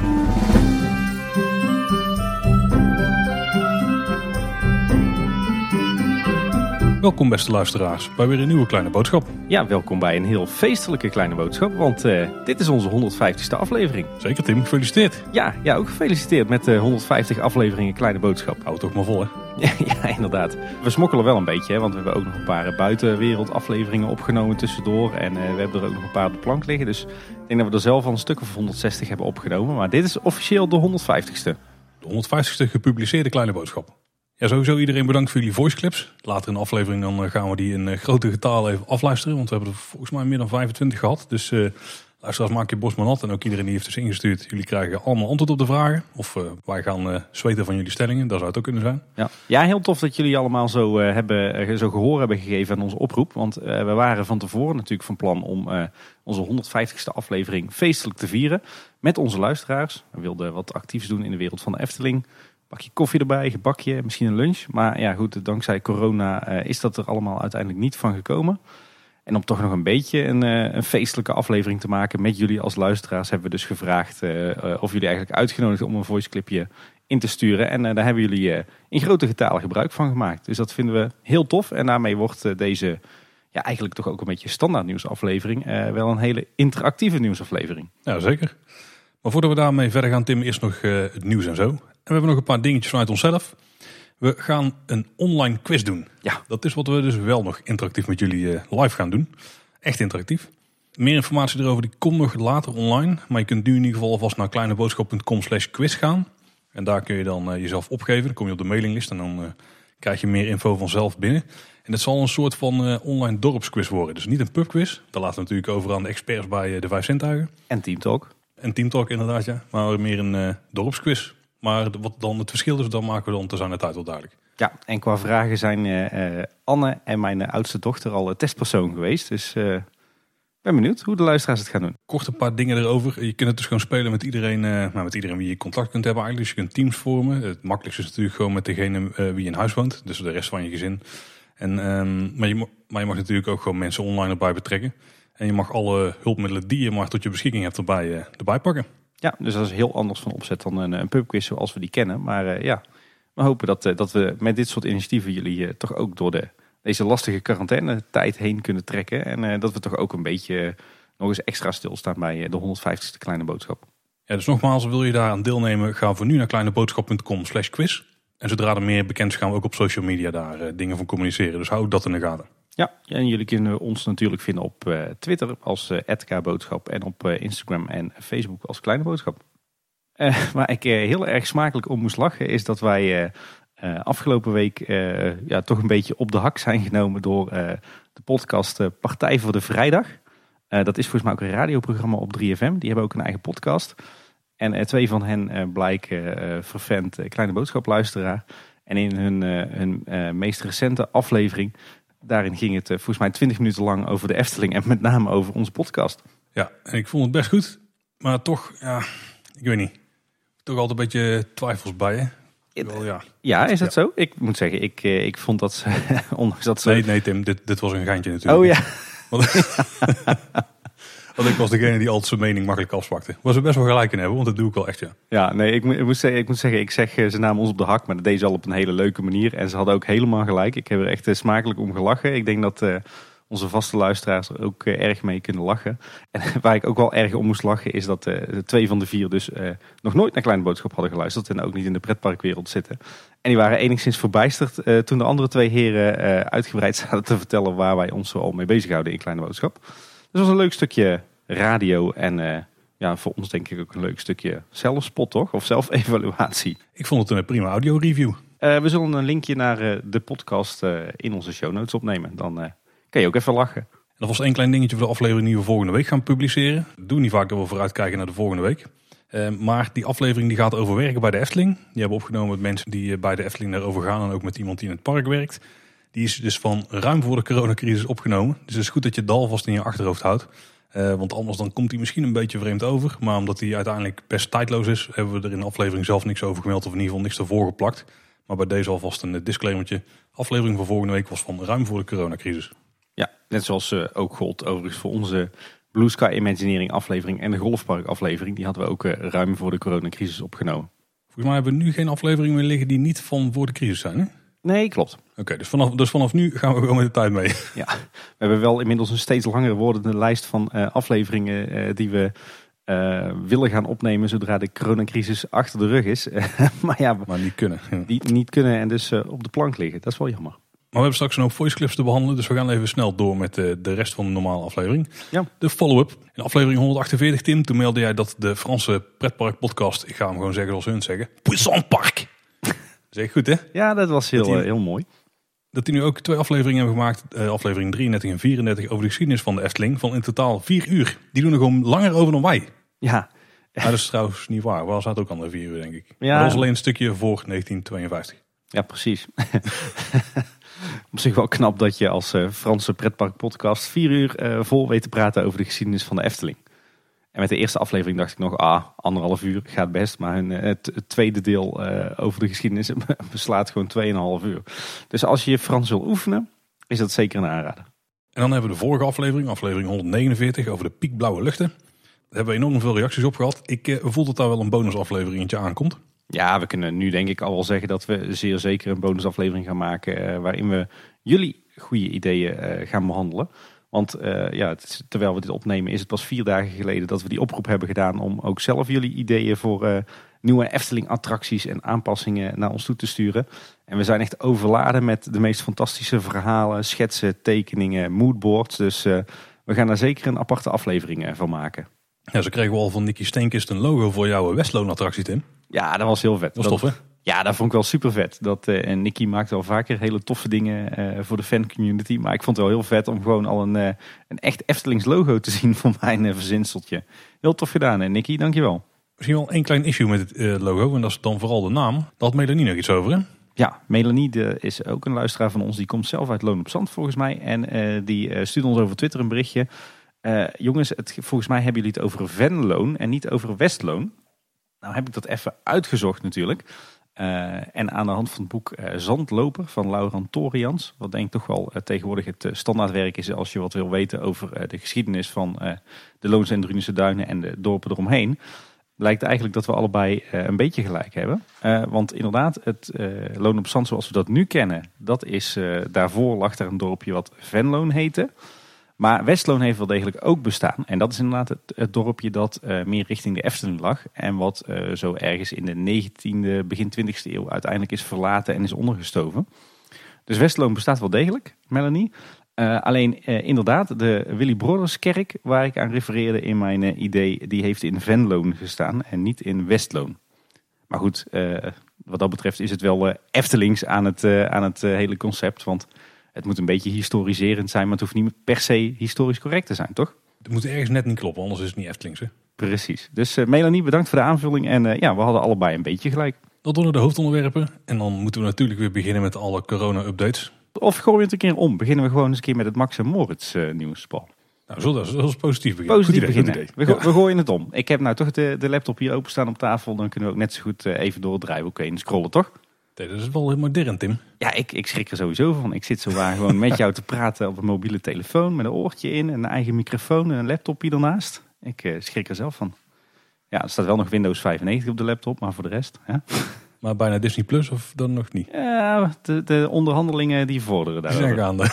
Thank you. Welkom beste luisteraars bij weer een nieuwe kleine boodschap. Ja, welkom bij een heel feestelijke kleine boodschap, want uh, dit is onze 150ste aflevering. Zeker Tim, gefeliciteerd. Ja, ja ook gefeliciteerd met de 150 afleveringen kleine boodschap. Hou het ook maar vol hè. ja, inderdaad. We smokkelen wel een beetje, hè, want we hebben ook nog een paar buitenwereld afleveringen opgenomen tussendoor. En uh, we hebben er ook nog een paar op de plank liggen, dus ik denk dat we er zelf al een stuk of 160 hebben opgenomen. Maar dit is officieel de 150ste. De 150ste gepubliceerde kleine boodschap. Ja, sowieso iedereen bedankt voor jullie voice clips. Later in de aflevering dan eh, gaan we die in eh, grote getalen even afluisteren. Want we hebben er volgens mij meer dan 25 gehad. Dus uh, luisteraars, maak je bos maar nat. En ook iedereen die heeft dus ingestuurd. Jullie krijgen allemaal antwoord op de vragen. Of uh, wij gaan zweten van jullie stellingen. Dat zou het ook kunnen zijn. Ja, ja heel tof dat jullie allemaal zo, hebben, zo gehoor hebben gegeven aan onze oproep. Want we waren van tevoren natuurlijk van plan om onze 150ste aflevering feestelijk te vieren. Met onze luisteraars. We wilden wat actiefs doen in de wereld van de Efteling bakje koffie erbij, gebakje, misschien een lunch. Maar ja, goed, dankzij corona uh, is dat er allemaal uiteindelijk niet van gekomen. En om toch nog een beetje een, uh, een, feestelijke aflevering te maken met jullie als luisteraars, hebben we dus gevraagd uh, of jullie eigenlijk uitgenodigd om een voiceclipje in te sturen. En daar hebben jullie in grote getalen gebruik van gemaakt. Dus dat vinden we heel tof. En daarmee wordt deze ja, eigenlijk toch ook een beetje standaard nieuwsaflevering wel een hele interactieve nieuwsaflevering. Ja, zeker. Maar voordat we daarmee verder gaan, Tim, eerst nog het nieuws en zo we hebben nog een paar dingetjes vanuit onszelf. We gaan een online quiz doen. Ja. Dat is wat we dus wel nog interactief met jullie eh, live gaan doen. Echt interactief. Meer informatie erover die komt nog later online. Maar je kunt nu in ieder geval alvast naar kleineboodschap.com slash quiz gaan. En daar kun je dan uh, jezelf opgeven. Dan kom je op de mailinglist en dan uh, krijg je meer info vanzelf binnen. En het zal een soort van uh, online dorpsquiz worden. Dus niet een pubquiz. Dat laten we natuurlijk over aan de experts bij de Vijf Zintuigen. En Teamtalk. En Teamtalk inderdaad, ja. Maar meer een dorpsquiz. Maar wat dan het verschil is, dan maken we dan te zijn het tijd wel duidelijk. Ja, en qua vragen zijn uh, Anne en mijn oudste dochter al testpersoon geweest. Dus uh, ben benieuwd hoe de luisteraars het gaan doen. Kort een paar dingen erover. Je kunt het dus gewoon spelen met iedereen, nou, met iedereen wie je contact kunt hebben eigenlijk. Dus je kunt teams vormen. Het makkelijkste is natuurlijk gewoon met degene wie in huis woont. Dus de rest van je gezin. En, um, maar, je, maar je mag natuurlijk ook gewoon mensen online erbij betrekken. En je mag alle hulpmiddelen die je maar tot je beschikking hebt erbij, erbij pakken. Ja, dus dat is heel anders van opzet dan een, een pubquiz zoals we die kennen. Maar uh, ja, we hopen dat, uh, dat we met dit soort initiatieven jullie uh, toch ook door de, deze lastige quarantaine tijd heen kunnen trekken. En dat we toch ook een beetje nog eens extra stilstaan bij de 150ste Kleine Boodschap. Ja, dus nogmaals, wil je daar aan deelnemen, ga voor nu naar kleineboodschap.com slash quiz. En zodra er meer bekend is, gaan we ook op social media daar dingen van communiceren. Dus hou dat in de gaten. Ja, en jullie kunnen ons natuurlijk vinden op uh, Twitter als uh, Boodschap en op uh, Instagram en Facebook als Kleine Boodschap. waar ik heel erg smakelijk om moest lachen is dat wij afgelopen week ja, toch een beetje op de hak zijn genomen door de podcast Partij voor de Vrijdag. dat is volgens mij ook een radioprogramma op 3FM. Die hebben ook een eigen podcast. En twee van hen blijken vervent Kleine Boodschap luisteraar. En in hun, hun meest recente aflevering Daarin ging het eh, volgens mij 20 minuten lang over de Efteling en met name over onze podcast. Ja, en ik vond het best goed. Maar toch, ja, ik weet niet. Toch altijd een beetje twijfels bij je. Wel, ja. ja, is dat zo? Ik moet zeggen, ik, eh, ik vond dat ze, ondanks dat ze... Nee, nee Tim, dit, dit was een geintje natuurlijk. Oh ja. Want ik was degene die altijd zijn mening makkelijk afspakte. Was er best wel gelijk in hebben, want dat doe ik wel echt, ja. Ja, nee, ik, moet, zeggen, ik moet zeggen, ik zeg eh, ze namen ons op de hak, maar dat deed ze al op een hele leuke manier. En ze hadden ook helemaal gelijk. Ik heb er echt eh, smakelijk om gelachen. Ik denk dat uh, onze vaste luisteraars er ook uh, erg mee kunnen lachen. En waar ik ook wel erg om moest lachen, is dat de twee van de vier dus nog nooit naar Kleine Boodschap hadden geluisterd. En ook niet in de pretparkwereld zitten. En die waren enigszins verbijsterd toen de andere twee heren uitgebreid zaten te vertellen waar wij ons zo al mee bezighouden in Kleine Boodschap. Dus was een leuk stukje radio en uh, ja, voor ons denk ik ook een leuk stukje zelfspot toch? Of zelfevaluatie. Ik vond het een prima audio review. Uh, we zullen een linkje naar uh, de podcast in onze show notes opnemen. Dan kan je ook even lachen. En dat was één klein dingetje voor de aflevering die we volgende week gaan publiceren. Doen niet vaak dat we vooruitkijken naar de volgende week. maar die aflevering die gaat over werken bij de Efteling. Die hebben opgenomen met mensen die bij de Efteling daarover gaan. En ook met iemand die in het park werkt. Die is dus van ruim voor de coronacrisis opgenomen. Dus het is goed dat je het al vast in je achterhoofd houdt. Uh, want anders dan komt hij misschien een beetje vreemd over. Maar omdat hij uiteindelijk best tijdloos is, hebben we er in de aflevering zelf niks over gemeld. Of in ieder geval niks ervoor geplakt. Maar bij deze alvast een disclaimertje. Aflevering van volgende week was van ruim voor de coronacrisis. Ja, net zoals uh, ook gold overigens voor onze Blue Sky Imagineering aflevering en de Golfpark aflevering. Die hadden we ook ruim voor de coronacrisis opgenomen. Volgens mij hebben we nu geen afleveringen meer liggen die niet van voor de crisis zijn. Hè? Nee, klopt. Oké, dus, vanaf, dus vanaf nu gaan we gewoon met de tijd mee. Ja, we hebben wel inmiddels een steeds langer wordende lijst van afleveringen die we uh, willen gaan opnemen zodra de coronacrisis achter de rug is. maar ja, maar niet kunnen. Die niet kunnen en dus op de plank liggen. Dat is wel jammer. Maar we hebben straks nog voice clips te behandelen. Dus we gaan even snel door met de, de rest van de normale aflevering. Ja. De follow-up. In aflevering 148, Tim, toen meldde jij dat de Franse pretpark podcast, ik ga hem gewoon zeggen zoals hun zeggen, Puissant Park. Zeg goed hè? Ja, dat was heel, dat heel mooi. Dat die nu ook twee afleveringen hebben gemaakt, uh, aflevering 33 en 34, over de geschiedenis van de Efteling. Van in totaal vier uur. Die doen er gewoon langer over dan wij. Ja. Maar dat is trouwens niet waar. Waar zaten ook andere vier uur, denk ik. Ja. dat was alleen een stukje voor 1952. Ja, precies. Op zich wel knap dat je als uh, Franse pretpark podcast vier uur uh, vol weet te praten over de geschiedenis van de Efteling. En met de eerste aflevering dacht ik nog, ah, anderhalf uur gaat best. Maar hun, het, het, tweede deel uh, over de geschiedenis beslaat gewoon 2,5 uur. Dus als je je Frans wil oefenen, is dat zeker een aanrader. En dan hebben we de vorige aflevering, aflevering 149, over de piekblauwe luchten. Daar hebben we enorm veel reacties op gehad. Ik uh, voel dat daar wel een bonusafleveringetje aankomt. Ja, we kunnen nu denk ik al wel zeggen dat we zeer zeker een bonusaflevering gaan maken. Uh, waarin we jullie goede ideeën gaan behandelen. Want ja, het, terwijl we dit opnemen is het pas vier dagen geleden dat we die oproep hebben gedaan. Om ook zelf jullie ideeën voor nieuwe Efteling attracties en aanpassingen naar ons toe te sturen. En we zijn echt overladen met de meest fantastische verhalen, schetsen, tekeningen, moodboards. Dus we gaan daar zeker een aparte aflevering van maken. Ja, zo kregen we al van Nicky Steenkist een logo voor jouw Westloon attractie, Tim. Ja, dat was heel vet. Dat was tof, hè? Ja, dat vond ik wel super vet. Dat, uh, en Nicky maakt wel vaker hele toffe dingen uh, voor de fancommunity. Maar ik vond het wel heel vet om gewoon al een, uh, een echt Eftelings logo te zien voor mijn verzinseltje. Heel tof gedaan, hè, Nicky. Dankjewel. Misschien wel één klein issue met het logo. En dat is dan vooral de naam. Daar had Melanie nog iets over, hè? Ja, Melanie de, is ook een luisteraar van ons. Die komt zelf uit Loon op Zand, volgens mij. En die stuurt ons over Twitter een berichtje. Jongens, het, volgens mij hebben jullie het over Venloon en niet over Westloon. Nou heb ik dat even uitgezocht natuurlijk. Uh, en aan de hand van het boek uh, Zandloper van Laurent Torians, wat denk ik toch wel tegenwoordig het standaardwerk is als je wat wil weten over de geschiedenis van de Loons en Drunense Duinen en de dorpen eromheen, blijkt eigenlijk dat we allebei een beetje gelijk hebben. want inderdaad, het Loon op Zand zoals we dat nu kennen, dat is, daarvoor lag er een dorpje wat Venloon heette. Maar Westloon heeft wel degelijk ook bestaan. En dat is inderdaad het, dorpje dat uh, meer richting de Efteling lag. En wat uh, zo ergens in de 19e, begin 20e eeuw uiteindelijk is verlaten en is ondergestoven. Dus Westloon bestaat wel degelijk, Melanie. Uh, alleen inderdaad, de Willy Brothers kerk waar ik aan refereerde in mijn idee, die heeft in Venloon gestaan en niet in Westloon. Maar goed, wat dat betreft is het wel Eftelings aan het, aan het hele concept. Want het moet een beetje historiserend zijn, maar het hoeft niet per se historisch correct te zijn, toch? Het moet ergens net niet kloppen, anders is het niet Eftelingse. Precies. Dus uh, Melanie, bedankt voor de aanvulling. En uh, ja, we hadden allebei een beetje gelijk. Dat worden de hoofdonderwerpen. En dan moeten we natuurlijk weer beginnen met alle corona-updates. Of gooien we het een keer om. Beginnen we gewoon eens een keer met het Max en Moritz uh, nieuws, Paul. Nou, zullen we positief beginnen. Positief idee, beginnen. We, go we, gooien het om. Ik heb nou toch de, de laptop hier openstaan op tafel. Dan kunnen we ook net zo goed even door het draaiboek heen scrollen, toch? Dat is wel heel modern, Tim. Ja, ik, ik schrik er sowieso van. Ik zit zo waar gewoon met jou te praten op een mobiele telefoon met een oortje in, een eigen microfoon en een laptopje ernaast. Ik uh, schrik er zelf van. Ja, er staat wel nog Windows 95 op de laptop, maar voor de rest. Ja. Maar bijna Disney Plus of dan nog niet? Ja, de, de onderhandelingen die vorderen daar. zijn gaande.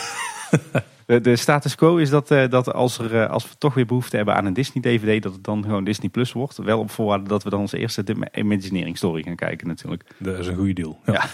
De, de, status quo is dat, uh, dat als, er, uh, als we toch weer behoefte hebben aan een Disney-DVD, dat het dan gewoon Disney Plus wordt. Wel op voorwaarde dat we dan onze eerste Imagineering Story gaan kijken natuurlijk. Dat is een goede deal. Ja. ja.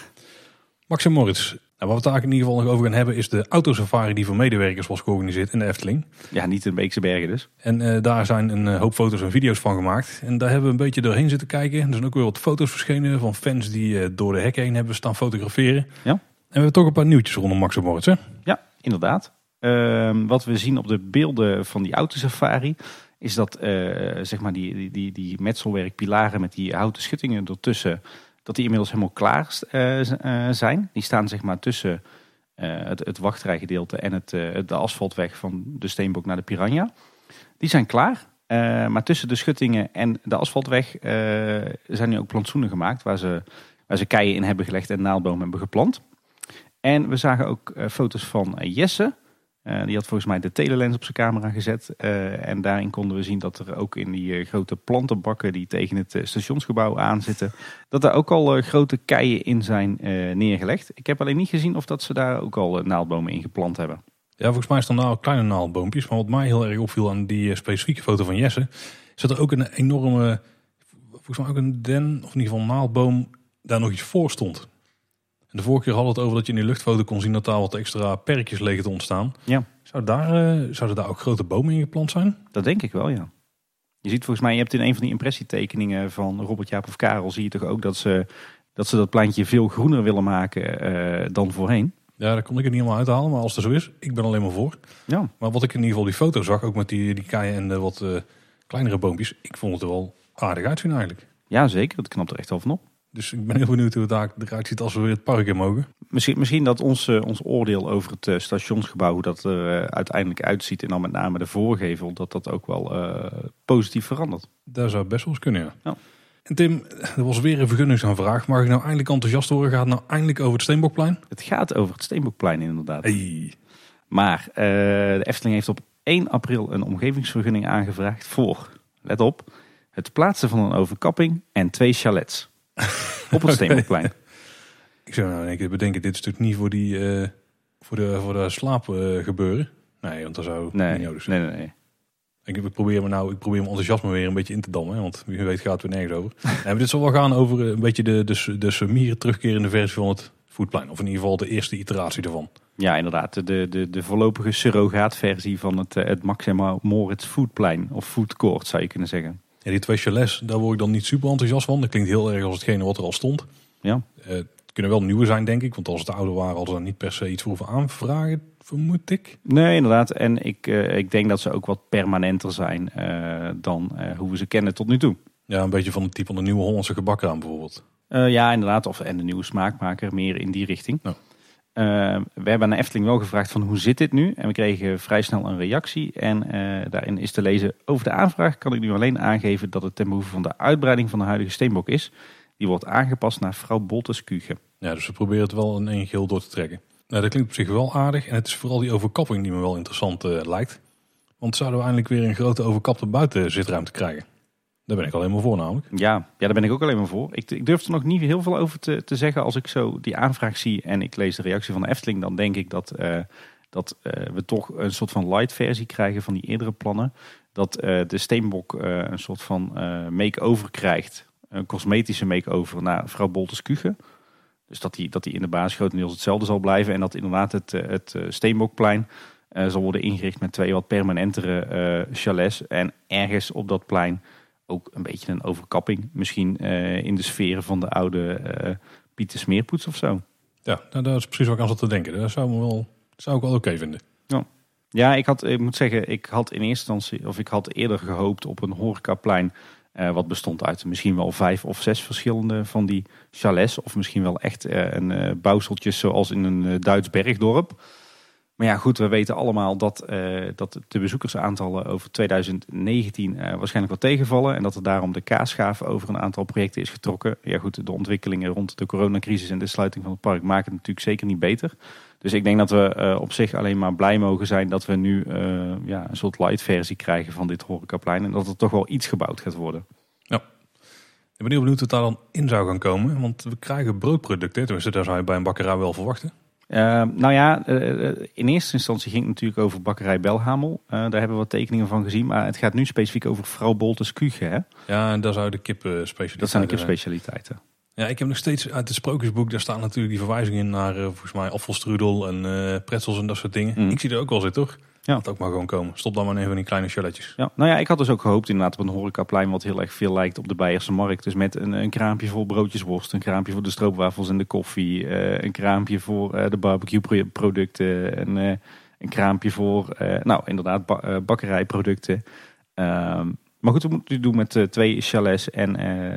Max en Moritz. Nou, wat we het eigenlijk in ieder geval nog over gaan hebben is de autosafari die voor medewerkers was georganiseerd in de Efteling. Ja, niet in Beekse Bergen dus. En uh, daar zijn een hoop foto's en video's van gemaakt. En daar hebben we een beetje doorheen zitten kijken. Er zijn ook weer wat foto's verschenen van fans die door de hekken heen hebben staan fotograferen. Ja. En we hebben toch een paar nieuwtjes rondom Max en Moritz hè? Ja, inderdaad. Uh, wat we zien op de beelden van die autosafari is dat uh, zeg maar die, die, die, metselwerkpilaren met die houten schuttingen ertussen, dat die inmiddels helemaal klaar uh, zijn. Die staan zeg maar tussen het, het wachtrijgedeelte en het, de asfaltweg van de Steenbok naar de Piranha. Die zijn klaar. maar tussen de schuttingen en de asfaltweg zijn nu ook plantsoenen gemaakt waar ze, waar ze keien in hebben gelegd en naaldbomen hebben geplant. En we zagen ook foto's van Jesse, die had volgens mij de telelens op zijn camera gezet. en daarin konden we zien dat er ook in die grote plantenbakken die tegen het stationsgebouw aanzitten, dat er ook al grote keien in zijn neergelegd. Ik heb alleen niet gezien of dat ze daar ook al naaldbomen in geplant hebben. Ja, volgens mij staan nou kleine naaldboompjes. Maar wat mij heel erg opviel aan die specifieke foto van Jesse, is dat er ook een enorme, volgens mij ook een den, of in ieder geval naaldboom, daar nog iets voor stond. En de vorige keer hadden we het over dat je in die luchtfoto kon zien dat daar wat extra perkjes legen te ontstaan. Ja. Zou daar, uh, zouden daar ook grote bomen in geplant zijn? Dat denk ik wel, ja. Je ziet volgens mij, je hebt in een van die impressietekeningen van Robert Jaap of Karel, zie je toch ook dat ze dat, ze dat pleintje veel groener willen maken uh, dan voorheen. Ja, daar kon ik het niet helemaal uithalen, maar als het zo is, ik ben alleen maar voor. Ja. Maar wat ik in ieder geval die foto zag, ook met die, die keien en de wat uh, kleinere boompjes, ik vond het er wel aardig uitzien eigenlijk. Ja, zeker. Het knapt er echt wel van op. Dus ik ben heel benieuwd hoe het eruit ziet als we weer het park in mogen. Misschien, misschien dat ons, uh, ons oordeel over het uh, stationsgebouw, hoe dat er uh, uiteindelijk uitziet en dan met name de voorgevel, dat dat ook wel positief verandert. Daar zou best wel eens kunnen, ja. ja. En Tim, er was weer een vergunningsaanvraag. Mag ik nou eindelijk enthousiast worden? Gaat het nou eindelijk over het Steenbokplein? Het gaat over het Steenbokplein inderdaad. Hey. Maar de Efteling heeft op 1 april een omgevingsvergunning aangevraagd voor, let op, het plaatsen van een overkapping en twee chalets. Op het Steenbokplein. Ik zou nou denken, bedenken, dit is natuurlijk niet voor, die, uh, voor, de, voor de slaap uh, gebeuren. Nee, want dat zou nee, niet nodig zijn. Nee, nee, nee. Ik probeer me nou, ik probeer mijn enthousiasme weer een beetje in te dammen, want wie weet gaat het weer nergens over. nee, maar dit zal wel gaan over een beetje de, de, de summieren terugkerende versie van het voetplein. Of in ieder geval de eerste iteratie ervan. Ja, inderdaad. De, de, de voorlopige surrogaatversie van het, het Maxima Moritz Foodplein. Of Foodcourt zou je kunnen zeggen. Ja, die twee chalets, daar word ik dan niet super enthousiast van. Dat klinkt heel erg als hetgene wat er al stond. Ja. Uh, het kunnen wel nieuwe zijn, denk ik. Want als het oude waren, hadden ze daar niet per se iets voor aanvragen, vermoed ik. Nee, inderdaad. En ik, uh, ik denk dat ze ook wat permanenter zijn uh, dan hoe we ze kennen tot nu toe. Ja, een beetje van het type van de nieuwe Hollandse gebakken bijvoorbeeld. ja, inderdaad. Of, en de nieuwe smaakmaker, meer in die richting. Ja. Uh, we hebben aan de Efteling wel gevraagd van hoe zit dit nu? En we kregen vrij snel een reactie. En uh, daarin is te lezen over de aanvraag kan ik nu alleen aangeven dat het ten behoeve van de uitbreiding van de huidige steenbok is. Die wordt aangepast naar vrouw Boltes Kuge. Ja, dus we proberen het wel in één geheel door te trekken. Nou, dat klinkt op zich wel aardig. En het is vooral die overkapping die me wel interessant uh, lijkt. Want zouden we eindelijk weer een grote overkapte buitenzitruimte krijgen? Daar ben ik alleen maar voor namelijk. Ja, ja daar ben ik ook alleen maar voor. Ik, ik durf er nog niet heel veel over te, te zeggen. Als ik zo die aanvraag zie en ik lees de reactie van de Efteling, dan denk ik dat, uh, dat uh, we toch een soort van light versie krijgen van die eerdere plannen. Dat uh, de Steenbok een soort van make-over krijgt. Een cosmetische make-over naar vrouw Bolters Kuge. Dus dat die, dat die in de basis grotendeels hetzelfde zal blijven. En dat inderdaad het, het Steenbokplein zal worden ingericht met twee wat permanentere chalets. En ergens op dat plein ook een beetje een overkapping. Misschien uh, in de sferen van de oude uh, Pieter Smeerpoets of zo. Ja, nou, dat is precies wat ik aan zat te denken. Dat zou, me wel, zou ik wel oké okay vinden. Ja. ja, ik, had, ik moet zeggen, ik had in eerste instantie, of ik had eerder gehoopt op een horecaplein. Uh, wat bestond uit misschien wel vijf of zes verschillende van die chalets. Of misschien wel echt een bouwseltjes zoals in een Duits bergdorp. Maar ja, goed, we weten allemaal dat, uh, dat de bezoekersaantallen over 2019 uh, waarschijnlijk wel tegenvallen. En dat er daarom de kaasschaaf over een aantal projecten is getrokken. Ja goed, de ontwikkelingen rond de coronacrisis en de sluiting van het park maken het natuurlijk zeker niet beter. Dus ik denk dat we uh, op zich alleen maar blij mogen zijn dat we nu ja, een soort light versie krijgen van dit horecaplein. En dat er toch wel iets gebouwd gaat worden. Ja. Ik ben heel benieuwd wat daar dan in zou gaan komen. Want we krijgen broodproducten. Tenminste, daar zou je bij een bakkerij wel verwachten. Uh, nou ja, uh, in eerste instantie ging het natuurlijk over bakkerij Belhamel. Uh, daar hebben we wat tekeningen van gezien. Maar het gaat nu specifiek over vrouw Boltes Kuge. Hè? Ja, en daar zou de kipspecialiteiten Dat zijn de kipspecialiteiten. Ja, ik heb nog steeds uit het sprookjesboek, daar staan natuurlijk die verwijzingen in naar volgens mij afvalstrudel en pretzels en dat soort dingen. Mm. Ik zie er ook wel zitten toch? Ja. Dat ook maar gewoon komen. Stop dan maar even van die kleine chaletjes. Ja, nou ja, ik had dus ook gehoopt inderdaad op een horecaplein wat heel erg veel lijkt op de Beierse markt. Dus met een, een kraampje voor broodjesworst, een kraampje voor de stroopwafels en de koffie, uh, een kraampje voor uh, de barbecue producten en uh, een kraampje voor, nou inderdaad, ba bakkerijproducten. Ehm, maar goed, we moeten het doen met twee chalets en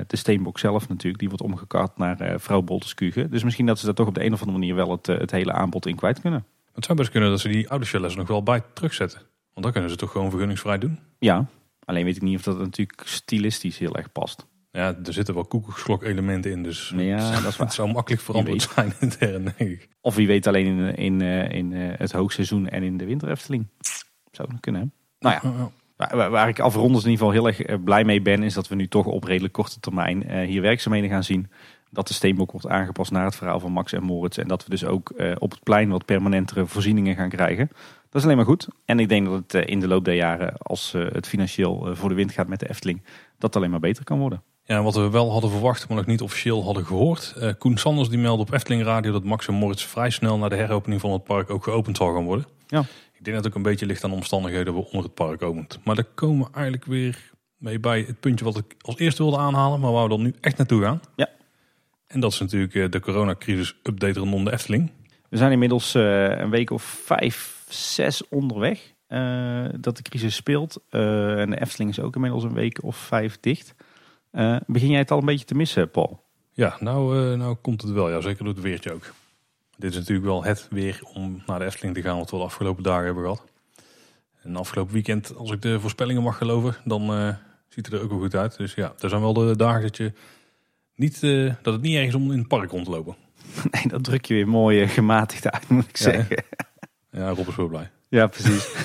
de steenbok zelf natuurlijk. Die wordt omgekart naar vrouw Bolteskuge. Dus misschien dat ze daar toch op de een of andere manier wel het, het hele aanbod in kwijt kunnen. Het zou best kunnen dat ze die oude chalets nog wel bij terugzetten. Want dan kunnen ze toch gewoon vergunningsvrij doen? Ja, alleen weet ik niet of dat natuurlijk stilistisch heel erg past. Ja, er zitten wel koekoeksklok elementen in, dus Ja, dat is waar. het zou makkelijk verantwoord zijn intern, denk ik. Of wie weet alleen in, in, eh, in eh, het hoogseizoen en in de winter Efteling. Zou dat kunnen, hè? Nou ja, waar, ik afrondes in ieder geval heel erg eh, blij mee ben... is dat we nu toch op redelijk korte termijn hier werkzaamheden gaan zien. Dat de steenbok wordt aangepast naar het verhaal van Max en Moritz. En dat we dus ook eh, op het plein wat permanentere voorzieningen gaan krijgen. Dat is alleen maar goed. En ik denk dat het eh, in de loop der jaren, als eh, het financieel voor de wind gaat met de Efteling... dat het alleen maar beter kan worden. Ja, wat we wel hadden verwacht, maar nog niet officieel hadden gehoord. Eh, Koen Sanders die meldde op Efteling Radio dat Max en Moritz vrij snel na de heropening van het park ook geopend zal gaan worden. Ja. Ik denk dat het ook een beetje ligt aan de omstandigheden waaronder het park opent. Maar daar komen we eigenlijk weer mee bij het puntje wat ik als eerste wilde aanhalen, maar waar we dan nu echt naartoe gaan. Ja. En dat is natuurlijk eh, de coronacrisis update rondom de Efteling. We zijn inmiddels eh, een week of vijf, zes onderweg eh, dat de crisis speelt. En de Efteling is ook inmiddels een week of vijf dicht. Begin jij het al een beetje te missen, Paul? Ja, nou, nou komt het wel. Ja, zeker door het weertje ook. Dit is natuurlijk wel het weer om naar de Efteling te gaan wat we de afgelopen dagen hebben gehad. En afgelopen weekend, als ik de voorspellingen mag geloven, dan ziet het er ook wel goed uit. Dus ja, er zijn wel de dagen dat, je niet, eh, dat het niet erg is om in het park rond te lopen. Nee, dat druk je weer mooi eh, gematigd uit, moet ik Ja, hè? zeggen. Ja, Rob is wel blij. Ja, precies.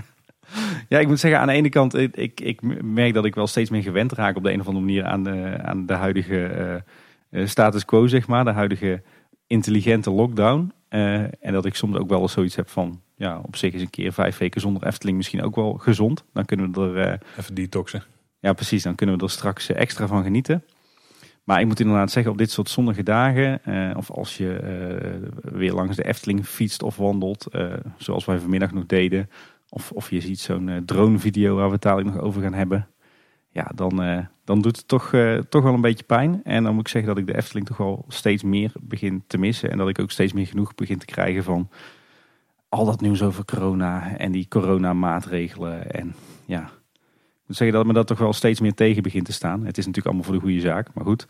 ja, ik moet zeggen, aan de ene kant, ik, ik, merk dat ik wel steeds meer gewend raak op de een of andere manier aan de, aan de huidige eh, status quo, zeg maar. De huidige intelligente lockdown. En dat ik soms ook wel eens zoiets heb van, ja, op zich is een keer vijf weken zonder Efteling misschien ook wel gezond. Dan kunnen we er, Even detoxen. ja precies, dan kunnen we er straks extra van genieten. Maar ik moet inderdaad zeggen, op dit soort zonnige dagen, eh, of als je eh, weer langs de Efteling fietst of wandelt, eh, zoals wij vanmiddag nog deden, of, of je ziet zo'n dronevideo waar we het dadelijk nog over gaan hebben, ja, dan, dan doet het toch, toch wel een beetje pijn. En dan moet ik zeggen dat ik de Efteling toch wel steeds meer begin te missen en dat ik ook steeds meer genoeg begin te krijgen van al dat nieuws over corona en die coronamaatregelen. En ja, moet zeggen dat me dat toch wel steeds meer tegen begint te staan. Het is natuurlijk allemaal voor de goede zaak, maar goed.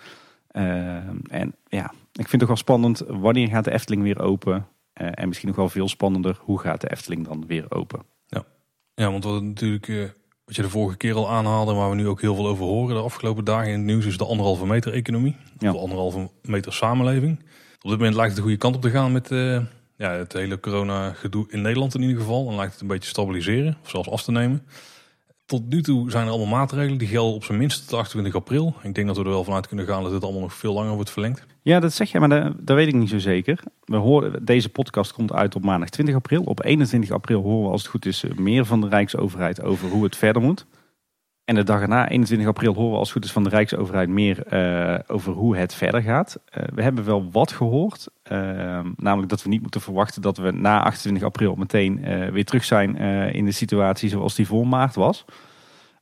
Eh, en ja, ik vind het toch wel spannend. Wanneer gaat de Efteling weer open? Eh, en misschien nog wel veel spannender, hoe gaat de Efteling dan weer open? Ja, want wat natuurlijk, eh, wat je de vorige keer al aanhaalde, waar we nu ook heel veel over horen de afgelopen dagen in het nieuws, is de anderhalve meter economie. Ja. De anderhalve meter samenleving. Op dit moment lijkt het de goede kant op te gaan met ja, het hele corona gedoe in Nederland in ieder geval. En lijkt het een beetje stabiliseren, of zelfs af te nemen. Tot nu toe zijn er allemaal maatregelen die gelden op zijn minst tot 28 april. Ik denk dat we er wel vanuit kunnen gaan dat dit allemaal nog veel langer wordt verlengd. Ja, dat zeg je, maar dat, weet ik niet zo zeker. We horen, deze podcast komt uit op maandag 20 april. Op 21 april horen we als het goed is meer van de Rijksoverheid over hoe het verder moet. En de dag erna, 21 april, horen we als goed is van de Rijksoverheid meer eh, over hoe het verder gaat. Eh, we hebben wel wat gehoord. eh, namelijk dat we niet moeten verwachten dat we na 28 april meteen eh, weer terug zijn in de situatie zoals die voor maart was.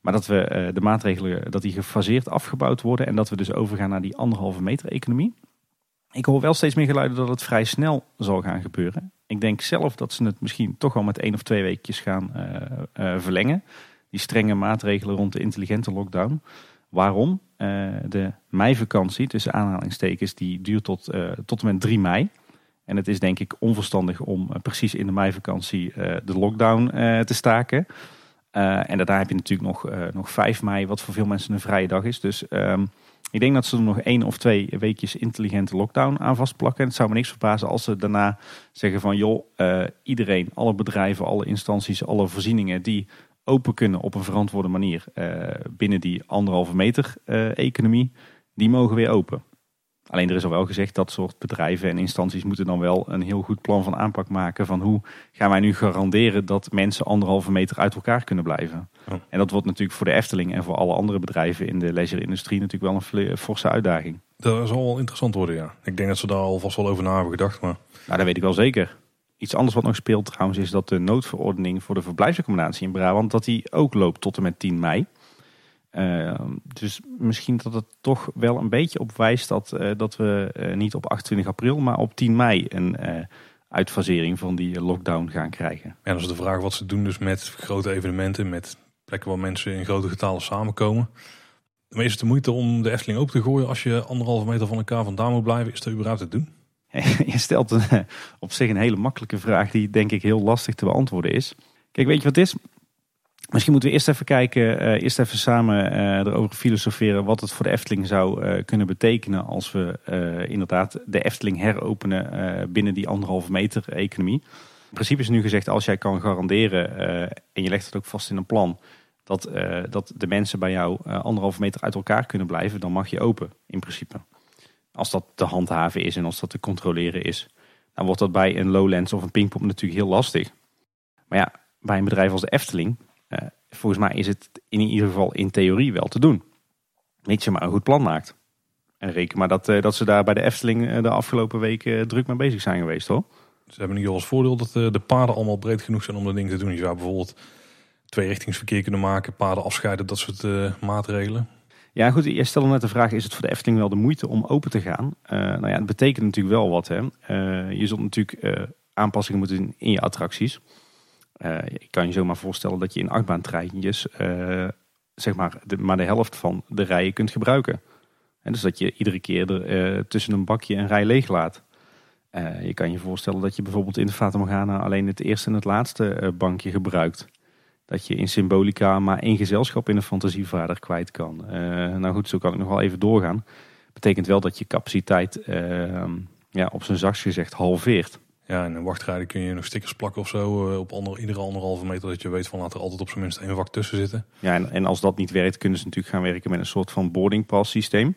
Maar dat we de maatregelen dat die gefaseerd afgebouwd worden en dat we dus overgaan naar die anderhalve meter economie. Ik hoor wel steeds meer geluiden dat het vrij snel zal gaan gebeuren. Ik denk zelf dat ze het misschien toch wel met één of twee weekjes gaan verlengen. Die strenge maatregelen rond de intelligente lockdown. Waarom? Eh, de meivakantie, tussen aanhalingstekens, die duurt tot, eh, tot en met 3 mei. En het is denk ik onverstandig om eh, precies in de meivakantie de lockdown te staken. En daarna heb je natuurlijk nog, nog 5 mei, wat voor veel mensen een vrije dag is. Dus ehm, ik denk dat ze er nog één of twee weekjes intelligente lockdown aan vastplakken. En het zou me niks verbazen als ze daarna zeggen van... joh, iedereen, alle bedrijven, alle instanties, alle voorzieningen... die open kunnen op een verantwoorde manier eh, binnen die anderhalve meter eh, economie... die mogen weer open. Alleen er is al wel gezegd dat soort bedrijven en instanties moeten dan wel een heel goed plan van aanpak maken van hoe gaan wij nu garanderen dat mensen anderhalve meter uit elkaar kunnen blijven. Oh. En dat wordt natuurlijk voor de Efteling en voor alle andere bedrijven in de leisure-industrie natuurlijk wel een forse uitdaging. Dat zal wel interessant worden, ja. Ik denk dat ze daar alvast wel over na hebben gedacht, maar Nou, dat weet ik wel zeker. Iets anders wat nog speelt trouwens is dat de noodverordening voor de verblijfsaccommodatie in Brabant, dat die ook loopt tot en met 10 mei. Uh, dus misschien dat het toch wel een beetje op wijst dat, uh, dat we uh, niet op 28 april, maar op 10 mei een uitfasering van die lockdown gaan krijgen. Ja, dan is de vraag wat ze doen dus met grote evenementen, met plekken waar mensen in grote getalen samenkomen. Maar is het de moeite om de Efteling open te gooien als je anderhalve meter van elkaar vandaan moet blijven? Is dat überhaupt te doen? Je stelt een, op zich een hele makkelijke vraag die denk ik heel lastig te beantwoorden is. Kijk, weet je wat het is? Misschien moeten we eerst even kijken, uh, eerst even samen uh, erover filosoferen wat het voor de Efteling zou kunnen betekenen als we inderdaad de Efteling heropenen binnen die anderhalve meter economie. In principe is nu gezegd, als jij kan garanderen en je legt het ook vast in een plan, dat, dat de mensen bij jou anderhalve meter uit elkaar kunnen blijven, dan mag je open in principe. Als dat te handhaven is en als dat te controleren is. Dan wordt dat bij een Lowlands of een Pinkpop natuurlijk heel lastig. Maar ja, bij een bedrijf als de Efteling uh, volgens mij is het in ieder geval in theorie wel te doen. Mits je maar een goed plan maakt. En reken maar dat, uh, dat ze daar bij de Efteling uh, de afgelopen weken druk mee bezig zijn geweest hoor. Ze hebben nu als voordeel dat de paden allemaal breed genoeg zijn om dat ding te doen. Je zou bijvoorbeeld twee richtingsverkeer kunnen maken, paden afscheiden, dat soort maatregelen. Ja goed, je stelde net de vraag, is het voor de Efteling wel de moeite om open te gaan? nou ja, het betekent natuurlijk wel wat. Hè. je zult natuurlijk aanpassingen moeten doen in je attracties. Uh, ik kan je zomaar voorstellen dat je in achtbaantreintjes uh, zeg maar, de, maar de helft van de rijen kunt gebruiken. En dus dat je iedere keer er, uh, tussen een bakje een rij leeg laat. je kan je voorstellen dat je bijvoorbeeld in de Fata Morgana alleen het eerste en het laatste bankje gebruikt. Dat je in symbolica maar één gezelschap in een fantasievader kwijt kan. nou goed, zo kan ik nog wel even doorgaan. Betekent wel dat je capaciteit ja, op zijn zachtst gezegd halveert. Ja, in een wachtrijden kun je nog stickers plakken of zo uh, op ander, iedere anderhalve meter. Dat je weet van laat er altijd op zijn minst één vak tussen zitten. Ja, en, en als dat niet werkt, kunnen ze natuurlijk gaan werken met een soort van boarding pass systeem.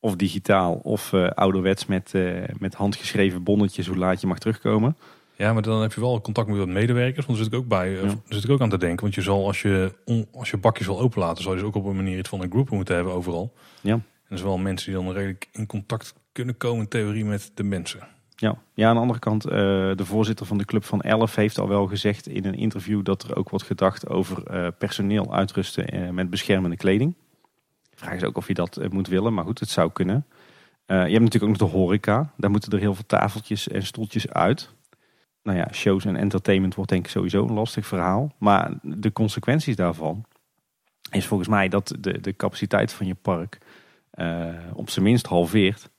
Of digitaal, of uh, ouderwets met, met handgeschreven bonnetjes hoe laat je mag terugkomen. Ja, maar dan heb je wel contact met medewerkers. Want daar zit ik ook bij. Ja. Daar zit ik ook aan te denken. Want je zal als je, als je bakjes wil openlaten, zou je dus ook op een manier iets van een groep moeten hebben overal. Ja. En er zijn wel mensen die dan redelijk in contact kunnen komen in theorie met de mensen. Ja. ja, aan de andere kant, uh, de voorzitter van de Club van 11 heeft al wel gezegd in een interview dat er ook wordt gedacht over uh, personeel uitrusten uh, met beschermende kleding. De vraag is ook of je dat moet willen, maar goed, het zou kunnen. je hebt natuurlijk ook nog de horeca. Daar moeten er heel veel tafeltjes en stoeltjes uit. Nou ja, shows en entertainment wordt denk ik sowieso een lastig verhaal. Maar de consequenties daarvan is volgens mij dat de, de capaciteit van je park op zijn minst halveert.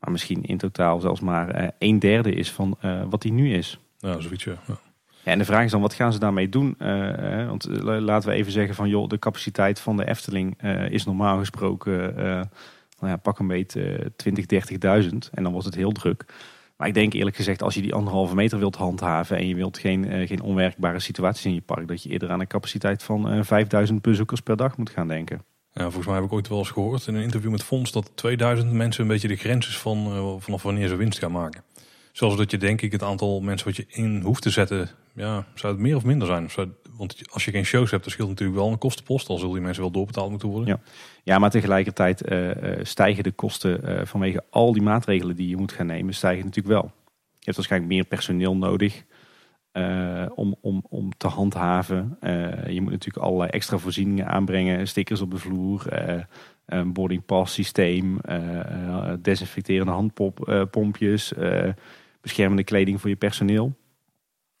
Maar misschien in totaal zelfs maar uh, een derde is van uh, wat die nu is. Ja, zoiets ja. ja. En de vraag is dan, wat gaan ze daarmee doen? Uh, want laten we even zeggen van, joh, de capaciteit van de Efteling is normaal gesproken, nou ja, pak een beetje 20, 30.000. En dan wordt het heel druk. Maar ik denk eerlijk gezegd, als je die anderhalve meter wilt handhaven en je wilt geen, geen onwerkbare situaties in je park, dat je eerder aan een capaciteit van 5000 bezoekers per dag moet gaan denken. Ja, volgens mij heb ik ooit wel eens gehoord in een interview met Fons dat 2000 mensen een beetje de grens is van uh, vanaf wanneer ze winst gaan maken. Zoals dat je denk ik het aantal mensen wat je in hoeft te zetten, ja, zou het meer of minder zijn? want als je geen shows hebt, dan scheelt natuurlijk wel een kostenpost. Al zullen die mensen wel doorbetaald moeten worden. Ja, ja maar tegelijkertijd uh, stijgen de kosten vanwege al die maatregelen die je moet gaan nemen, stijgen natuurlijk wel. Je hebt waarschijnlijk meer personeel nodig. Om, om, om te handhaven. Je moet natuurlijk allerlei extra voorzieningen aanbrengen. Stickers op de vloer. Een boarding pass systeem. desinfecterende handpompjes. beschermende kleding voor je personeel.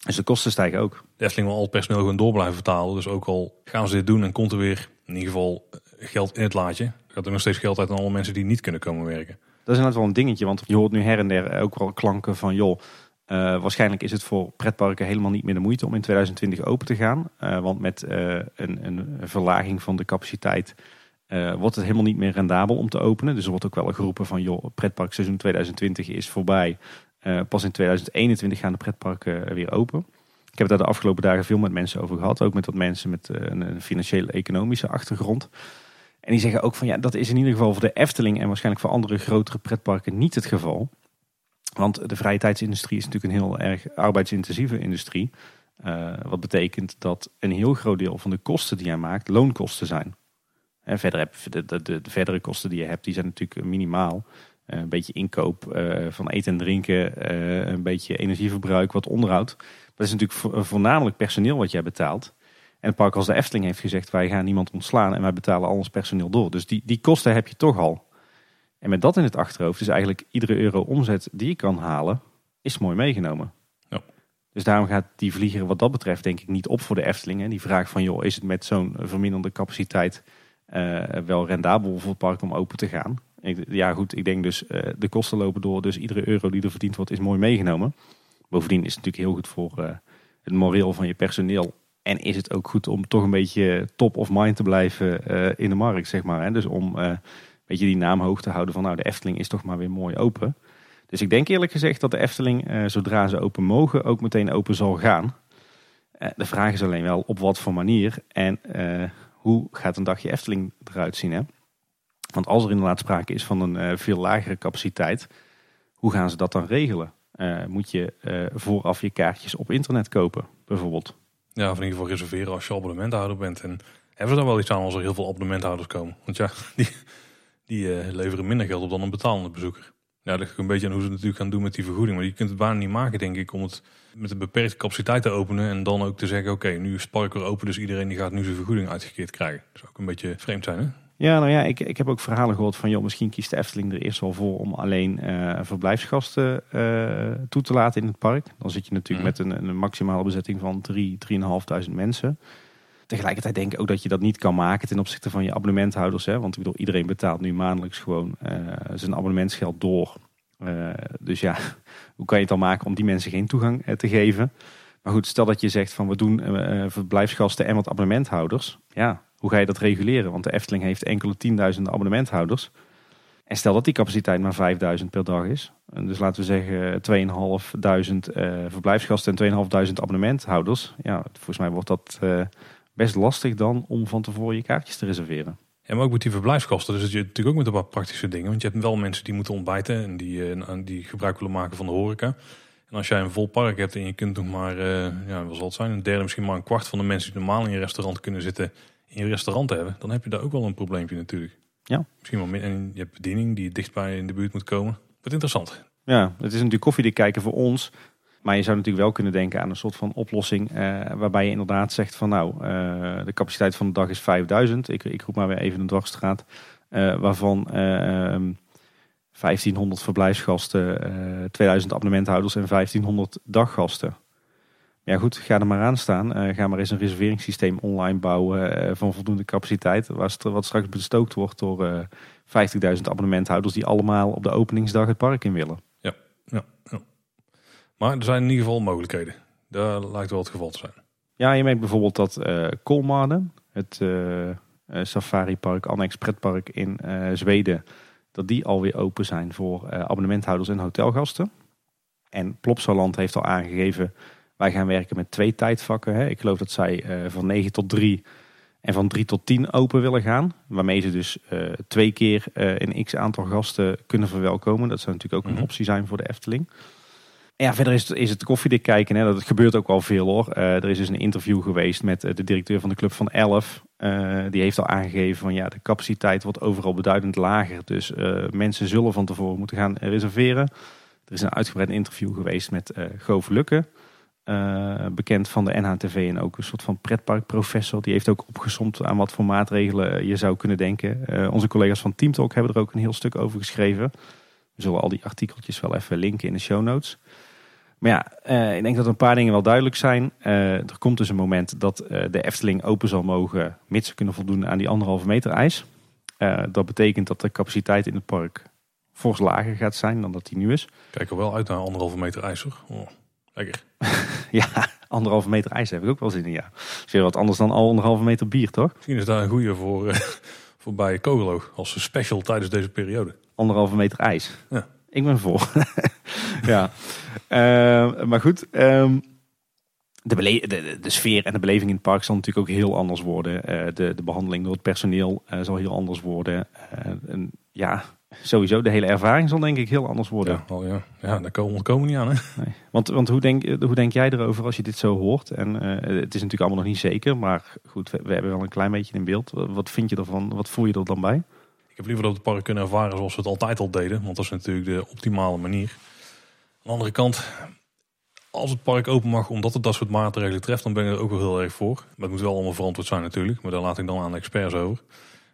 Dus de kosten stijgen ook. De Efteling wil al het personeel gewoon door blijven vertalen. Dus ook al gaan ze dit doen en komt er weer in ieder geval geld in het laadje. Gaat er nog steeds geld uit aan alle mensen die niet kunnen komen werken. Dat is inderdaad wel een dingetje. Want je hoort nu her en der ook wel klanken van... joh, uh, waarschijnlijk is het voor pretparken helemaal niet meer de moeite om in 2020 open te gaan. Uh, want met uh, een, een, verlaging van de capaciteit wordt het helemaal niet meer rendabel om te openen. Dus er wordt ook wel geroepen van joh, pretparkseizoen 2020 is voorbij. pas in 2021 gaan de pretparken weer open. Ik heb daar de afgelopen dagen veel met mensen over gehad. Ook met wat mensen met een financiële economische achtergrond. En die zeggen ook van ja, dat is in ieder geval voor de Efteling en waarschijnlijk voor andere grotere pretparken niet het geval. Want de vrije tijdsindustrie is natuurlijk een heel erg arbeidsintensieve industrie. Uh, wat betekent dat een heel groot deel van de kosten die jij maakt loonkosten zijn. En verder heb, de, de, de, de, verdere kosten die je hebt, die zijn natuurlijk minimaal. Uh, een beetje inkoop van eten en drinken, een beetje energieverbruik, wat onderhoud. Dat is natuurlijk voornamelijk personeel wat jij betaalt. En park als de Efteling heeft gezegd, wij gaan niemand ontslaan en wij betalen al ons personeel door. Dus die, die kosten heb je toch al. En met dat in het achterhoofd is eigenlijk iedere euro omzet die je kan halen, is mooi meegenomen. Ja. Dus daarom gaat die vlieger wat dat betreft denk ik niet op voor de Efteling. En die vraag van joh, is het met zo'n verminderde capaciteit uh, wel rendabel voor het park om open te gaan? ja goed, ik denk dus uh, de kosten lopen door, dus iedere euro die er verdiend wordt is mooi meegenomen. Bovendien is het natuurlijk heel goed voor uh, het moreel van je personeel En is het ook goed om toch een beetje top of mind te blijven in de markt, zeg maar. Hè? Dus om een beetje die naam hoog te houden van nou de Efteling is toch maar weer mooi open. Dus ik denk eerlijk gezegd dat de Efteling, zodra ze open mogen, ook meteen open zal gaan. de vraag is alleen wel op wat voor manier en hoe gaat een dagje Efteling eruit zien. Hè? Want als er inderdaad sprake is van een veel lagere capaciteit, hoe gaan ze dat dan regelen? Moet je vooraf je kaartjes op internet kopen, bijvoorbeeld? Ja, of in ieder geval reserveren als je abonnementhouder bent. En hebben ze daar wel iets aan als er heel veel abonnementhouders komen? Want ja, die, die uh, leveren minder geld op dan een betalende bezoeker. Ja, dat ligt een beetje aan hoe ze het natuurlijk gaan doen met die vergoeding. Maar je kunt het bijna niet maken, denk ik, om het met een beperkte capaciteit te openen. En dan ook te zeggen, oké, nu is het open, dus iedereen die gaat nu zijn vergoeding uitgekeerd krijgen. Dat zou ook een beetje vreemd zijn, hè? Ja, nou ja, ik, ik heb ook verhalen gehoord van, joh, misschien kiest de Efteling er eerst wel voor om alleen uh, verblijfsgasten uh, toe te laten in het park. Dan zit je natuurlijk mhm. met een, een maximale bezetting van 3, 3.500 mensen. Tegelijkertijd denk ik ook dat je dat niet kan maken ten opzichte van je abonnementhouders. Hè? Want ik bedoel, iedereen betaalt nu maandelijks gewoon uh, zijn abonnementsgeld door. dus ja, hoe kan je het dan maken om die mensen geen toegang te geven? Maar goed, stel dat je zegt van we doen verblijfsgasten en wat abonnementhouders. Ja, hoe ga je dat reguleren? Want de Efteling heeft enkele tienduizenden abonnementhouders. En stel dat die capaciteit maar 5000 per dag is. Dus laten we zeggen 2500 uh, verblijfsgasten en 2500 abonnementhouders. Ja, volgens mij wordt dat uh, best lastig dan om van tevoren je kaartjes te reserveren. Ja, maar ook met die verblijfsgasten. Dus je natuurlijk ook met een paar praktische dingen. Want je hebt wel mensen die moeten ontbijten en die, die gebruik willen maken van de horeca. En als jij een vol park hebt en je kunt nog maar, ja, wat zal het zijn, een derde, misschien maar een kwart van de mensen die normaal in je restaurant kunnen zitten, in je restaurant hebben, dan heb je daar ook wel een probleempje natuurlijk. Ja. Misschien wel meer. En je hebt bediening die dichtbij in de buurt moet komen. Wat interessant. Ja, het is natuurlijk koffiedik kijken voor ons. Maar je zou natuurlijk wel kunnen denken aan een soort van oplossing. Eh, waarbij je inderdaad zegt van nou, uh, de capaciteit van de dag is 5000. Ik, ik roep maar weer even een dwarsstraat. Uh, waarvan 1500 ehm, verblijfsgasten, 2000 abonnementhouders en 1500 daggasten. Ja goed, ga er maar aan staan. Uh, ga maar eens een reserveringssysteem online bouwen uh, van voldoende capaciteit. Waar wat straks bestookt wordt door uh, eh, 50.000 abonnementhouders die allemaal op de openingsdag het park in willen. Ja, ja, ja. Maar er zijn in ieder geval mogelijkheden. Daar lijkt wel het geval te zijn. Ja, je meent bijvoorbeeld dat Kolmarden, het safari park, annex pretpark in Zweden, dat die alweer open zijn voor abonnementhouders en hotelgasten. En Plopsaland heeft al aangegeven wij gaan werken met twee tijdvakken. Hè. Ik geloof dat zij uh, van 9 tot 3 en van 3 tot 10 open willen gaan. Waarmee ze dus uh, twee keer uh, een x aantal gasten kunnen verwelkomen. Dat zou natuurlijk ook een mhm. optie zijn voor de Efteling. En ja, verder is het, is het koffiedik kijken. Hè. Dat gebeurt ook al veel hoor. er is dus een interview geweest met de directeur van de club van 11. die heeft al aangegeven van ja, de capaciteit wordt overal beduidend lager. Dus mensen zullen van tevoren moeten gaan reserveren. Er is een uitgebreid interview geweest met uh, Goof Lukke. Uh, bekend van de NHTV en ook een soort van pretparkprofessor. Die heeft ook opgesomd aan wat voor maatregelen je zou kunnen denken. Uh, onze collega's van Teamtalk hebben er ook een heel stuk over geschreven. We zullen al die artikeltjes wel even linken in de show notes. Maar ja, uh, ik denk dat een paar dingen wel duidelijk zijn. er komt dus een moment dat de Efteling open zal mogen, mits ze kunnen voldoen aan die anderhalve meter ijs. dat betekent dat de capaciteit in het park fors lager gaat zijn dan dat die nu is. Kijk er wel uit naar anderhalve meter ijs. Oh. Lekker. ja, anderhalve meter ijs heb ik ook wel zin in, ja. is weer wat anders dan al anderhalve meter bier, toch? Misschien is daar een goede voor, uh, voor bij Kogelo als special tijdens deze periode. Anderhalve meter ijs. Ja. Ik ben voor. ja. Uh, maar goed, um, de, de, de, sfeer en de beleving in het park zal natuurlijk ook heel anders worden. Uh, de, de behandeling door het personeel zal heel anders worden. en ja, sowieso de hele ervaring zal denk ik heel anders worden. Ja, oh ja. ja daar komen, we niet aan. Hè? Nee. Want, want hoe, denk, hoe denk jij erover als je dit zo hoort? En uh, het is natuurlijk allemaal nog niet zeker, maar goed, we, hebben wel een klein beetje in beeld. Wat vind je ervan? Wat voel je er dan bij? Ik heb liever dat we het park kunnen ervaren zoals we het altijd al deden, want dat is natuurlijk de optimale manier. Aan de andere kant, als het park open mag omdat het dat soort maatregelen treft, dan ben ik er ook wel heel erg voor. Maar het moet wel allemaal verantwoord zijn natuurlijk, maar daar laat ik dan aan de experts over.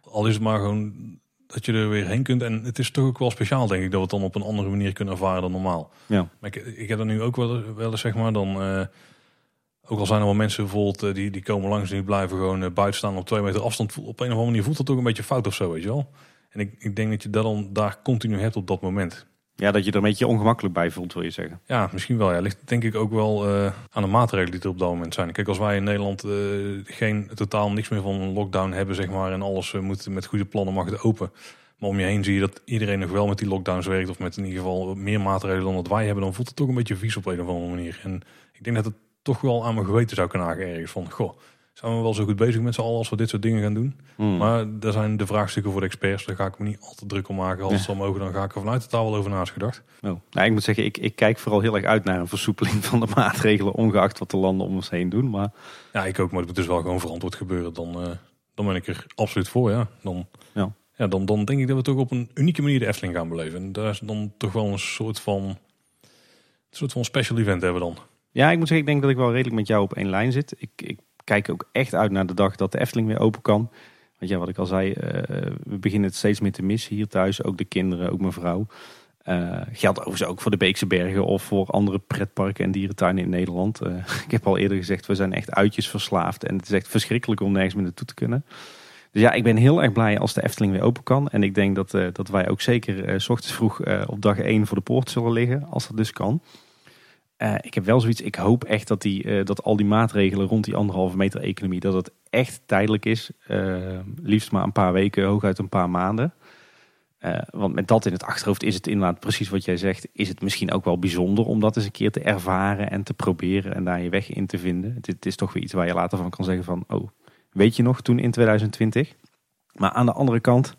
Al is het maar gewoon dat je er weer heen kunt. En het is toch ook wel speciaal, denk ik, dat we het dan op een andere manier kunnen ervaren dan normaal. Ja. Maar ik, ik heb er nu ook wel, wel eens, zeg maar, dan. Uh, ook al zijn er wel mensen bijvoorbeeld uh, die, die komen langs en die blijven gewoon uh, buiten staan op twee meter afstand. Op een of andere manier voelt dat ook een beetje fout of zo, weet je wel. En ik, ik denk dat je dat dan daar continu hebt op dat moment. Ja, dat je er een beetje ongemakkelijk bij voelt, wil je zeggen. Ja, misschien wel. Ja. Ligt denk ik ook wel uh, aan de maatregelen die er op dat moment zijn. Kijk, als wij in Nederland uh, geen totaal niks meer van een lockdown hebben, zeg maar, en alles uh, moet met goede plannen mag het open. Maar om je heen zie je dat iedereen nog wel met die lockdowns werkt, of met in ieder geval meer maatregelen dan wat wij hebben, dan voelt het toch een beetje vies op een of andere manier. En ik denk dat het toch wel aan mijn geweten zou kunnen aangeven ergens van, goh, zijn we wel zo goed bezig met z'n allen als we dit soort dingen gaan doen. Hmm. Maar daar zijn de vraagstukken voor de experts. Daar ga ik me niet altijd druk om maken. Als ja. het zal mogen, dan ga ik er vanuit de taal wel over naast gedacht. Oh. Nou, ik moet zeggen, ik, ik kijk vooral heel erg uit naar een versoepeling van de maatregelen. Ongeacht wat de landen om ons heen doen. Maar... Ja, ik ook. Maar het moet dus wel gewoon verantwoord gebeuren. Dan, uh, dan ben ik er absoluut voor, ja. Dan, ja. Ja, dan, dan denk ik dat we toch op een unieke manier de Efteling gaan beleven. En daar is dan toch wel een soort van, een soort van special event hebben dan. Ja, ik moet zeggen, ik denk dat ik wel redelijk met jou op één lijn zit. Ik, ik kijk ook echt uit naar de dag dat de Efteling weer open kan. Want ja, wat ik al zei, uh, we beginnen het steeds meer te missen hier thuis. Ook de kinderen, ook mijn vrouw. Uh, geldt overigens ook voor de Beekse Bergen of voor andere pretparken en dierentuinen in Nederland. Uh, ik heb al eerder gezegd, we zijn echt uitjes verslaafd. En het is echt verschrikkelijk om nergens meer naartoe te kunnen. Dus ja, ik ben heel erg blij als de Efteling weer open kan. En ik denk dat, dat wij ook zeker s ochtends vroeg op dag 1 voor de poort zullen liggen, als dat dus kan. Uh, ik heb wel zoiets, ik hoop echt dat, die, uh, dat al die maatregelen rond die anderhalve meter economie, dat het echt tijdelijk is. Uh, liefst maar een paar weken, hooguit een paar maanden. want met dat in het achterhoofd is het inderdaad precies wat jij zegt. Is het misschien ook wel bijzonder om dat eens een keer te ervaren en te proberen en daar je weg in te vinden. Het is toch weer iets waar je later van kan zeggen van, oh, weet je nog toen in 2020? Maar aan de andere kant,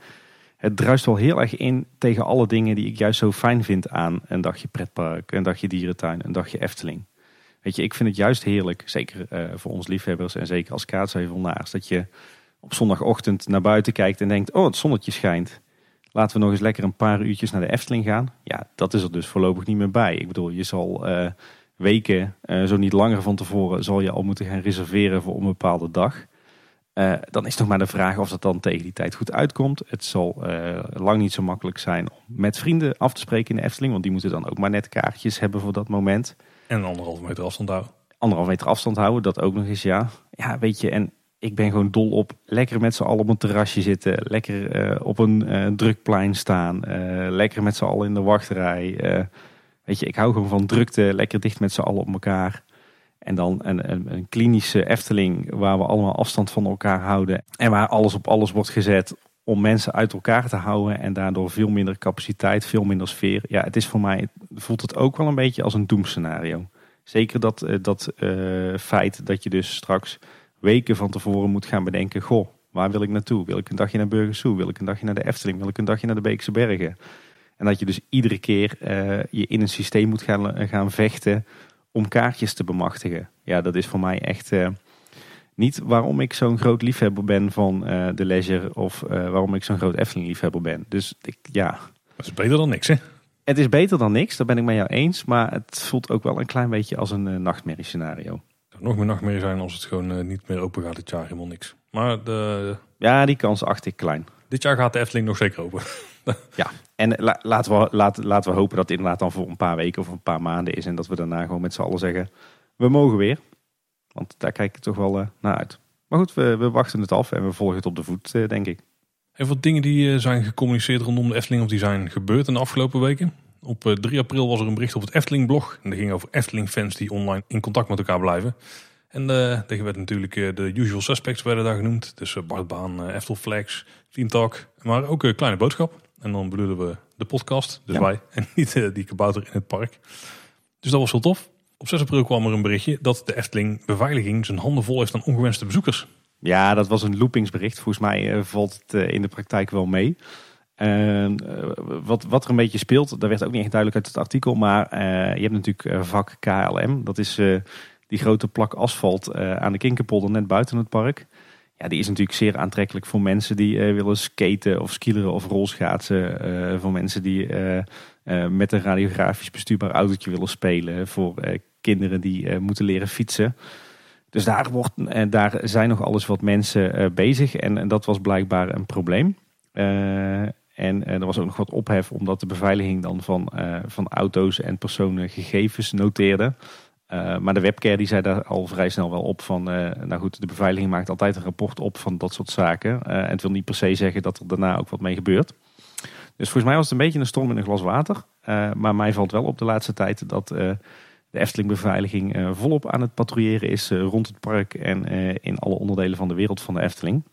het druist wel heel erg in tegen alle dingen die ik juist zo fijn vind aan een dagje pretpark, een dagje dierentuin, een dagje Efteling. Weet je, ik vind het juist heerlijk, zeker uh, voor ons liefhebbers en zeker als kaatsheuvelnaars, dat je op zondagochtend naar buiten kijkt en denkt, oh het zonnetje schijnt. Laten we nog eens lekker een paar uurtjes naar de Efteling gaan. Ja, dat is er dus voorlopig niet meer bij. Ik bedoel, je zal uh, weken, uh, zo niet langer van tevoren, zal je al moeten gaan reserveren voor een bepaalde dag. Uh, dan is nog maar de vraag of dat dan tegen die tijd goed uitkomt. Het zal uh, lang niet zo makkelijk zijn om met vrienden af te spreken in de Efteling. Want die moeten dan ook maar net kaartjes hebben voor dat moment. En anderhalve meter afstand houden. Anderhalve meter afstand houden, dat ook nog eens, ja. Ja, weet je, en ik ben gewoon dol op lekker met z'n allen op een terrasje zitten. Lekker uh, op een drukplein staan. lekker met z'n allen in de wachtrij. weet je, ik hou gewoon van drukte. Lekker dicht met z'n allen op elkaar. En dan een, een, klinische Efteling waar we allemaal afstand van elkaar houden. En waar alles op alles wordt gezet om mensen uit elkaar te houden. En daardoor veel minder capaciteit, veel minder sfeer. Ja, het is voor mij, voelt het ook wel een beetje als een doemscenario. Zeker dat, eh, dat uh, feit dat je dus straks weken van tevoren moet gaan bedenken. Goh, waar wil ik naartoe? Wil ik een dagje naar Burgersoe? Wil ik een dagje naar de Efteling? Wil ik een dagje naar de Beekse Bergen? En dat je dus iedere keer uh, je in een systeem moet gaan, gaan vechten om kaartjes te bemachtigen. Ja, dat is voor mij echt uh, niet waarom ik zo'n groot liefhebber ben van uh, de leisure of uh, waarom ik zo'n groot Efteling liefhebber ben. Dus ik, ja. Dat is beter dan niks, hè? Het is beter dan niks, daar ben ik met jou eens. Maar het voelt ook wel een klein beetje als een nachtmerrie scenario. nog meer nachtmerrie zijn als het gewoon niet meer open gaat dit jaar, helemaal niks. Maar de... Ja, die kans acht ik klein. Dit jaar gaat de Efteling nog zeker open. ja, en laten, we, laten, laten we hopen dat het inderdaad dan voor een paar weken of een paar maanden is. En dat we daarna gewoon met z'n allen zeggen, we mogen weer. Want daar kijk ik toch wel uh, naar uit. Maar goed, we, we, wachten het af en we volgen het op de voet, uh, denk ik. Even wat dingen die uh, zijn gecommuniceerd rondom de Efteling of die zijn gebeurd in de afgelopen weken. Op 3 april was er een bericht op het Efteling-blog. En dat ging over Efteling-fans die online in contact met elkaar blijven. En uh, tegen werd natuurlijk de usual suspects werden daar genoemd. Dus Bart Baan, Eftelflex, Team Talk, maar ook een kleine boodschap. En dan bedoelen we de podcast, dus wij, en niet die kabouter in het park. Dus dat was wel tof. Op 6 april kwam er een berichtje dat de Efteling beveiliging zijn handen vol heeft aan ongewenste bezoekers. Ja, dat was een loopingsbericht. Volgens mij valt het in de praktijk wel mee. wat, wat er een beetje speelt, dat werd ook niet echt duidelijk uit het artikel. Maar je hebt natuurlijk vak KLM. Dat is die grote plak asfalt aan de Kinkerpolder net buiten het park. Ja, die is natuurlijk zeer aantrekkelijk voor mensen die uh, willen skaten of skileren of rolschaatsen. Uh, voor mensen die met een radiografisch bestuurbaar autootje willen spelen. Voor kinderen die moeten leren fietsen. Dus daar, wordt, daar zijn nog alles wat mensen bezig. En, en, dat was blijkbaar een probleem. en er was ook nog wat ophef omdat de beveiliging dan van, van auto's en personen gegevens noteerde. Uh, maar de webcare die zei daar al vrij snel wel op van, uh, nou goed, de beveiliging maakt altijd een rapport op van dat soort zaken. Uh, en het wil niet per se zeggen dat er daarna ook wat mee gebeurt. Dus volgens mij was het een beetje een storm in een glas water. maar mij valt wel op de laatste tijd dat de Efteling beveiliging volop aan het patrouilleren is rond het park en in alle onderdelen van de wereld van de Efteling.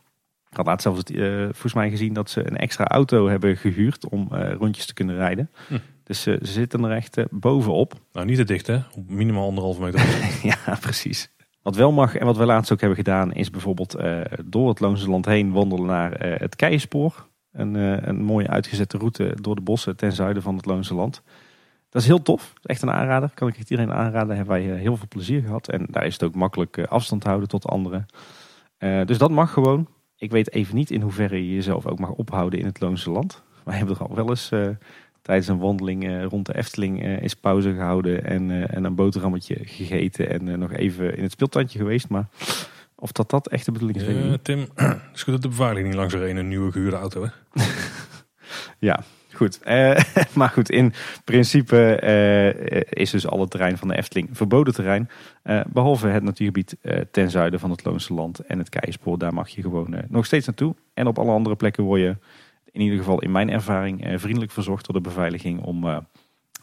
Ik had laatst zelfs volgens mij gezien dat ze een extra auto hebben gehuurd om rondjes te kunnen rijden. Hm. Dus ze zitten er echt bovenop. Nou, niet te dicht hè? Op minimaal anderhalve meter. ja, precies. Wat wel mag en wat we laatst ook hebben gedaan is bijvoorbeeld uh, door het Loonse Land heen wandelen naar uh, het Keienspoor. Een, uh, een mooie uitgezette route door de bossen ten zuiden van het Loonse Land. Dat is heel tof. Echt een aanrader. Kan ik echt iedereen aanraden. Hebben wij heel veel plezier gehad. En daar is het ook makkelijk afstand houden tot anderen. dus dat mag gewoon. Ik weet even niet in hoeverre je jezelf ook mag ophouden in het Loonse Land. Wij hebben er al wel eens tijdens een wandeling uh, rond de Efteling uh, is pauze gehouden en, uh, en een boterhammetje gegeten en nog even in het speeltuintje geweest. Maar of dat dat echt de bedoeling is. Ja, Tim, het is goed dat de beveiliging niet langs er een, een nieuwe gehuurde auto hè? ja, goed. maar goed, in principe is dus al het terrein van de Efteling verboden terrein. behalve het natuurgebied ten zuiden van het Loonse Land en het Keispoor. Daar mag je gewoon nog steeds naartoe. En op alle andere plekken word je in ieder geval in mijn ervaring eh, vriendelijk verzocht door de beveiliging om eh,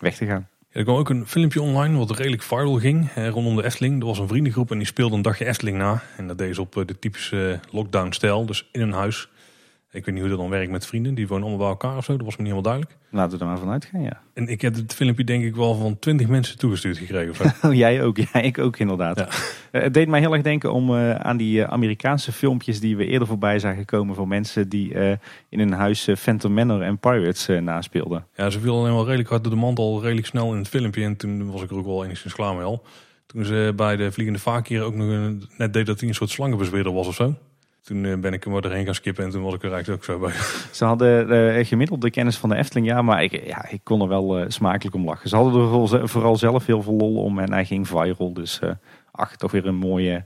weg te gaan. er kwam ook een filmpje online wat redelijk viral ging rondom de Efteling. Er was een vriendengroep en die speelde een dagje Efteling na. En dat deed ze op eh, de typische lockdown stijl, dus in een huis. Ik weet niet hoe dat dan werkt met vrienden. Die wonen allemaal bij elkaar of zo. Dat was me niet helemaal duidelijk. Laten we er maar vanuit gaan, ja. En ik heb het filmpje denk ik wel van twintig mensen toegestuurd gekregen. Of zo. Oh, jij ook. Ja, ik ook inderdaad. Ja. Eh, het deed mij heel erg denken om uh, aan die eh, Amerikaanse filmpjes die we eerder voorbij zagen komen. Van mensen die in een huis Phantom Manor en Pirates naspeelden. Ja, ze viel alleen wel redelijk hard door de mand al redelijk snel in het filmpje. En toen was ik er ook wel enigszins klaar mee al. Toen ze bij de Vliegende Vaak hier ook nog een, net deed dat hij een soort slangenbezweerder was of zo. Toen eh, ben ik hem erheen gaan skippen en toen was ik er eigenlijk ook zo bij. Ze hadden uh, gemiddeld de kennis van de Efteling, ja, maar ik, ja, ik kon er wel uh, smakelijk om lachen. Ze hadden er vooral zelf heel veel lol om en hij ging viral. Dus ach, toch weer een, mooie,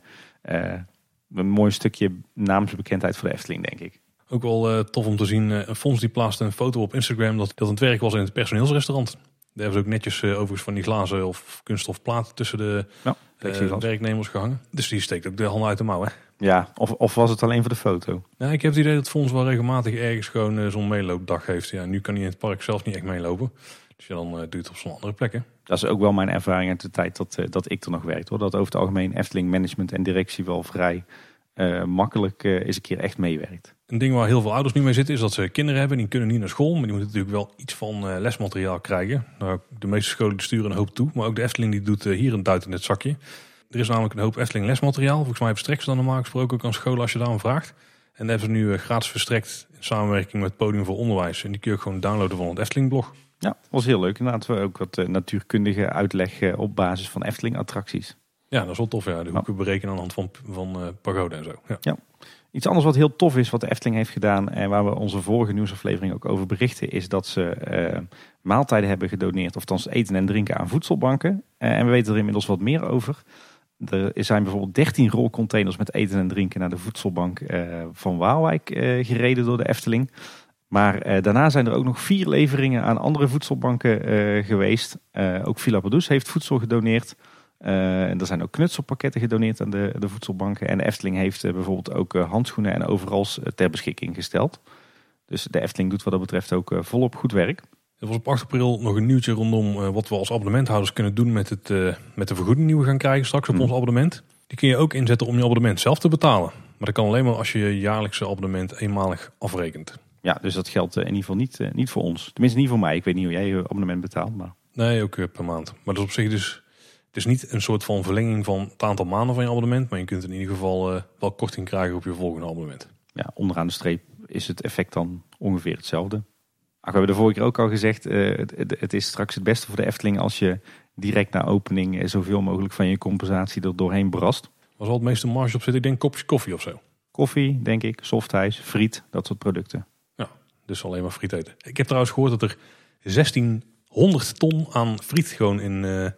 een mooi stukje naamsbekendheid voor de Efteling, denk ik. Ook wel tof om te zien. Uh, Fons die plaatste een foto op Instagram dat, dat het werk was in het personeelsrestaurant. Daar hebben ze ook netjes overigens van die glazen of kunststof platen tussen de ja, werknemers gehangen. Dus die steekt ook de handen uit de mouw. Hè? Ja, of, of was het alleen voor de foto? Ja, ik heb het idee dat Fons wel regelmatig ergens gewoon uh, zo'n meeloopdag heeft. Ja, nu kan hij in het park zelfs niet echt meelopen. Dus ja, dan uh, doet het op zo'n andere plekken. Dat is ook wel mijn ervaring uit de tijd dat, uh, dat ik er nog werkte. Hoor. Dat over het algemeen Efteling management en directie wel vrij makkelijk is een keer echt meewerkt. Een ding waar heel veel ouders nu mee zitten is dat ze kinderen hebben. Die kunnen niet naar school, maar die moeten natuurlijk wel iets van lesmateriaal krijgen. Nou, de meeste scholen sturen een hoop toe. Maar ook de Efteling die doet hier een duit in het zakje. Er is namelijk een hoop Efteling lesmateriaal. Volgens mij verstrekken ze dan normaal gesproken ook aan scholen als je daarom vraagt. En dat hebben ze nu eh, gratis verstrekt in samenwerking met Podium voor Onderwijs. En die kun je gewoon downloaden van het Efteling blog. Ja, dat was heel leuk. Inderdaad, we ook wat eh, natuurkundige uitleg eh, op basis van Efteling attracties. Ja, dat is wel tof. Ja. De hoeken berekenen aan de hand van, van uh, pagode en zo. Ja. ja. Iets anders wat heel tof is wat de Efteling heeft gedaan en waar we onze vorige nieuwsaflevering ook over berichten, is dat ze uh, maaltijden hebben gedoneerd, of eten en drinken aan voedselbanken. en we weten er inmiddels wat meer over. Er zijn bijvoorbeeld 13 rolcontainers met eten en drinken naar de voedselbank eh, van Waalwijk eh, gereden door de Efteling. Maar eh, daarna zijn er ook nog vier leveringen aan andere voedselbanken geweest. ook Villa Padus heeft voedsel gedoneerd. en er zijn ook knutselpakketten gedoneerd aan de, de voedselbanken. En de Efteling heeft bijvoorbeeld ook handschoenen en overals ter beschikking gesteld. Dus de Efteling doet wat dat betreft ook volop goed werk. Er was op 8 april nog een nieuwtje rondom uh, wat we als abonnementhouders kunnen doen met, het, uh, met de vergoeding die we gaan krijgen straks op mm. ons abonnement. Die kun je ook inzetten om je abonnement zelf te betalen. Maar dat kan alleen maar als je je jaarlijkse abonnement eenmalig afrekent. Ja, dus dat geldt uh, in ieder geval niet, niet voor ons. Tenminste niet voor mij. Ik weet niet hoe jij je abonnement betaalt. Maar... Nee, ook per maand. Maar dat is op zich dus... Het is niet een soort van verlenging van het aantal maanden van je abonnement. Maar je kunt in ieder geval wel korting krijgen op je volgende abonnement. Ja, onderaan de streep is het effect dan ongeveer hetzelfde. Ach, we hebben de vorige keer ook al gezegd, uh, het, het, is straks het beste voor de Efteling als je direct na opening eh, zoveel mogelijk van je compensatie er doorheen brast. Was wel het meeste marge op zit? Ik denk kopjes koffie of zo. Koffie, denk ik, softijs, friet, dat soort producten. Ja, dus alleen maar friet eten. Ik heb trouwens gehoord dat er 1600 ton aan friet gewoon in, uh,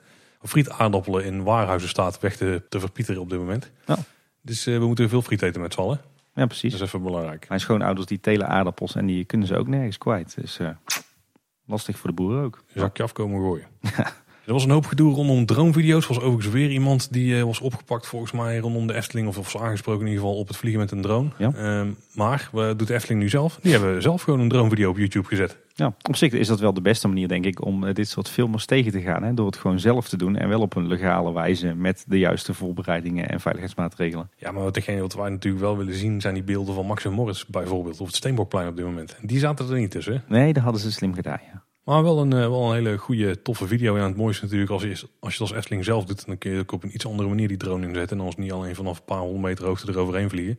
frietaardappelen in waarhuizen staat weg te, te verpieteren op dit moment. Ja. Dus we moeten veel friet eten met z'n allen. Ja, precies. Dat is even belangrijk. Mijn schoonouders die telen aardappels en die kunnen ze ook nergens kwijt. Dus uh, lastig voor de boeren ook. Zakje afkomen gooien. Er was een hoop gedoe rondom dronevideo's. Er was overigens weer iemand die uh, was opgepakt volgens mij rondom de Efteling. Of, of was aangesproken in ieder geval op het vliegen met een drone. Ja. Um, maar wat doet de Efteling nu zelf? Die hebben zelf gewoon een dronevideo op YouTube gezet. Ja, op zich is dat wel de beste manier denk ik om uh, dit soort filmers tegen te gaan. Hè? Door het gewoon zelf te doen en wel op een legale wijze met de juiste voorbereidingen en veiligheidsmaatregelen. Ja, maar degene wat wij natuurlijk wel willen zien zijn die beelden van Max en Morris bijvoorbeeld. Of het Steenbokplein op dit moment. En die zaten er niet tussen. Nee, dat hadden ze slim gedaan ja. Maar wel een, wel een hele goede, toffe video. En het mooiste natuurlijk, als je, als je het als Efteling zelf doet, dan kun je ook op een iets andere manier die drone inzetten. En dan is niet alleen vanaf een paar honderd meter hoogte eroverheen vliegen.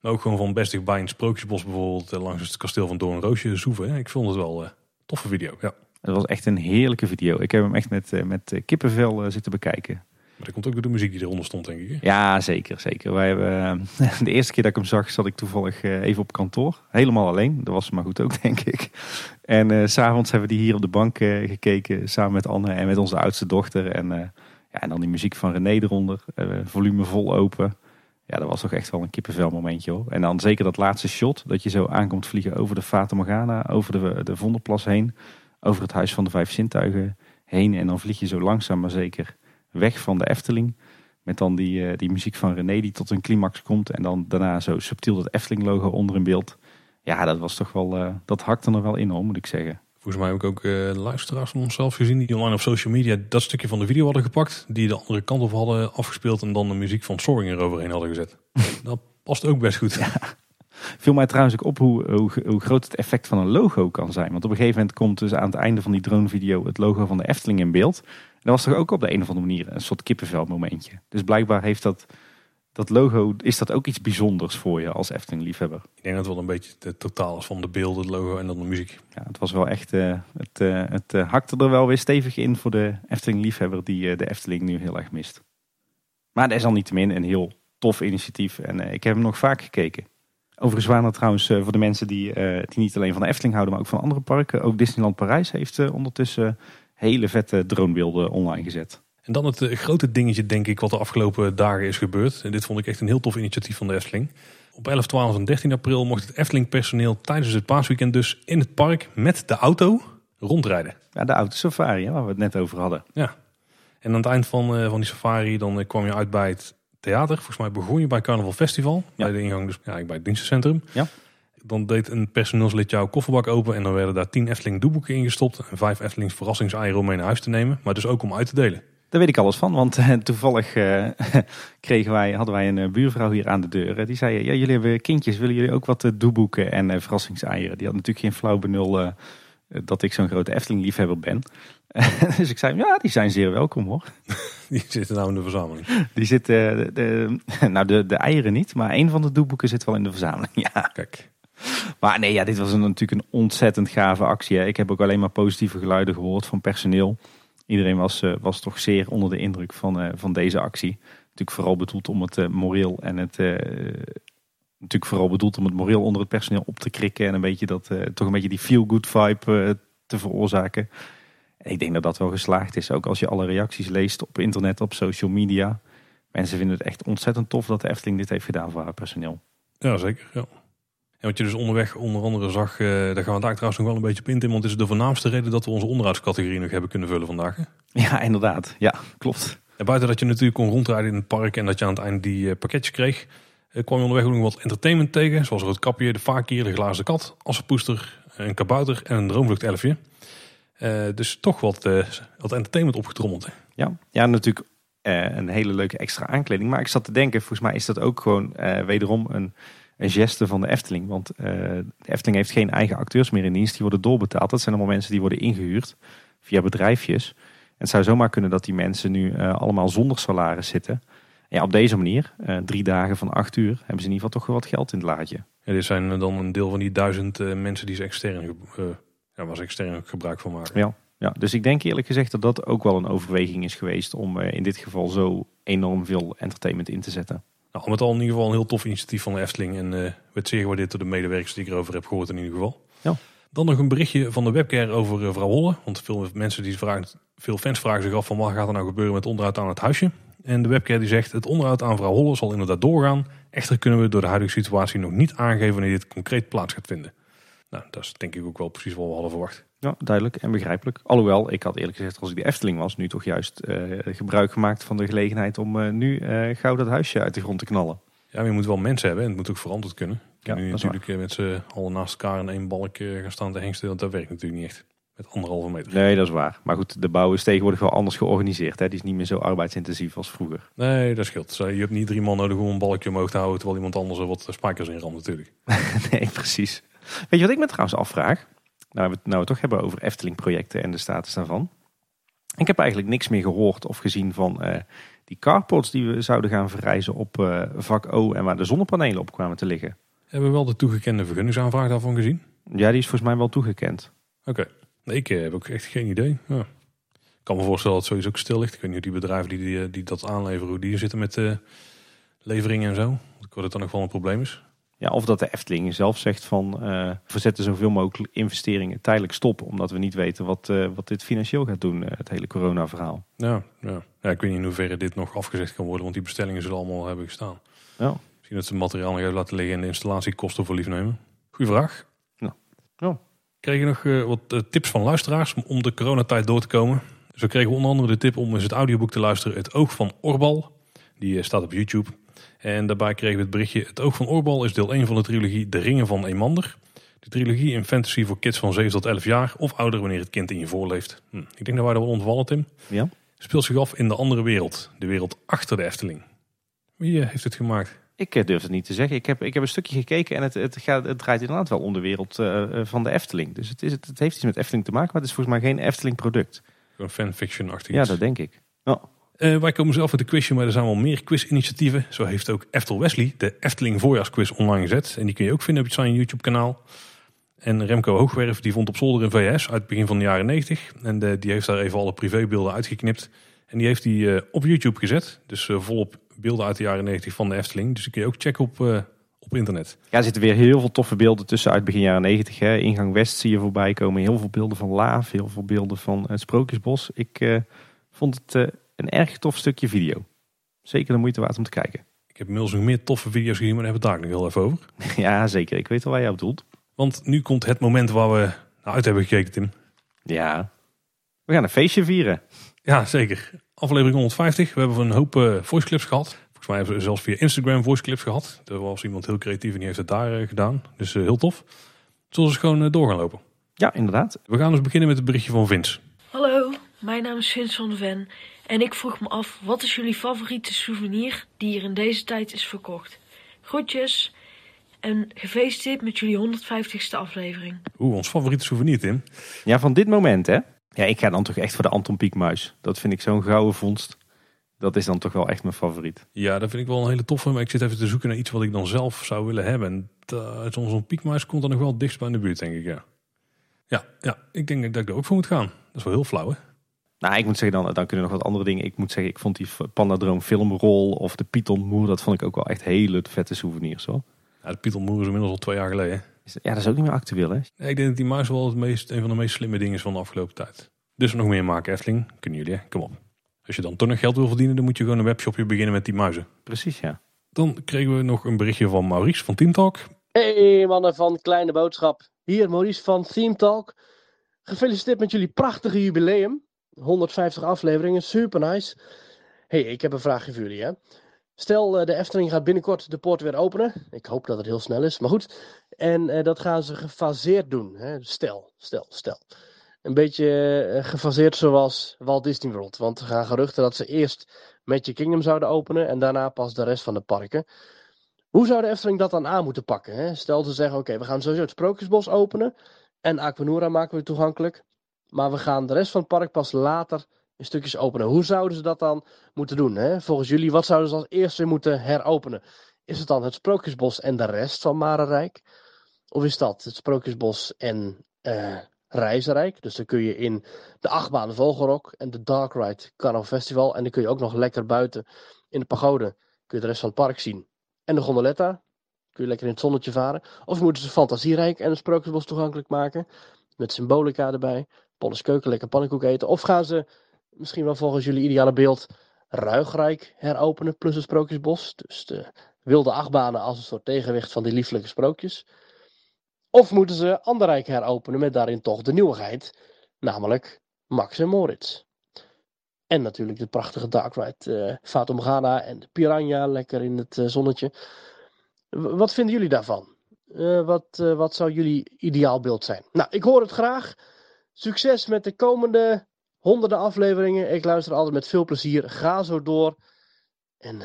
Maar ook gewoon van best dichtbij in Sprookjesbos bijvoorbeeld, langs het kasteel van Doornroosje zoeven. Ik vond het wel uh, toffe video, ja. Het was echt een heerlijke video. Ik heb hem echt met, met kippenvel zitten bekijken. Maar dat komt ook door de muziek die eronder stond, denk ik. Ja, zeker. zeker. Wij hebben, de eerste keer dat ik hem zag, zat ik toevallig even op kantoor. Helemaal alleen. Dat was maar goed ook, denk ik. En uh, s'avonds hebben we die hier op de bank gekeken, samen met Anne en met onze oudste dochter. En, ja, en dan die muziek van René eronder, volume vol open. Ja, dat was toch echt wel een kippenvel momentje hoor. En dan zeker dat laatste shot, dat je zo aankomt vliegen over de Fata Morgana, over de, de Vondelplas heen, over het Huis van de Vijf Zintuigen heen. En dan vlieg je zo langzaam maar zeker weg van de Efteling. Met dan die, die muziek van René die tot een climax komt. En dan daarna zo subtiel dat Efteling logo onder in beeld. Ja, dat was toch wel, uh, dat hakte er wel in hoor, moet ik zeggen. Volgens mij heb ik ook uh, luisteraars van onszelf gezien die online op social media dat stukje van de video hadden gepakt. Die de andere kant op hadden afgespeeld en dan de muziek van Soaring eroverheen hadden gezet. dat past ook best goed. Ja. Viel mij trouwens ook op hoe, hoe, hoe, groot het effect van een logo kan zijn. Want op een gegeven moment komt dus aan het einde van die dronevideo het logo van de Efteling in beeld. Dat was toch ook op de een of andere manier een soort kippenvel momentje. Dus blijkbaar heeft dat dat logo, is dat ook iets bijzonders voor je als Efteling-liefhebber? Ik denk dat het wel een beetje het totaal is van de beelden, het logo en dan de muziek. Ja, het was wel echt, uh, het, uh, het uh, hakte er wel weer stevig in voor de Efteling-liefhebber die de Efteling nu heel erg mist. Maar dat is al niet min een heel tof initiatief en ik heb hem nog vaak gekeken. Overigens waren er trouwens voor de mensen die, die niet alleen van de Efteling houden, maar ook van andere parken. Ook Disneyland Parijs heeft ondertussen hele vette dronebeelden online gezet. En dan het uh, grote dingetje, denk ik, wat de afgelopen dagen is gebeurd. En dit vond ik echt een heel tof initiatief van de Efteling. Op 11, 12 en 13 april mocht het Efteling personeel tijdens het paasweekend dus in het park met de auto rondrijden. Ja, de autosafari, waar we het net over hadden. Ja. En aan het eind van, uh, van die safari dan uh, kwam je uit bij het theater. Volgens mij begon je bij Carnaval Festival. Ja. Bij de ingang, dus ja, bij het dienstencentrum. Ja. Dan deed een personeelslid jouw kofferbak open en dan werden daar 10 Efteling doeboeken ingestopt. En 5 Eftelings verrassingseieren om mee naar huis te nemen. Maar dus ook om uit te delen. Daar weet ik alles van, want uh, toevallig uh, kregen wij, hadden wij een uh, buurvrouw hier aan de deur. die zei, ja, jullie hebben kindjes, willen jullie ook wat doeboeken en verrassingseieren? Die had natuurlijk geen flauw benul dat ik zo'n grote Efteling-liefhebber ben. dus ik zei, ja, die zijn zeer welkom hoor. Die zitten nou in de verzameling? Die zitten, de, nou de, de eieren niet, maar een van de doeboeken zit wel in de verzameling, ja. Kijk. Maar nee, ja, dit was natuurlijk een ontzettend gave actie. Ik heb ook alleen maar positieve geluiden gehoord van personeel. Iedereen was, uh, was toch zeer onder de indruk van, uh, van deze actie. Natuurlijk vooral bedoeld om het uh, moreel en het. natuurlijk vooral bedoeld om het moreel onder het personeel op te krikken. En een beetje dat, toch een beetje die feel-good vibe te veroorzaken. En ik denk dat dat wel geslaagd is. Ook als je alle reacties leest op internet, op social media. Mensen vinden het echt ontzettend tof dat de Efteling dit heeft gedaan voor haar personeel. Ja, zeker. Ja. Wat je dus onderweg onder andere zag, uh, daar gaan we daar trouwens nog wel een beetje op in, want het is de voornaamste reden dat we onze onderhoudscategorie nog hebben kunnen vullen vandaag. Hè? Ja, inderdaad. Ja, klopt. En buiten dat je natuurlijk kon rondrijden in het park en dat je aan het einde die uh, pakketjes kreeg, uh, kwam je onderweg ook nog wat entertainment tegen. Zoals het kapje, de vakier, de glazen kat, assenpoester, een kabouter en een droomvluchtelfje. dus toch wat, wat entertainment opgetrommeld. Hè? Ja. ja, natuurlijk een hele leuke extra aankleding. Maar ik zat te denken, volgens mij is dat ook gewoon wederom een een geste van de Efteling. Want uh, de Efteling heeft geen eigen acteurs meer in dienst. Die worden doorbetaald. Dat zijn allemaal mensen die worden ingehuurd via bedrijfjes. En het zou zomaar kunnen dat die mensen nu uh, allemaal zonder salaris zitten. En ja, op deze manier, uh, drie dagen van acht uur, hebben ze in ieder geval toch wel wat geld in het laadje. Ja, dit zijn dan een deel van die duizend mensen die ze extern, ja, ze extern gebruik van maken. Ja, ja, dus ik denk eerlijk gezegd dat dat ook wel een overweging is geweest om in dit geval zo enorm veel entertainment in te zetten. Nou, met al in ieder geval een heel tof initiatief van de Efteling. En uh, werd zeer gewaardeerd door de medewerkers die ik erover heb gehoord in ieder geval. Ja. Dan nog een berichtje van de webcare over uh, vrouw Holle. Want veel mensen die vragen, veel fans vragen zich af van wat gaat er nou gebeuren met onderhoud aan het huisje. En de webcare die zegt het onderhoud aan vrouw Holle zal inderdaad doorgaan. Echter kunnen we door de huidige situatie nog niet aangeven wanneer dit concreet plaats gaat vinden. Nou, dat is denk ik ook wel precies wat we hadden verwacht. Ja, duidelijk en begrijpelijk. Alhoewel, ik had eerlijk gezegd, als ik de Efteling was, nu toch juist uh, gebruik gemaakt van de gelegenheid om uh, nu uh, gauw dat huisje uit de grond te knallen. Ja, maar je moet wel mensen hebben en het moet ook verantwoord kunnen. Ja, nu natuurlijk met z'n allen naast elkaar in één balk gaan staan te hengsten, want dat werkt natuurlijk niet echt. Met anderhalve meter. Nee, dat is waar. Maar goed, de bouw is tegenwoordig wel anders georganiseerd. Hè? Die is niet meer zo arbeidsintensief als vroeger. Nee, dat scheelt. Je hebt niet drie man nodig om een balkje omhoog te houden... terwijl iemand anders er wat spijkers in ramt natuurlijk. nee, precies. Weet je wat ik me trouwens afvraag? Nou, we, nou het toch hebben over Efteling-projecten en de status daarvan. Ik heb eigenlijk niks meer gehoord of gezien van uh, die carports die we zouden gaan verrijzen op uh, vak O en waar de zonnepanelen op kwamen te liggen. Hebben we wel de toegekende vergunningsaanvraag daarvan gezien? Ja, die is volgens mij wel toegekend. Oké. Nee, ik eh, heb ook echt geen idee. Ja. Ik kan me voorstellen dat het sowieso ook stil ligt. Ik weet niet hoe die bedrijven die, die, die dat aanleveren, hoe die zitten met uh, leveringen en zo. Ik hoor dat het dan nog wel een probleem is. Ja, of dat de Efteling zelf zegt van uh, we zetten zoveel mogelijk investeringen tijdelijk stop. Omdat we niet weten wat, uh, wat dit financieel gaat doen, uh, het hele corona verhaal. Ja, ja. ja, ik weet niet in hoeverre dit nog afgezegd kan worden. Want die bestellingen zullen allemaal hebben gestaan. Ja. Misschien dat ze materiaal nog even laten liggen en de installatiekosten voor lief nemen. Goeie vraag. Ja. ja. Kreeg je nog wat tips van luisteraars om de coronatijd door te komen. Zo kregen we onder andere de tip om eens het audioboek te luisteren. Het Oog van Orbal. Die staat op YouTube. En daarbij kregen we het berichtje: Het Oog van Oorbal is deel 1 van de trilogie De Ringen van Emander. De trilogie in fantasy voor kids van 7 tot 11 jaar of ouder wanneer het kind in je voorleeft. Hm, ik denk dat wij er wel ontvallen, Tim. Ja. Speelt zich af in de andere wereld, de wereld achter de Efteling. Wie eh, heeft het gemaakt? Ik eh, durf het niet te zeggen. Ik heb, ik heb een stukje gekeken en het, het, gaat, het draait inderdaad wel om de wereld uh, van de Efteling. Dus het, is, het, het, heeft iets met Efteling te maken, maar het is volgens mij geen Efteling product. Een fanfiction-achtig Ja, dat denk ik. Oh. Uh, wij komen zelf met de quizje, maar er zijn wel meer quizinitiatieven. Zo heeft ook Eftel Wesley de Efteling voorjaarsquiz online gezet. En die kun je ook vinden op zijn YouTube kanaal. En Remco Hoogwerf die vond op zolder een VS uit het begin van de jaren 90. En de, die heeft daar even alle privébeelden uitgeknipt. En die heeft die uh, op YouTube gezet. Dus volop beelden uit de jaren 90 van de Efteling. Dus die kun je ook checken op, op internet. Ja, er zitten weer heel veel toffe beelden tussen uit begin jaren 90. Hè. Ingang West zie je voorbij komen. Heel veel beelden van Laaf, heel veel beelden van het Sprookjesbos. Ik vond het een erg tof stukje video. Zeker de moeite waard om te kijken. Ik heb inmiddels nog meer toffe video's gezien, maar daar hebben we het daar nog heel even over. Ja, zeker. Ik weet wel waar jij op doelt. Want nu komt het moment waar we naar uit hebben gekeken, Tim. Ja, we gaan een feestje vieren. Ja, zeker. Aflevering 150. We hebben een hoop uh, voice clips gehad. Volgens mij hebben we zelfs via Instagram voice clips gehad. Er was iemand heel creatief en die heeft het daar uh, gedaan. Dus uh, heel tof. Zullen we gewoon door gaan lopen? Ja, inderdaad. We gaan dus beginnen met het berichtje van Vince. Mijn naam is Vince van de Ven. En ik vroeg me af, wat is jullie favoriete souvenir die hier in deze tijd is verkocht? Groetjes en gefeliciteerd met jullie 150ste aflevering. Oeh, ons favoriete souvenir, Tim. Ja, van dit moment, hè? Ja, ik ga dan toch echt voor de Anton Pieckmuis. Dat vind ik zo'n gouden vondst. Dat is dan toch wel echt mijn favoriet. Ja, dat vind ik wel een hele toffe. Maar ik zit even te zoeken naar iets wat ik dan zelf zou willen hebben. En zo'n piekmuis komt dan nog wel dichtst bij in de buurt, denk ik, ja. Ja, ja, ik denk dat ik er ook voor moet gaan. Dat is wel heel flauw, hè? Nou, ik moet zeggen, dan, dan kunnen nog wat andere dingen. Ik moet zeggen, ik vond die Pandadroom filmrol of de Python Moer, dat vond ik ook wel echt hele vette souvenirs hoor. Ja, de Python Moer is inmiddels al twee jaar geleden. Ja, dat is ook niet meer actueel hè? Nee, ik denk dat die muis wel het meest, een van de meest slimme dingen is van de afgelopen tijd. Dus nog meer maken, Efteling. Kunnen jullie, hè? Kom op. Als je dan toch nog geld wil verdienen, dan moet je gewoon een webshopje beginnen met die muizen. Precies, ja. Dan kregen we nog een berichtje van Maurice van Team Talk. Hey mannen van Kleine Boodschap. Hier Maurice van Team Talk. Gefeliciteerd met jullie prachtige jubileum. 150 afleveringen, super nice. hey, ik heb een vraagje voor jullie. Hè? Stel, uh, de Efteling gaat binnenkort de poort weer openen. Ik hoop dat het heel snel is, maar goed. En uh, dat gaan ze gefaseerd doen. Hè? Stel, stel, stel. Een beetje uh, gefaseerd zoals Walt Disney World. Want er gaan geruchten dat ze eerst Magic Kingdom zouden openen en daarna pas de rest van de parken. Hoe zou de Efteling dat dan aan moeten pakken? Hè? Stel ze zeggen, oké, we gaan sowieso het Sprookjesbos openen. En Aquanura maken we toegankelijk. Maar we gaan de rest van het park pas later in stukjes openen. Hoe zouden ze dat dan moeten doen? Hè? Volgens jullie, wat zouden ze als eerste moeten heropenen? Is het dan het Sprookjesbos en de rest van Marenrijk? Of is dat het Sprookjesbos en uh, Reizenrijk? Dus dan kun je in de achtbaan Vogelrok en de Dark Ride Carnival Festival. En dan kun je ook nog lekker buiten in de pagode kun je de rest van het park zien. En de gondoletta, kun je lekker in het zonnetje varen. Of moeten ze Fantasierijk en het Sprookjesbos toegankelijk maken. Met symbolica erbij. Polles keuken, lekker pannenkoek eten. Of gaan ze misschien wel volgens jullie ideale beeld Ruigrijk heropenen plus het Sprookjesbos. Dus de wilde achtbanen als een soort tegenwicht van die lieflijke sprookjes. Of moeten ze Anderrijk heropenen met daarin toch de nieuwigheid, namelijk Max en Moritz. En natuurlijk de prachtige Dark Ride uh, Fatum Ghana en de Piranha lekker in het uh, zonnetje. Wat vinden jullie daarvan? Uh, wat, wat zou jullie ideaalbeeld zijn? Nou, ik hoor het graag. Succes met de komende honderden afleveringen. Ik luister altijd met veel plezier. Ga zo door. En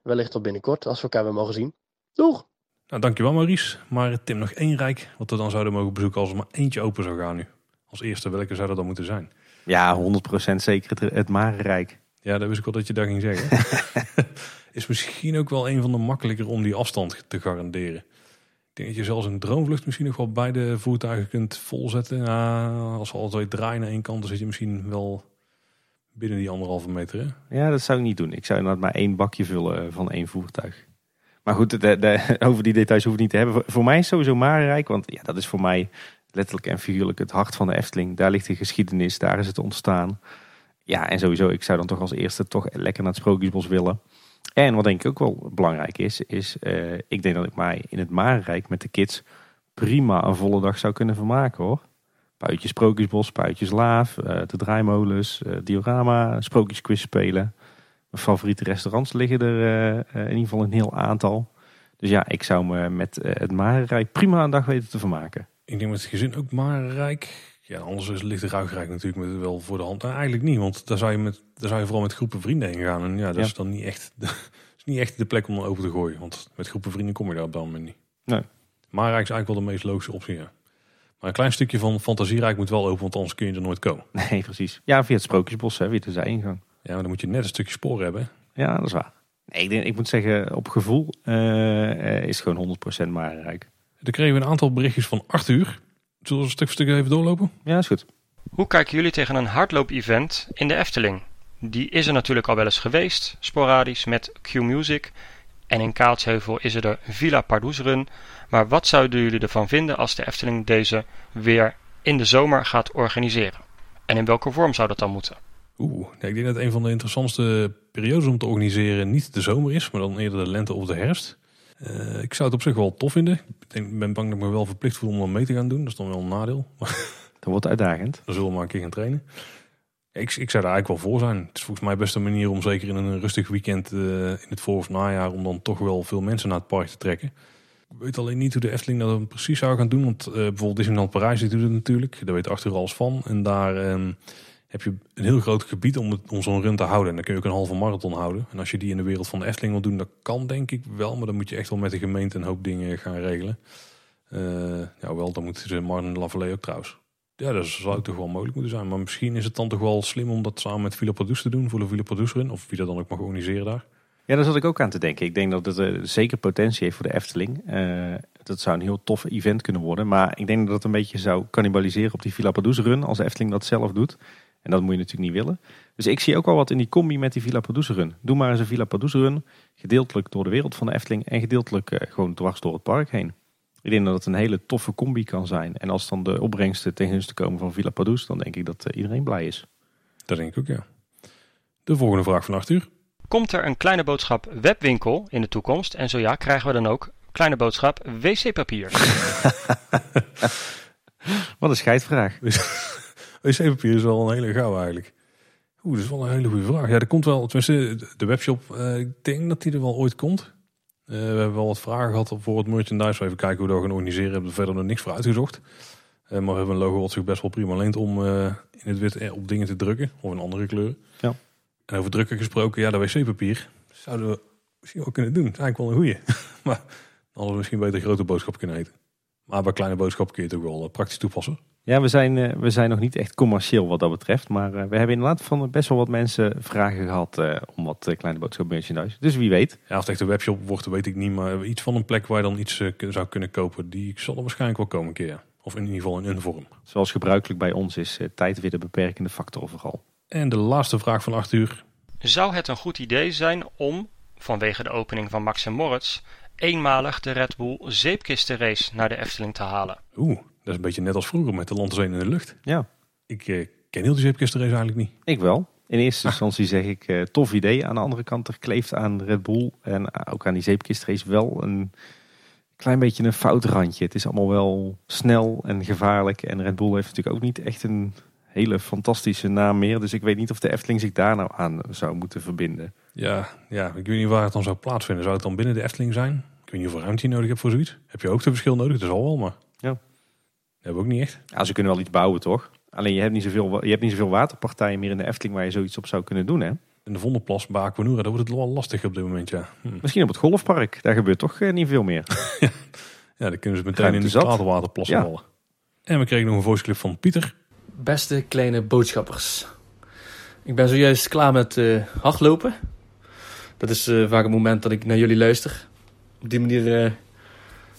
wellicht tot binnenkort als we elkaar weer mogen zien. Doeg! Nou, dankjewel Maurice. Maar Tim, nog één rijk wat we dan zouden mogen bezoeken als er maar eentje open zou gaan nu. Als eerste, welke zou dat dan moeten zijn? Ja, 100% zeker het, het Marenrijk. Ja, dat wist ik wel dat je dat ging zeggen. is misschien ook wel een van de makkelijker om die afstand te garanderen. Ik denk dat je zelfs een droomvlucht misschien nog wel beide voertuigen kunt volzetten. Als we altijd draaien naar één kant, dan zit je misschien wel binnen die anderhalve meter. Ja, dat zou ik niet doen. Ik zou inderdaad maar één bakje vullen van één voertuig. Maar goed, de, over die details hoef ik niet te hebben. Voor, mij is sowieso Marenrijk, want ja, dat is voor mij letterlijk en figuurlijk het hart van de Efteling. Daar ligt de geschiedenis, daar is het ontstaan. Ja, en sowieso, ik zou dan toch als eerste toch lekker naar het Sprookjesbos willen. En wat denk ik ook wel belangrijk is, is uh, ik denk dat ik mij in het Marenrijk met de kids prima een volle dag zou kunnen vermaken hoor. Puitjes Sprookjesbos, Puitjes Laaf, uh, de draaimolens, uh, diorama, Sprookjesquiz spelen. Mijn favoriete restaurants liggen er in ieder geval een heel aantal. Dus ja, ik zou me met het Marenrijk prima een dag weten te vermaken. Ik denk met het gezin ook maar rijk. Ja, anders is, ligt de Ruigrijk natuurlijk met, wel voor de hand. Nou, eigenlijk niet, want daar zou, je met, daar zou je vooral met groepen vrienden heen gaan. En ja, dat is dan niet echt, de, is niet echt de plek om open te gooien. Want met groepen vrienden kom je daar op dat moment niet. Nee. Maar Rijk is eigenlijk wel de meest logische optie, ja. Maar een klein stukje van Fantasierijk moet wel open, want anders kun je er nooit komen. Nee, precies. Ja, via het Sprookjesbos, hè, via de zijingang. Ja, maar dan moet je net een stukje spoor hebben. Ja, dat is waar. Nee, ik, denk, ik moet zeggen, op gevoel uh, is gewoon 100% Marenrijk. Dan kregen we een aantal berichtjes van Arthur. Zullen we stuk voor stuk even doorlopen? Ja, is goed. Hoe kijken jullie tegen een hardloop-event in de Efteling? Die is er natuurlijk al wel eens geweest, sporadisch met Q-Music. En in Kaatsheuvel is er de Villa Pardoes Run. Maar wat zouden jullie ervan vinden als de Efteling deze weer in de zomer gaat organiseren? En in welke vorm zou dat dan moeten? Oeh, ik denk dat een van de interessantste periodes om te organiseren niet de zomer is, maar dan eerder de lente of de herfst. Uh, ik zou het op zich wel tof vinden. Ik denk, ben bang dat ik me wel verplicht voel om dan mee te gaan doen. Dat is dan wel een nadeel. Dat wordt uitdagend. Dan zullen we maar een keer gaan trainen. Ik, ik zou daar eigenlijk wel voor zijn. Het is volgens mij best een manier om zeker in een rustig weekend uh, in het voor- of najaar... om dan toch wel veel mensen naar het park te trekken. Ik weet alleen niet hoe de Efteling dat precies zou gaan doen. Want uh, bijvoorbeeld Disneyland Parijs die doet het natuurlijk. Daar weet Arthur alles van. En daar... Um, heb je een heel groot gebied om, om zo'n run te houden. En dan kun je ook een halve marathon houden. En als je die in de wereld van de Efteling wil doen, dat kan denk ik wel. Maar dan moet je echt wel met de gemeente een hoop dingen gaan regelen. Uh, ja, wel, dan moeten ze Martin Lavallée ook trouwens. Ja, dat zou toch wel mogelijk moeten zijn. Maar misschien is het dan toch wel slim om dat samen met Villa Produce te doen. Voor de Villa Produce Run. Of wie dat dan ook mag organiseren daar. Ja, daar zat ik ook aan te denken. Ik denk dat het uh, zeker potentie heeft voor de Efteling. Uh, dat zou een heel tof event kunnen worden. Maar ik denk dat het een beetje zou cannibaliseren op die Villa Produce Run. Als de Efteling dat zelf doet. En dat moet je natuurlijk niet willen. Dus ik zie ook wel wat in die combi met die Villa Produce run. Doe maar eens een Villa Produce run. Gedeeltelijk door de wereld van de Efteling en gedeeltelijk uh, gewoon dwars door het park heen. Ik denk dat het een hele toffe combi kan zijn. En als dan de opbrengsten ten gunste komen van Villa Produce, dan denk ik dat uh, iedereen blij is. Dat denk ik ook, ja. De volgende vraag van Arthur. Komt er een kleine boodschap webwinkel in de toekomst? En zo ja, krijgen we dan ook kleine boodschap wc-papier? Wat een scheidvraag. wc-papier is wel een hele gauw eigenlijk. Oeh, dat is wel een hele goede vraag. Ja, er komt wel, tenminste, de webshop, uh, ik denk dat die er wel ooit komt. Uh, we hebben wel wat vragen gehad voor het merchandise. Even kijken hoe we dat gaan organiseren. We hebben er verder nog niks voor uitgezocht. Uh, maar we hebben een logo wat zich best wel prima leent om in het wit op dingen te drukken. Of in andere kleuren. Ja. En over drukken gesproken, ja, dat wc-papier zouden we misschien wel kunnen doen. Dat is eigenlijk wel een goeie. maar dan hadden we misschien beter grote boodschap kunnen eten. Maar bij kleine boodschap kun je het ook wel praktisch toepassen. Ja, we zijn, uh, we zijn nog niet echt commercieel wat dat betreft. Maar uh, we hebben inderdaad van best wel wat mensen vragen gehad uh, om wat kleine boodschap merchandise. Dus wie weet. Ja, of het echt een webshop wordt, weet ik niet. Maar iets van een plek waar je dan iets zou kunnen kopen, die zal er waarschijnlijk wel komen een keer. Of in ieder geval in een vorm. Zoals gebruikelijk bij ons is tijd weer de beperkende factor vooral. En de laatste vraag van uur. Zou het een goed idee zijn om, vanwege de opening van Max en Moritz, eenmalig de Red Bull zeepkistenrace naar de Efteling te halen? Oeh. Dat is een beetje net als vroeger met de landzeen in de lucht. Ja. Ik eh, ken heel die zeepkistrace eigenlijk niet. Ik wel. In eerste ah. instantie zeg ik uh, tof idee. Aan de andere kant er kleeft aan Red Bull en ook aan die zeepkistrace wel een klein beetje een fout randje. Het is allemaal wel snel en gevaarlijk. En Red Bull heeft natuurlijk ook niet echt een hele fantastische naam meer. Dus ik weet niet of de Efteling zich daar nou aan zou moeten verbinden. Ja, ja, ik weet niet waar het dan zou plaatsvinden. Zou het dan binnen de Efteling zijn? Ik weet niet hoeveel ruimte je nodig hebt voor zoiets. Heb je ook verschil nodig? Dat is al wel, maar... Ja. Dat hebben we ook niet echt. Ja, ze kunnen wel iets bouwen, toch? Alleen je hebt niet zoveel, je hebt niet zoveel waterpartijen meer in de Efteling waar je zoiets op zou kunnen doen, hè? In de Vondelplas, Baakwanura, daar wordt het wel lastig op dit moment, ja. Hm. Misschien op het golfpark, daar gebeurt toch eh, niet veel meer. ja, dan kunnen ze meteen Ruimte in de zat. waterplas Ja. vallen. En we kregen nog een voice clip van Pieter. Beste kleine boodschappers. Ik ben zojuist klaar met eh, hardlopen. Dat is eh, vaak het moment dat ik naar jullie luister. Op die manier eh,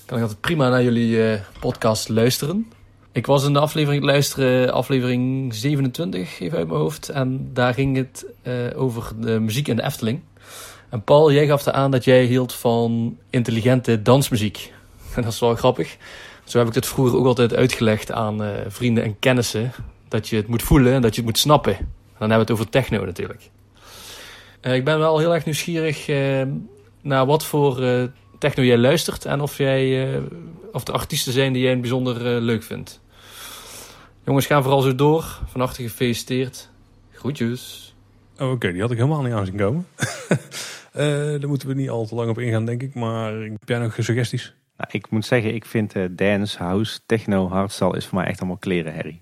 kan ik altijd prima naar jullie eh, podcast luisteren. Ik was in de aflevering luisteren, aflevering 27, even uit mijn hoofd. En daar ging het eh, over de muziek in de Efteling. En Paul, jij gaf aan dat jij hield van intelligente dansmuziek. En dat is wel grappig. Zo heb ik het vroeger ook altijd uitgelegd aan eh, vrienden en kennissen. Dat je het moet voelen en dat je het moet snappen. En dan hebben we het over techno natuurlijk. Eh, ik ben wel heel erg nieuwsgierig naar wat voor techno jij luistert. En of, jij, of de artiesten zijn die jij bijzonder leuk vindt. Jongens, gaan vooral zo door. Van harte gefeliciteerd. Groetjes. Oh, oké, die had ik helemaal niet aan zien komen. Eh, daar moeten we niet al te lang op ingaan, denk ik. Maar heb jij nog suggesties? Nou, ik moet zeggen, ik vind eh, dance, house, techno, hardstyle is voor mij echt allemaal klerenherrie.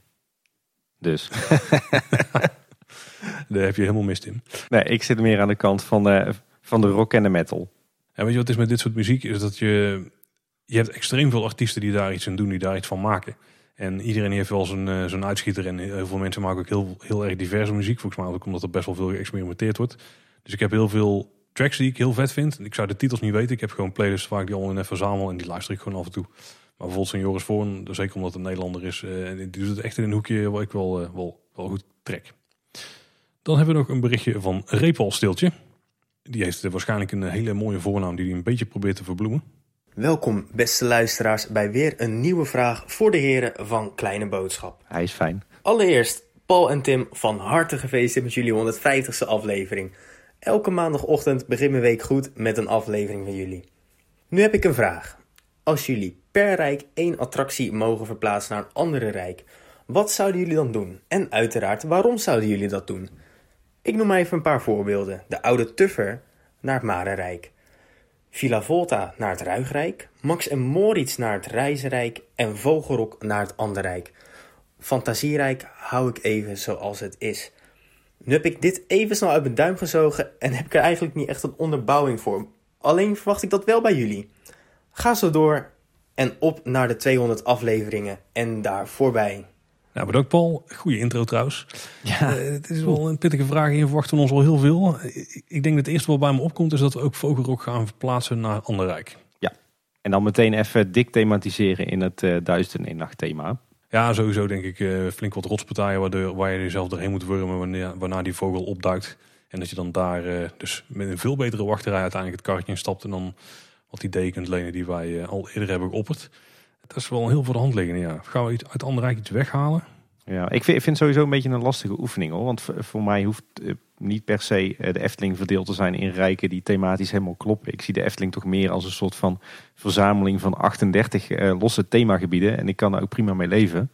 Dus Daar heb je helemaal mist in. nee, ik zit meer aan de kant van, de van de rock en de metal. En weet je wat het is met dit soort muziek? Is dat je... Je hebt extreem veel artiesten die daar iets aan doen, die daar iets van maken. En iedereen heeft wel zijn, eh, zijn uitschieter. En heel veel mensen maken ook heel, heel erg diverse muziek. Volgens mij ook omdat er best wel veel geëxperimenteerd wordt. Dus ik heb heel veel tracks die ik heel vet vind. Ik zou de titels niet weten. Ik heb gewoon playlists waar ik die allemaal in even verzamel. En die luister ik gewoon af en toe. Maar bijvoorbeeld zo'n Joris Voorn, zeker omdat het een Nederlander is. eh, en die doet het echt in een hoekje waar ik wel, eh, wel, wel goed trek. Dan hebben we nog een berichtje van Repal Stiltje. Die heeft waarschijnlijk een hele mooie voornaam die hij een beetje probeert te verbloemen. Welkom, beste luisteraars, bij weer een nieuwe vraag voor de heren van Kleine Boodschap. Hij is fijn. Allereerst, Paul en Tim, van harte gefeliciteerd met jullie 150ste aflevering. Elke maandagochtend begint mijn week goed met een aflevering van jullie. Nu heb ik een vraag. Als jullie per rijk één attractie mogen verplaatsen naar een andere rijk, wat zouden jullie dan doen? En uiteraard, waarom zouden jullie dat doen? Ik noem maar even een paar voorbeelden. De oude Tuffer naar het Marenrijk. Villa Volta naar het Ruigrijk, Max en Moritz naar het Reizenrijk en Vogelrok naar het Anderrijk. Fantasierijk hou ik even zoals het is. Nu heb ik dit even snel uit mijn duim gezogen en heb ik er eigenlijk niet echt een onderbouwing voor. Alleen verwacht ik dat wel bij jullie. Ga zo door en op naar de 200 afleveringen en daar voorbij. Nou, bedankt Paul. Goede intro trouwens. Ja. het is wel een pittige vraag je verwacht van ons wel heel veel. Ik- denk dat het eerste wat bij me opkomt is dat we ook Vogelrok gaan verplaatsen naar Anderrijk. En dan meteen even dik thematiseren in het eh duizend en nacht thema. Ja, sowieso denk ik eh, flink wat rotspartijen waardoor, waar je jezelf doorheen moet wurmen wanneer, waarna die vogel opduikt. En dat je dan daar eh, dus met een veel betere wachterij uiteindelijk het karretje instapt en dan wat ideeën kunt lenen die wij eh, al eerder hebben geopperd. Dat is wel heel voor de hand liggende, ja. Gaan we iets uit Anderrijk iets weghalen? Ja, ik vind, het sowieso een beetje een lastige oefening hoor. Want voor, mij hoeft eh, niet per se eh, de Efteling verdeeld te zijn in rijken die thematisch helemaal kloppen. Ik zie de Efteling toch meer als een soort van verzameling van 38 eh, losse themagebieden. En ik kan daar ook prima mee leven.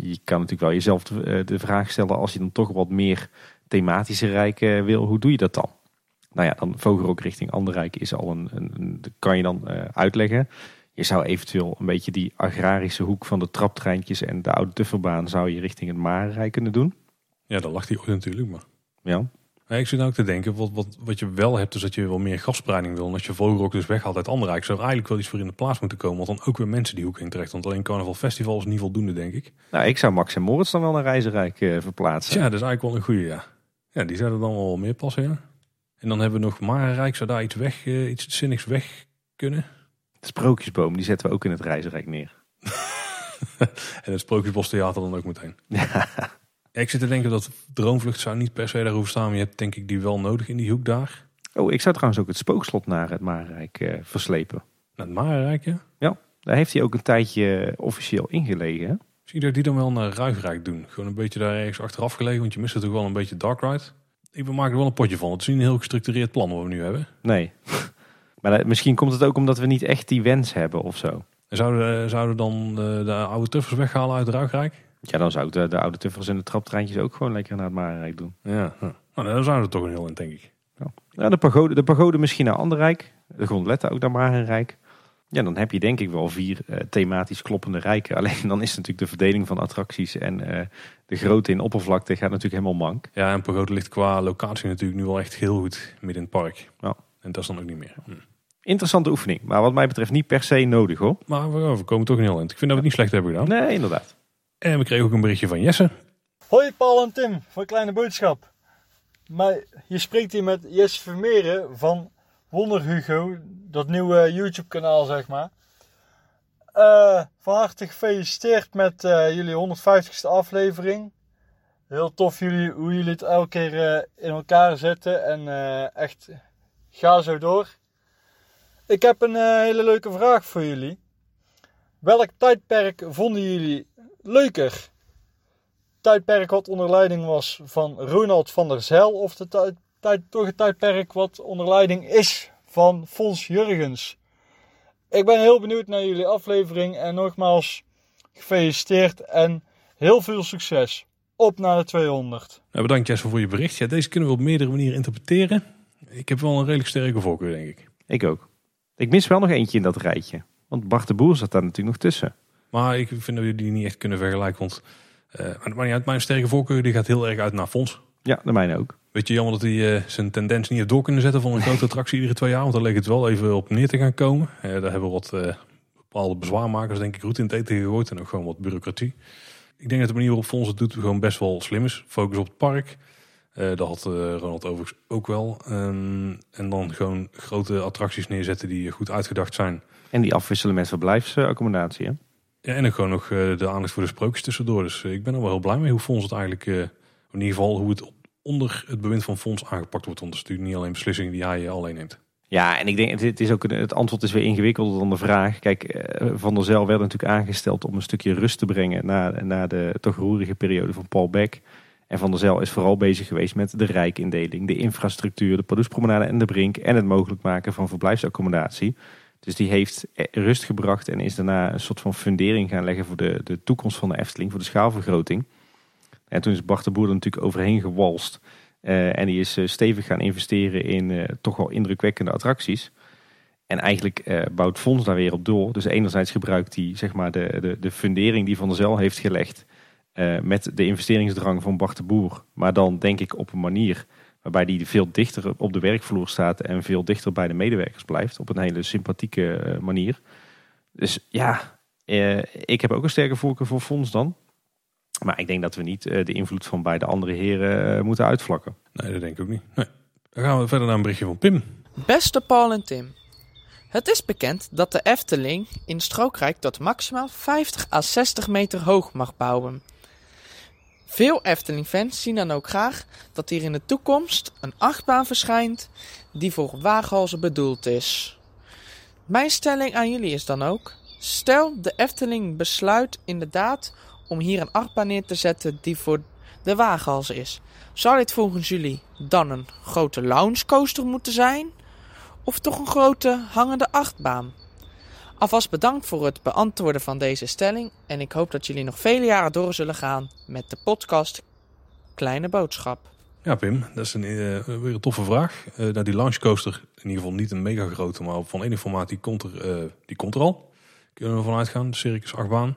Je kan natuurlijk wel jezelf de, vraag stellen als je dan toch wat meer thematische rijken wil. Hoe doe je dat dan? Nou ja, dan Vogelrok richting Anderrijk is al een, een, een- kan je dan uitleggen. Je zou eventueel een beetje die agrarische hoek van de traptreintjes en de oude Dufferbaan zou je richting het Marenrijk kunnen doen. Ja, daar lag die ooit natuurlijk, maar... Ja. Ik zit nou ook te denken, wat, wat, wat je wel hebt, is dat je wel meer gastspreiding wil. En als je Vogelrok dus weghaalt uit Anderrijk, zou er eigenlijk wel iets voor in de plaats moeten komen. Want dan ook weer mensen die hoek in terecht. Want alleen Carnaval Festival is niet voldoende, denk ik. Nou, ik zou Max en Moritz dan wel naar Reizenrijk eh, verplaatsen. Ja, dat is eigenlijk wel een goede, ja. Ja, die zouden dan wel meer passen, ja. En dan hebben we nog Marenrijk, zou daar iets weg, eh, iets zinnigs weg kunnen. De Sprookjesboom, die zetten we ook in het Reizenrijk neer. En het Sprookjesbos Theater dan ook meteen. Ja, ik zit te denken dat Droomvlucht zou niet per se daar hoeven staan. Maar je hebt denk ik die wel nodig in die hoek daar. Oh, ik zou trouwens ook het spookslot naar het Marenrijk eh, verslepen. Naar het Marenrijk, ja. Daar heeft hij ook een tijdje officieel ingelegen. hè? Misschien dat die dan wel naar Ruigrijk doen. Gewoon een beetje daar ergens achteraf gelegen. Want je mist natuurlijk wel een beetje Dark Ride. Ik maak er wel een potje van. Het is niet een heel gestructureerd plan wat we nu hebben. Nee. Maar misschien komt het ook omdat we niet echt die wens hebben of zo. Zouden, zouden dan de, de oude tuffers weghalen uit Ruigrijk? Ja, dan zou ik de, de oude tuffers en de traptreintjes ook gewoon lekker naar het Marenrijk doen. Ja, nou, dan zouden we toch een heel in, denk ik. Ja. de, pagode, de pagode misschien naar Anderrijk. De grondletten ook naar Marenrijk. Ja, dan heb je denk ik wel vier uh, thematisch kloppende rijken. Alleen dan is natuurlijk de verdeling van attracties en uh, de grootte in oppervlakte gaat natuurlijk helemaal mank. Ja, en Pagode ligt qua locatie natuurlijk nu wel echt heel goed midden in het park. Ja. En dat is dan ook niet meer. Hm. Interessante oefening, maar wat mij betreft niet per se nodig hoor. Maar we, komen toch niet heel in. Ik vind dat we het niet slecht hebben gedaan. Nee, inderdaad. En we kregen ook een berichtje van Jesse. Hoi Paul en Tim, voor een kleine boodschap. Maar je spreekt hier met Jesse Vermeeren van Wonder Hugo, dat nieuwe YouTube kanaal zeg maar. Uh, van harte gefeliciteerd met uh, jullie 150ste aflevering. Heel tof jullie, hoe jullie het elke keer uh, in elkaar zetten. En echt, ga zo door. Ik heb een hele leuke vraag voor jullie. Welk tijdperk vonden jullie leuker? Tijdperk wat onder leiding was van Ronald van der Zijl of de tijd, tijd, toch het tijdperk wat onder leiding is van Fons Jurgens? Ik ben heel benieuwd naar jullie aflevering en nogmaals gefeliciteerd en heel veel succes. Op naar de 200. Nou, bedankt Jesse voor je bericht. Ja, deze kunnen we op meerdere manieren interpreteren. Ik heb wel een redelijk sterke voorkeur, denk ik. Ik ook. Ik mis wel nog eentje in dat rijtje. Want Bart de Boer zat daar natuurlijk nog tussen. Maar ik vind dat we die niet echt kunnen vergelijken. Want uh, maar niet mijn sterke voorkeur die gaat heel erg uit naar Fons. Ja, de mijne ook. Weet je, jammer dat hij uh, zijn tendens niet heeft door kunnen zetten van een grote attractie iedere twee jaar. Want daar leek het wel even op neer te gaan komen. Uh, daar hebben we wat bepaalde bezwaarmakers denk ik goed in het eten gegooid. En ook gewoon wat bureaucratie. Ik denk dat de manier waarop Fons het doet gewoon best wel slim is. Focus op het park. Dat had Ronald overigens ook wel. Um, en dan gewoon grote attracties neerzetten die goed uitgedacht zijn. En die afwisselen met verblijfsaccommodatie hè? Ja, en ook gewoon nog de aandacht voor de sprookjes tussendoor. Dus ik ben er wel heel blij mee hoe Fons het eigenlijk... in ieder geval hoe het onder het bewind van Fonds aangepakt wordt. Want het is natuurlijk niet alleen beslissingen die hij alleen neemt. Ja, en ik denk, het, is ook, het antwoord is weer ingewikkelder dan de vraag. Kijk, eh, Van der Zel werd natuurlijk aangesteld om een stukje rust te brengen na, na de toch roerige periode van Paul Beck. En Van der Zel is vooral bezig geweest met de rijkindeling, de infrastructuur, de Paduspromenade en de Brink en het mogelijk maken van verblijfsaccommodatie. Dus die heeft eh, rust gebracht en is daarna een soort van fundering gaan leggen voor de, de toekomst van de Efteling, voor de schaalvergroting. En toen is Bart de Boer er natuurlijk overheen gewalst. Uh, en die is uh, stevig gaan investeren in uh, toch wel indrukwekkende attracties. En eigenlijk bouwt Fons daar weer op door. Dus enerzijds gebruikt hij zeg maar, de, de, de fundering die Van der Zel heeft gelegd. Met de investeringsdrang van Bart de Boer. Maar dan denk ik op een manier waarbij hij veel dichter op de werkvloer staat. En veel dichter bij de medewerkers blijft. Op een hele sympathieke manier. Dus ja, ik heb ook een sterke voorkeur voor Fons dan. Maar ik denk dat we niet eh, de invloed van beide andere heren eh, moeten uitvlakken. Nee, dat denk ik ook niet. Nee. Dan gaan we verder naar een berichtje van Pim. Beste Paul en Tim. Het is bekend dat de Efteling in Strookrijk tot maximaal 50 à 60 meter hoog mag bouwen. Veel Efteling-fans zien dan ook graag dat hier in de toekomst een achtbaan verschijnt die voor waaghalzen bedoeld is. Mijn stelling aan jullie is dan ook: stel de Efteling besluit inderdaad om hier een achtbaan neer te zetten die voor de waaghals is. Zou dit volgens jullie dan een grote loungecoaster moeten zijn? Of toch een grote hangende achtbaan? Alvast bedankt voor het beantwoorden van deze stelling en ik hoop dat jullie nog vele jaren door zullen gaan met de podcast Kleine Boodschap. Ja Pim, dat is een, uh, weer een toffe vraag. Uh, nou, die launchcoaster, in ieder geval niet een mega grote, maar van enige formaat, die komt er, uh, die komt er al. Kunnen we ervan uitgaan, de Circus achtbaan.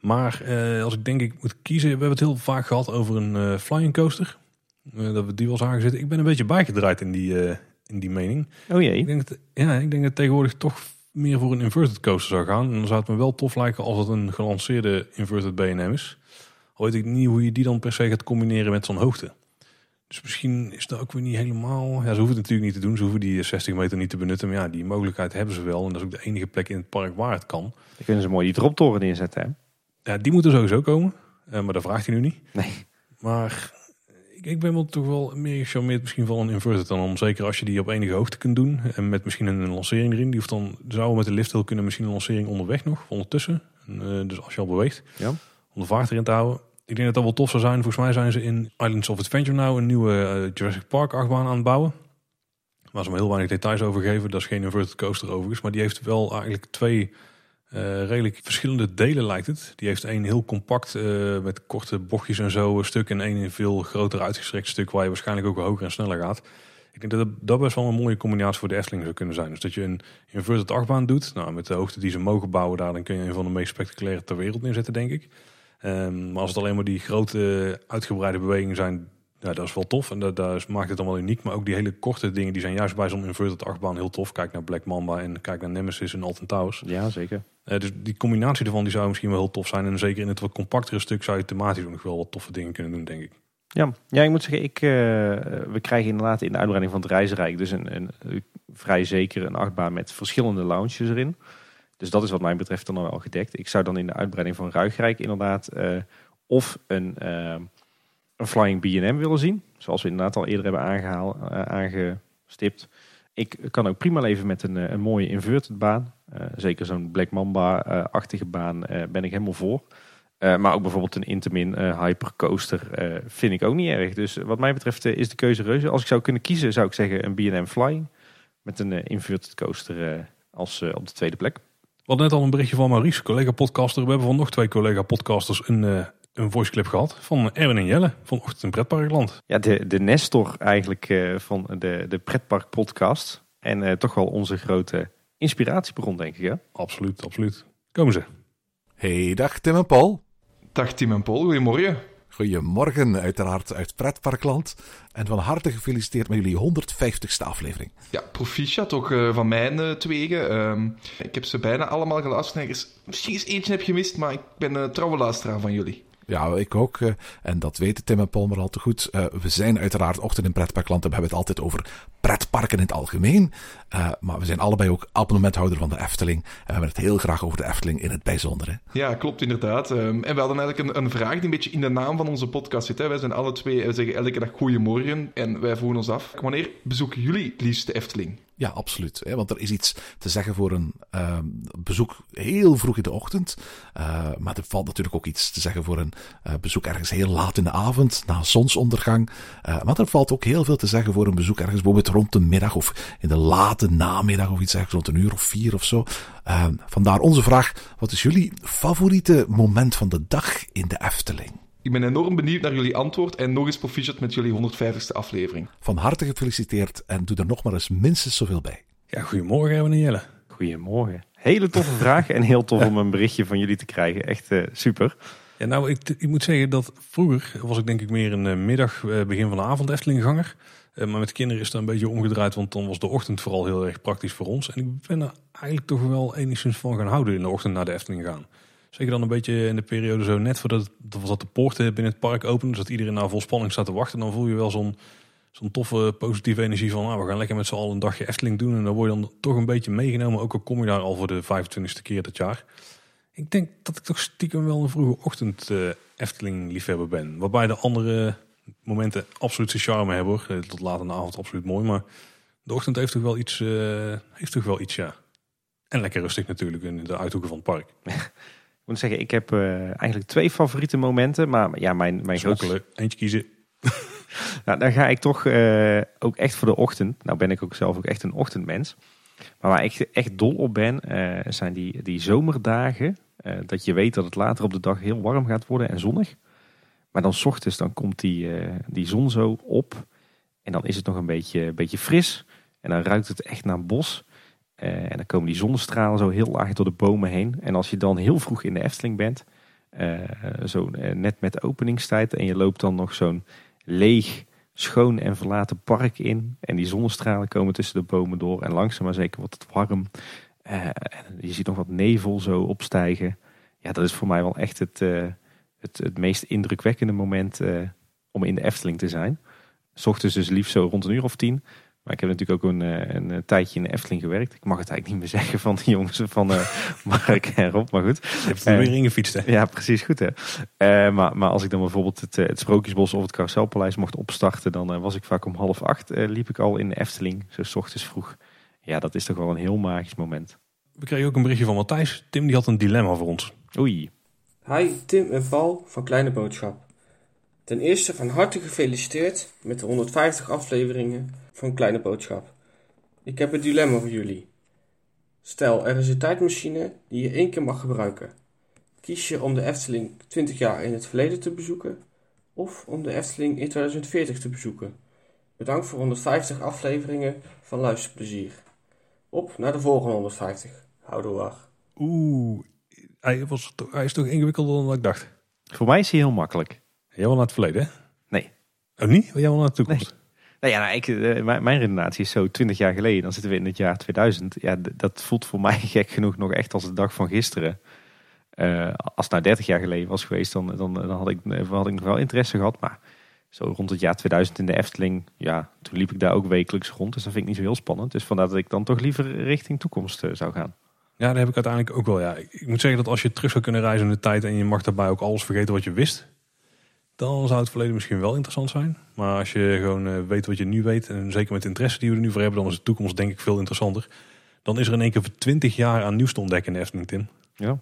Maar eh, als ik denk ik moet kiezen, we hebben het heel vaak gehad over een uh, flying coaster. Uh, dat we die wel zagen zitten. Ik ben een beetje bijgedraaid in die, in die mening. Oh jee. Ik denk, dat, ja, ik denk dat tegenwoordig toch meer voor een inverted coaster zou gaan. En dan zou het me wel tof lijken als het een gelanceerde inverted B&M is. Al weet ik niet hoe je die dan per se gaat combineren met zo'n hoogte. Dus misschien is dat ook weer niet helemaal... Ja, ze hoeven het natuurlijk niet te doen. Ze hoeven die 60 meter niet te benutten. Maar ja, die mogelijkheid hebben ze wel. En dat is ook de enige plek in het park waar het kan. Dan kunnen ze mooi die droptoren inzetten, hè? Ja, die moeten sowieso komen. Uh, maar dat vraagt hij nu niet. Nee. Maar ik, ben wel toch wel meer gecharmeerd misschien van een inverted dan om. Zeker als je die op enige hoogte kunt doen. En met misschien een lancering erin. Die hoeft dan, zou met de lift heel kunnen misschien een lancering onderweg nog. Ondertussen. En, uh, dus als je al beweegt. Ja. Om de vaart erin te houden. Ik denk dat dat wel tof zou zijn. Volgens mij zijn ze in Islands of Adventure nou een nieuwe uh, Jurassic Park achtbaan aan het bouwen. Waar ze maar heel weinig details over geven. Dat is geen inverted coaster overigens. Maar die heeft wel eigenlijk twee uh, redelijk verschillende delen lijkt het. Die heeft één heel compact uh, met korte bochtjes en zo stuk. En één veel groter uitgestrekt stuk waar je waarschijnlijk ook hoger en sneller gaat. Ik denk dat dat best wel een mooie combinatie voor de Efteling zou kunnen zijn. Dus dat je een inverted achtbaan doet. Nou, met de hoogte die ze mogen bouwen daar, dan kun je een van de meest spectaculaire ter wereld neerzetten, denk ik. Um, maar als het alleen maar die grote uitgebreide bewegingen zijn, ja, dat is wel tof. En dat, dat maakt het allemaal uniek. Maar ook die hele korte dingen, die zijn juist bij zo'n inverted achtbaan heel tof. Kijk naar Black Mamba en kijk naar Nemesis en Alton Towers. Ja, zeker. Uh, dus die combinatie ervan die zou misschien wel heel tof zijn. En zeker in het wat compactere stuk zou je thematisch nog wel wat toffe dingen kunnen doen, denk ik. Ja, ja ik moet zeggen, ik, uh, we krijgen inderdaad in de uitbreiding van het Reizenrijk dus een, een, een, vrij zeker een achtbaan met verschillende lounges erin. Dus dat is wat mij betreft dan wel gedekt. Ik zou dan in de uitbreiding van Ruigrijk inderdaad uh, of een, een Flying B&M willen zien. Zoals we inderdaad al eerder hebben aangehaald, aangestipt. Ik kan ook prima leven met een, een mooie inverted baan. zeker zo'n Black Mamba-achtige baan ben ik helemaal voor. Maar ook bijvoorbeeld een Intamin Hypercoaster vind ik ook niet erg. Dus wat mij betreft is de keuze reuze. Als ik zou kunnen kiezen, zou ik zeggen een B&M Flying. Met een inverted coaster als op de tweede plek. We hadden net al een berichtje van Maurice, collega-podcaster. We hebben van nog twee collega-podcasters een, een voiceclip gehad. Van Erwin en Jelle van Ochtend in Pretparkland. Ja, de, de Nestor eigenlijk van de, de Pretpark podcast. En toch wel onze grote inspiratiebron, denk ik. Hè? Absoluut, absoluut. Komen ze. Hey, dag Tim en Paul. Dag Tim en Paul, goedemorgen. Goedemorgen, uiteraard uit Pretparkland. En van harte gefeliciteerd met jullie 150ste aflevering. Ja, proficiat ook uh, van mijn uh, tweeën. Uh, ik heb ze bijna allemaal geluisterd. Misschien eens eentje heb gemist, maar ik ben een trouwe luisteraar van jullie. Ja, ik ook. Uh, en dat weten Tim en Paul maar al te goed. Uh, we zijn uiteraard Ochtend in Pretparkland we hebben het altijd over pretparken in het algemeen. Uh, maar we zijn allebei ook abonnementhouder van de Efteling. En we hebben het heel graag over de Efteling in het bijzonder. Hè? Ja, klopt inderdaad. Um, en we hadden eigenlijk een, een, vraag die een beetje in de naam van onze podcast zit. Hè. Wij zijn alle twee, we zeggen elke dag goeiemorgen. En wij vroegen ons af, wanneer bezoeken jullie het liefst de Efteling? Ja, absoluut. Hè? Want er is iets te zeggen voor een uh, bezoek heel vroeg in de ochtend. Uh, maar er valt natuurlijk ook iets te zeggen voor een uh, bezoek ergens heel laat in de avond, na zonsondergang. maar er valt ook heel veel te zeggen voor een bezoek ergens bijvoorbeeld rond de middag of in de late namiddag of iets ergens rond een uur of vier of zo. vandaar onze vraag, wat is jullie favoriete moment van de dag in de Efteling? Ik ben enorm benieuwd naar jullie antwoord en nog eens proficiat met jullie 150ste aflevering. Van harte gefeliciteerd en doe er nog maar eens minstens zoveel bij. Ja, goedemorgen meneer Jelle. Goedemorgen. Hele toffe vraag en heel tof om een berichtje van jullie te krijgen. Echt uh, super. Ja, nou, ik, ik, moet zeggen dat vroeger was ik denk ik meer een uh, middag, uh, begin van de avond Eftelingganger. Maar met kinderen is dat een beetje omgedraaid, want dan was de ochtend vooral heel erg praktisch voor ons. En ik ben er eigenlijk toch wel enigszins van gaan houden in de ochtend naar de Efteling gaan. Zeker dan een beetje in de periode zo net voordat dat de poorten binnen het park openen. Dus dat iedereen naar vol spanning staat te wachten. Dan voel je wel zo'n zo'n toffe positieve energie van... Nou, we gaan lekker met z'n allen een dagje Efteling doen. En dan word je dan toch een beetje meegenomen. Ook al kom je daar al voor de 25ste keer dat jaar. Ik denk dat ik toch stiekem wel een vroege ochtend uh, Efteling liefhebber ben. Waarbij de andere momenten absoluut zijn charme hebben. Hoor. Eh, tot laat in de avond absoluut mooi. Maar de ochtend heeft toch wel iets, uh, heeft toch wel iets ja. En lekker rustig natuurlijk in de uithoeken van het park. moet zeggen, ik heb uh, eigenlijk twee favoriete momenten. Maar ja, mijn, mijn grootste... Eentje kiezen. nou, dan ga ik toch uh, ook echt voor de ochtend. Nou ben ik ook zelf ook echt een ochtendmens. Maar waar ik echt dol op ben, zijn die, die zomerdagen. dat je weet dat het later op de dag heel warm gaat worden en zonnig. Maar dan s ochtends dan komt die, die zon zo op. En dan is het nog een beetje, een beetje fris. En dan ruikt het echt naar bos. Uh, en dan komen die zonnestralen zo heel laag door de bomen heen. En als je dan heel vroeg in de Efteling bent, uh, zo net met openingstijd, en je loopt dan nog zo'n leeg, schoon en verlaten park in. En die zonnestralen komen tussen de bomen door. En langzaam maar zeker wordt het warm. en je ziet nog wat nevel zo opstijgen. Ja, dat is voor mij wel echt het, het, het meest indrukwekkende moment om in de Efteling te zijn. S ochtends dus liefst zo rond een uur of tien. Maar ik heb natuurlijk ook een, eh, een, een, tijdje in de Efteling gewerkt. Ik mag het eigenlijk niet meer zeggen van de jongens van uh, Mark en Rob, maar goed. Je hebt er weer ingefietst hè? Ja, precies, goed hè. Uh, maar, maar als ik dan bijvoorbeeld het, het Sprookjesbos of het Carouselpaleis mocht opstarten, dan was ik vaak om half acht, liep ik al in de Efteling, zo s ochtends vroeg. Ja, dat is toch wel een heel magisch moment. We kregen ook een berichtje van Matthijs. Tim die had een dilemma voor ons. Oei. Hi, Tim en Val van Kleine Boodschap. Ten eerste van harte gefeliciteerd met de 150 afleveringen van Kleine Boodschap. Ik heb een dilemma voor jullie. Stel, er is een tijdmachine die je één keer mag gebruiken. Kies je om de Efteling 20 jaar in het verleden te bezoeken of om de Efteling in 2040 te bezoeken? Bedankt voor 150 afleveringen van Luisterplezier. Op naar de volgende 150. Houdoe wacht. Oeh, hij, was, hij is toch ingewikkelder dan ik dacht. Voor mij is hij heel makkelijk. Jij wil naar het verleden, hè? Nee. Oh, niet? Jij wil naar de toekomst? Nou ja, nou, ik, eh, mijn, mijn redenatie is zo 20 jaar geleden. Dan zitten we in het jaar 2000. Ja, dat voelt voor mij gek genoeg nog echt als de dag van gisteren. Eh, als het nou 30 jaar geleden was geweest, dan, dan, dan had, ik, eh, had ik nog wel interesse gehad. Maar zo rond het jaar 2000 in de Efteling, ja, toen liep ik daar ook wekelijks rond. Dus dat vind ik niet zo heel spannend. Dus vandaar dat ik dan toch liever richting toekomst zou gaan. Ja, dat heb ik uiteindelijk ook wel. Ja. Ik moet zeggen dat als je terug zou kunnen reizen in de tijd en je mag daarbij ook alles vergeten wat je wist, dan zou het verleden misschien wel interessant zijn. Maar als je gewoon eh, weet wat je nu weet, en zeker met de interesse die we er nu voor hebben, dan is de toekomst denk ik veel interessanter. Dan is er in één keer voor 20 jaar aan nieuws te ontdekken in Efteling, Tim. Ja.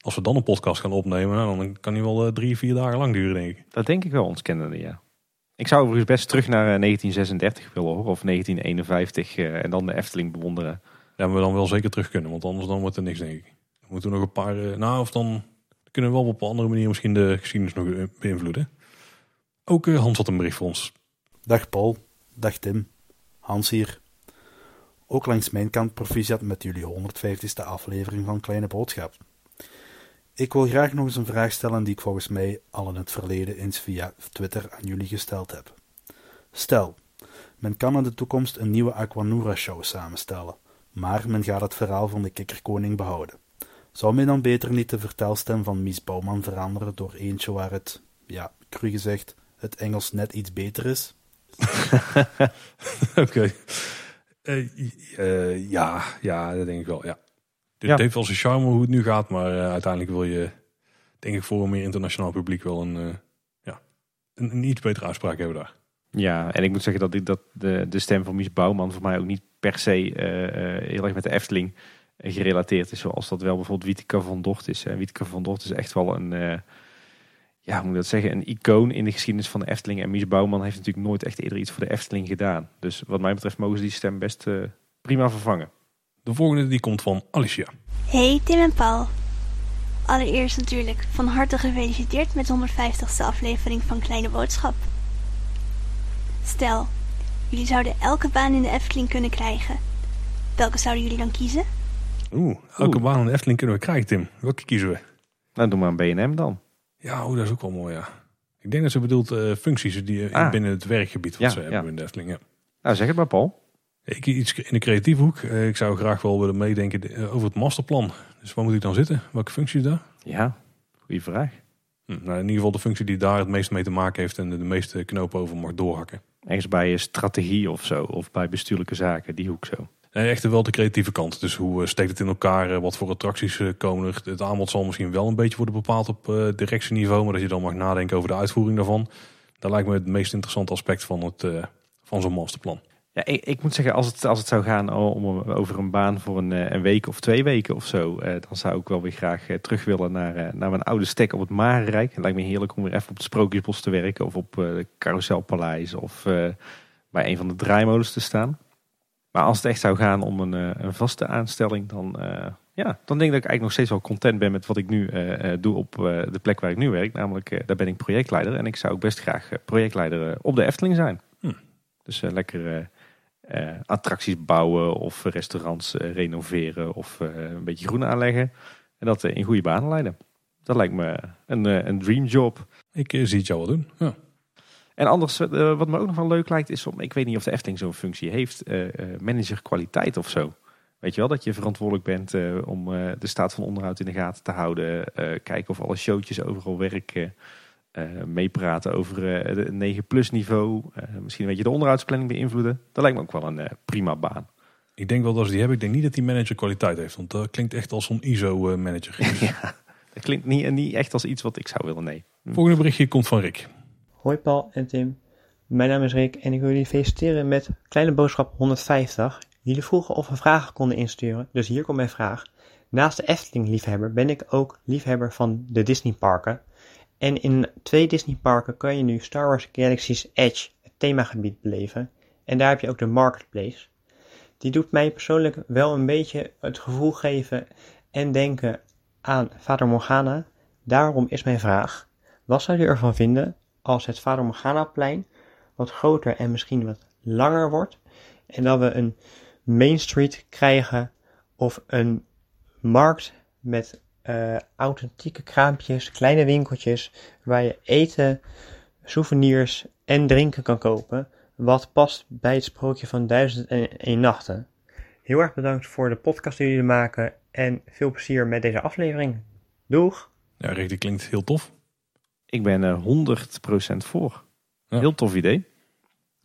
Als we dan een podcast gaan opnemen, nou, dan kan die wel eh, drie, vier dagen lang duren, denk ik. Dat denk ik wel, ons kennende, ja. Ik zou overigens best terug naar eh, 1936 willen hoor, of 1951 eh, en dan de Efteling bewonderen. Ja, maar we dan wel zeker terug kunnen, want anders dan wordt er niks, denk ik. Dan moeten we nog een paar... eh, nou, of dan kunnen we wel op een andere manier misschien de geschiedenis nog beïnvloeden. Ook eh, Hans had een bericht voor ons. Dag Paul, dag Tim, Hans hier. Ook langs mijn kant proficiat met jullie 150ste aflevering van Kleine Boodschap. Ik wil graag nog eens een vraag stellen die ik volgens mij al in het verleden eens via Twitter aan jullie gesteld heb. Stel, men kan in de toekomst een nieuwe Aquanura show samenstellen, maar men gaat het verhaal van de kikkerkoning behouden. Zou men dan beter niet de vertelstem van Mies Bouwman veranderen door eentje waar het, ja, cru gezegd, het Engels net iets beter is? Oké. Eh, eh, ja, ja, dat denk ik wel, ja. Dit Ja. heeft wel zijn charme hoe het nu gaat, maar eh, uiteindelijk wil je, denk ik, voor een meer internationaal publiek wel een, eh, ja, een, een iets betere uitspraak hebben daar. Ja, en ik moet zeggen dat, ik, dat de, de stem van Mies Bouwman voor mij ook niet per se eh, eh, heel erg met de Efteling gerelateerd is. Zoals dat wel bijvoorbeeld Wieteke van Dort is. En Wieteke van Dort is echt wel een, eh, ja, hoe moet ik dat zeggen, een icoon in de geschiedenis van de Efteling. En Mies Bouwman heeft natuurlijk nooit echt eerder iets voor de Efteling gedaan. Dus wat mij betreft mogen ze die stem best prima vervangen. De volgende die komt van Alicia. Hey Tim en Paul. Allereerst natuurlijk van harte gefeliciteerd met de 150ste aflevering van Kleine Boodschap. Stel, jullie zouden elke baan in de Efteling kunnen krijgen. Welke zouden jullie dan kiezen? Oeh, elke baan in de Efteling kunnen we krijgen, Tim. Welke kiezen we? Nou, doe maar een BNM dan. Ja, oeh, dat is ook wel mooi, ja. Ik denk dat ze bedoelt eh, functies die eh, Ah. binnen het werkgebied wat Ja, ze hebben ja. in de Efteling. Ja. Nou, zeg het maar Paul. Ik iets in de creatieve hoek. Eh, ik zou graag wel willen meedenken over het masterplan. Dus waar moet ik dan zitten? Welke functie daar? Ja, goede vraag. Hm, nou, in ieder geval de functie die daar het meest mee te maken heeft en de, de meeste knopen over mag doorhakken. Ergens bij strategie of zo, of bij bestuurlijke zaken, die hoek zo. Nee, echt wel de creatieve kant. Dus hoe eh, steekt het in elkaar? eh, Wat voor attracties eh, komen er? Het aanbod zal misschien wel een beetje worden bepaald op directieniveau. Maar dat je dan mag nadenken over de uitvoering daarvan. Dat lijkt me het meest interessante aspect van, het, van zo'n masterplan. Ja, ik, ik moet zeggen, als het, als het zou gaan om, over een baan voor een, eh, een week of twee weken of zo, eh, dan zou ik wel weer graag eh, terug willen naar, eh, naar mijn oude stek op het Marenrijk. Het lijkt me heerlijk om weer even op het Sprookjesbos te werken of op eh de Carouselpaleis of eh, bij een van de draaimolens te staan. Maar als het echt zou gaan om een, een vaste aanstelling, dan, eh, ja, dan denk ik dat ik eigenlijk nog steeds wel content ben met wat ik nu doe op eh, de plek waar ik nu werk. Namelijk, eh, daar ben ik projectleider en ik zou ook best graag projectleider op de Efteling zijn. Hm. Dus eh, lekker eh, attracties bouwen of restaurants eh, renoveren of eh, een beetje groen aanleggen. En dat in goede banen leiden. Dat lijkt me een, een dream job. Ik zie het jou wel doen. Ja. En anders, wat me ook nog wel leuk lijkt, is om, ik weet niet of de Efteling zo'n functie heeft, manager kwaliteit of zo. Weet je wel, dat je verantwoordelijk bent om de staat van onderhoud in de gaten te houden. kijken of alle showtjes overal werken. Eh, meepraten over eh, de 9 plus niveau. eh, misschien een beetje de onderhoudsplanning beïnvloeden. Dat lijkt me ook wel een eh, prima baan. Ik denk wel dat ze die hebben. Ik denk niet dat die manager kwaliteit heeft. Want dat klinkt echt als zo'n ISO-manager. ja, dat klinkt niet, niet echt als iets wat ik zou willen, nee. Volgende berichtje komt van Rick. Hoi Paul en Tim. Mijn naam is Rick en ik wil jullie feliciteren met Kleine Boodschap 150. Jullie vroegen of we vragen konden insturen, dus hier komt mijn vraag. Naast de Efteling-liefhebber ben ik ook liefhebber van de Disneyparken. En in twee Disneyparken kan je nu Star Wars Galaxy's Edge, het themagebied, beleven. En daar heb je ook de Marketplace. Die doet mij persoonlijk wel een beetje het gevoel geven en denken aan Vader Morgana. Daarom is mijn vraag, wat zou u ervan vinden als het Vader Morgana-plein wat groter en misschien wat langer wordt en dat we een Main Street krijgen of een markt met uh, authentieke kraampjes, kleine winkeltjes waar je eten, souvenirs en drinken kan kopen, wat past bij het sprookje van Duizend en één nachten. Heel erg bedankt voor de podcast die jullie maken en veel plezier met deze aflevering. Doeg! Ja, Rick, die klinkt heel tof. Ik ben er 100% voor. Heel tof idee.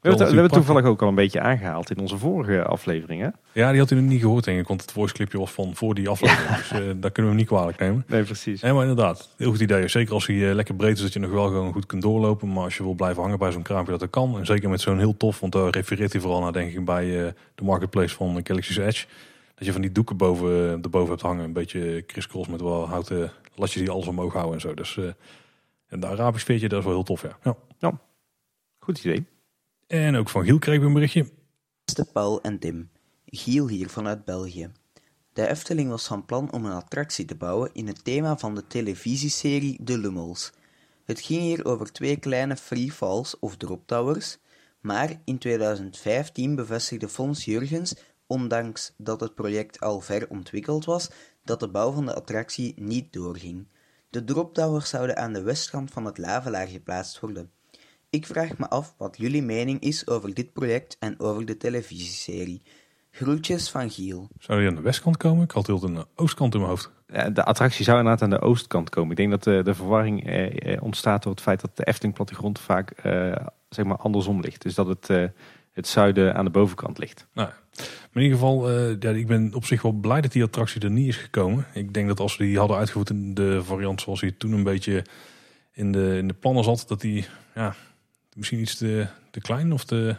We hebben, het, we hebben toevallig ook al een beetje aangehaald in onze vorige aflevering. Hè? Ja, die had u nog niet gehoord, denk ik. Want het voice clipje was van voor die aflevering. Dus uh, daar kunnen we hem niet kwalijk nemen. Nee, precies. Nee, maar inderdaad. Heel goed idee. Zeker als hij uh, lekker breed is, dat je nog wel gewoon goed kunt doorlopen. Maar als je wil blijven hangen bij zo'n kraampje, dat dat kan. En zeker met zo'n heel tof, want daar refereert hij vooral naar, denk ik, bij uh, de marketplace van Galaxy's Edge. Dat je van die doeken boven, erboven hebt hangen. Een beetje crisscross met wel houten latjes die alles omhoog houden en zo. Dus en de Arabisch veertje, dat is wel heel tof, ja. ja. ja. Goed idee. En ook van Giel kregen we een berichtje. Beste Paul en Tim, Giel hier vanuit België. De Efteling was van plan om een attractie te bouwen in het thema van de televisieserie De Lummels. Het ging hier over twee kleine free falls of drop towers, maar in 2015 bevestigde Fons Jurgens, ondanks dat het project al ver ontwikkeld was, dat de bouw van de attractie niet doorging. De drop towers zouden aan de westkant van het lavelaar geplaatst worden. Ik vraag me af wat jullie mening is over dit project en over de televisieserie. Groetjes van Giel. Zou die aan de westkant komen? Ik had heel aan de oostkant in mijn hoofd. De attractie zou inderdaad aan de oostkant komen. Ik denk dat de, de verwarring eh, eh, ontstaat door het feit dat de Efteling plattegrond vaak eh, zeg maar andersom ligt. Dus dat het, eh, het zuiden aan de bovenkant ligt. Nou, in ieder geval, uh, ja, ik ben op zich wel blij dat die attractie er niet is gekomen. Ik denk dat als we die hadden uitgevoerd in de variant zoals hij toen een beetje in de, in de plannen zat, dat die ja, misschien iets te, klein of te,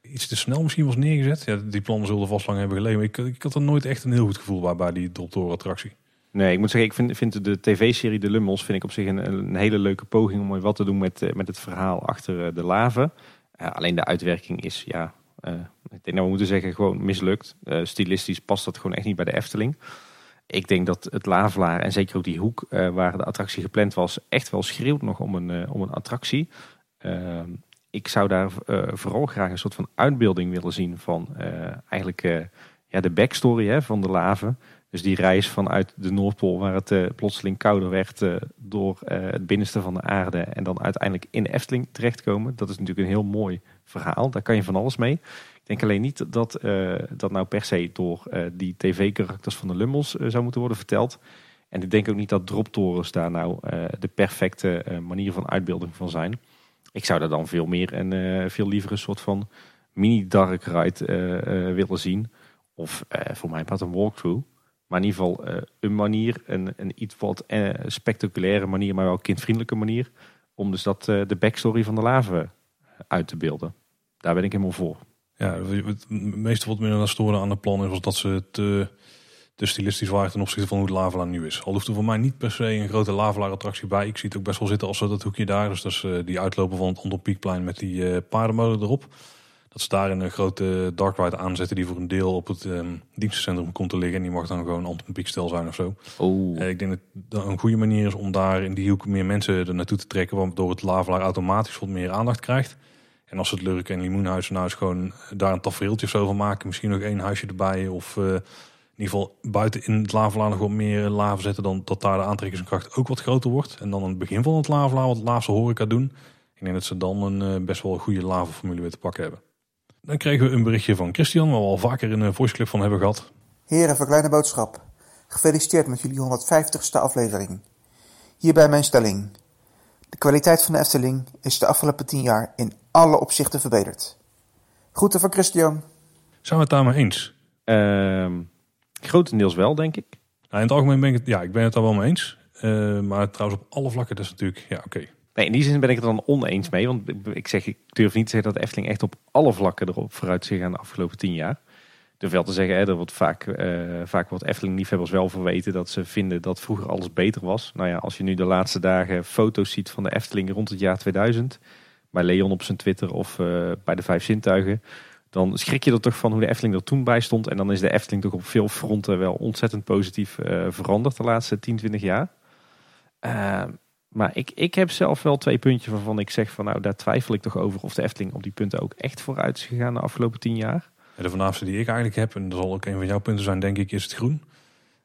iets te snel misschien was neergezet. Ja, die plannen zullen vast lang hebben gelegen. ik, ik had er nooit echt een heel goed gevoel bij, bij die attractie. Nee, ik moet zeggen, ik vind, vind de tv-serie De Lummels vind ik op zich een, een, hele leuke poging om wat te doen met, eh, met het verhaal achter eh, de laven. Alleen de uitwerking is, ja, uh, ik denk dat we moeten zeggen, gewoon mislukt. Uh, stilistisch past dat gewoon echt niet bij de Efteling. Ik denk dat het Lavelaar en zeker ook die hoek waar de attractie gepland was, echt wel schreeuwt nog om een, om een attractie. Ehm, ik zou daar uh, vooral graag een soort van uitbeelding willen zien van uh, eigenlijk uh, ja, de backstory hè, van de laven. Dus die reis vanuit de Noordpool waar het plotseling kouder werd door het binnenste van de aarde en dan uiteindelijk in Efteling terechtkomen. Dat is natuurlijk een heel mooi verhaal. Daar kan je van alles mee. Ik denk alleen niet dat dat nou per se door die tv-karakters van de Lummels zou moeten worden verteld. En ik denk ook niet dat droptorens daar nou de perfecte manier van uitbeelding van zijn. Ik zou daar dan veel meer en uh, veel liever een soort van mini dark ride uh, uh, willen zien. Of voor mij part een walkthrough. Maar in ieder geval een manier, een, een iets wat spectaculaire manier, maar wel kindvriendelijke manier. Om dus dat, de backstory van de lava uit te beelden. Daar ben ik helemaal voor. Ja, het meeste wat me dan storen aan de plan is dat ze te te stilistisch waren ten opzichte van hoe het Lavelaar nu is. Al hoeft er voor mij niet per se een grote Lavelaar attractie bij. Ik zie het ook best wel zitten als dat hoekje daar. Dus dat is uh, die uitlopen van het Anton Pieckplein met die uh, paardenmolen erop. Dat ze daar een grote dark ride aanzetten die voor een deel op het um, dienstencentrum komt te liggen. En die mag dan gewoon Anton Pieck zijn of zo. Oh. Uh, ik denk dat dat een goede manier is om daar in die hoek meer mensen er naartoe te trekken. Waardoor het Lavelaar automatisch wat meer aandacht krijgt. En als het Lurk en Limoenhuis nou eens gewoon daar een tafereeltje of zo van maken. Misschien nog één huisje erbij of in ieder geval buiten in het lavelaar nog wat meer lava zetten, dan dat daar de aantrekkingskracht ook wat groter wordt. En dan aan het begin van het lavelaar wat laatste horeca doen. Ik denk dat ze dan een uh, best wel goede lavaformule weer te pakken hebben. Dan kregen we een berichtje van Christian, waar we al vaker in een voice clip van hebben gehad. Heren, voor kleine boodschap. Gefeliciteerd met jullie 150ste aflevering. Hierbij mijn stelling. De kwaliteit van de Efteling is de afgelopen 10 jaar in alle opzichten verbeterd. Groeten van Christian. Zijn we het daarmee eens? Ehm Grotendeels wel, denk ik. Nou, in het algemeen ben ik het, ja, ik ben het daar wel mee eens. Uh, maar trouwens op alle vlakken, dat is natuurlijk, ja, oké. Nee, in die zin ben ik het dan oneens mee. Want ik zeg, ik durf niet te zeggen dat Efteling echt op alle vlakken erop vooruit zich aan de afgelopen tien jaar. Durf wel te zeggen, hè, er wordt vaak, uh, vaak wordt Efteling-liefhebbers wel verweten dat ze vinden dat vroeger alles beter was. Nou ja, als je nu de laatste dagen foto's ziet van de Efteling rond het jaar 2000, bij Leon op zijn Twitter of uh, bij de Vijf Zintuigen, dan schrik je er toch van hoe de Efteling er toen bij stond. En dan is de Efteling toch op veel fronten wel ontzettend positief uh, veranderd de laatste 10, 20 jaar. Uh, maar ik, ik heb zelf wel twee puntjes waarvan ik zeg van nou daar twijfel ik toch over of de Efteling op die punten ook echt vooruit is gegaan de afgelopen 10 jaar. de voornaamste die ik eigenlijk heb, en dat zal ook een van jouw punten zijn denk ik, is het groen.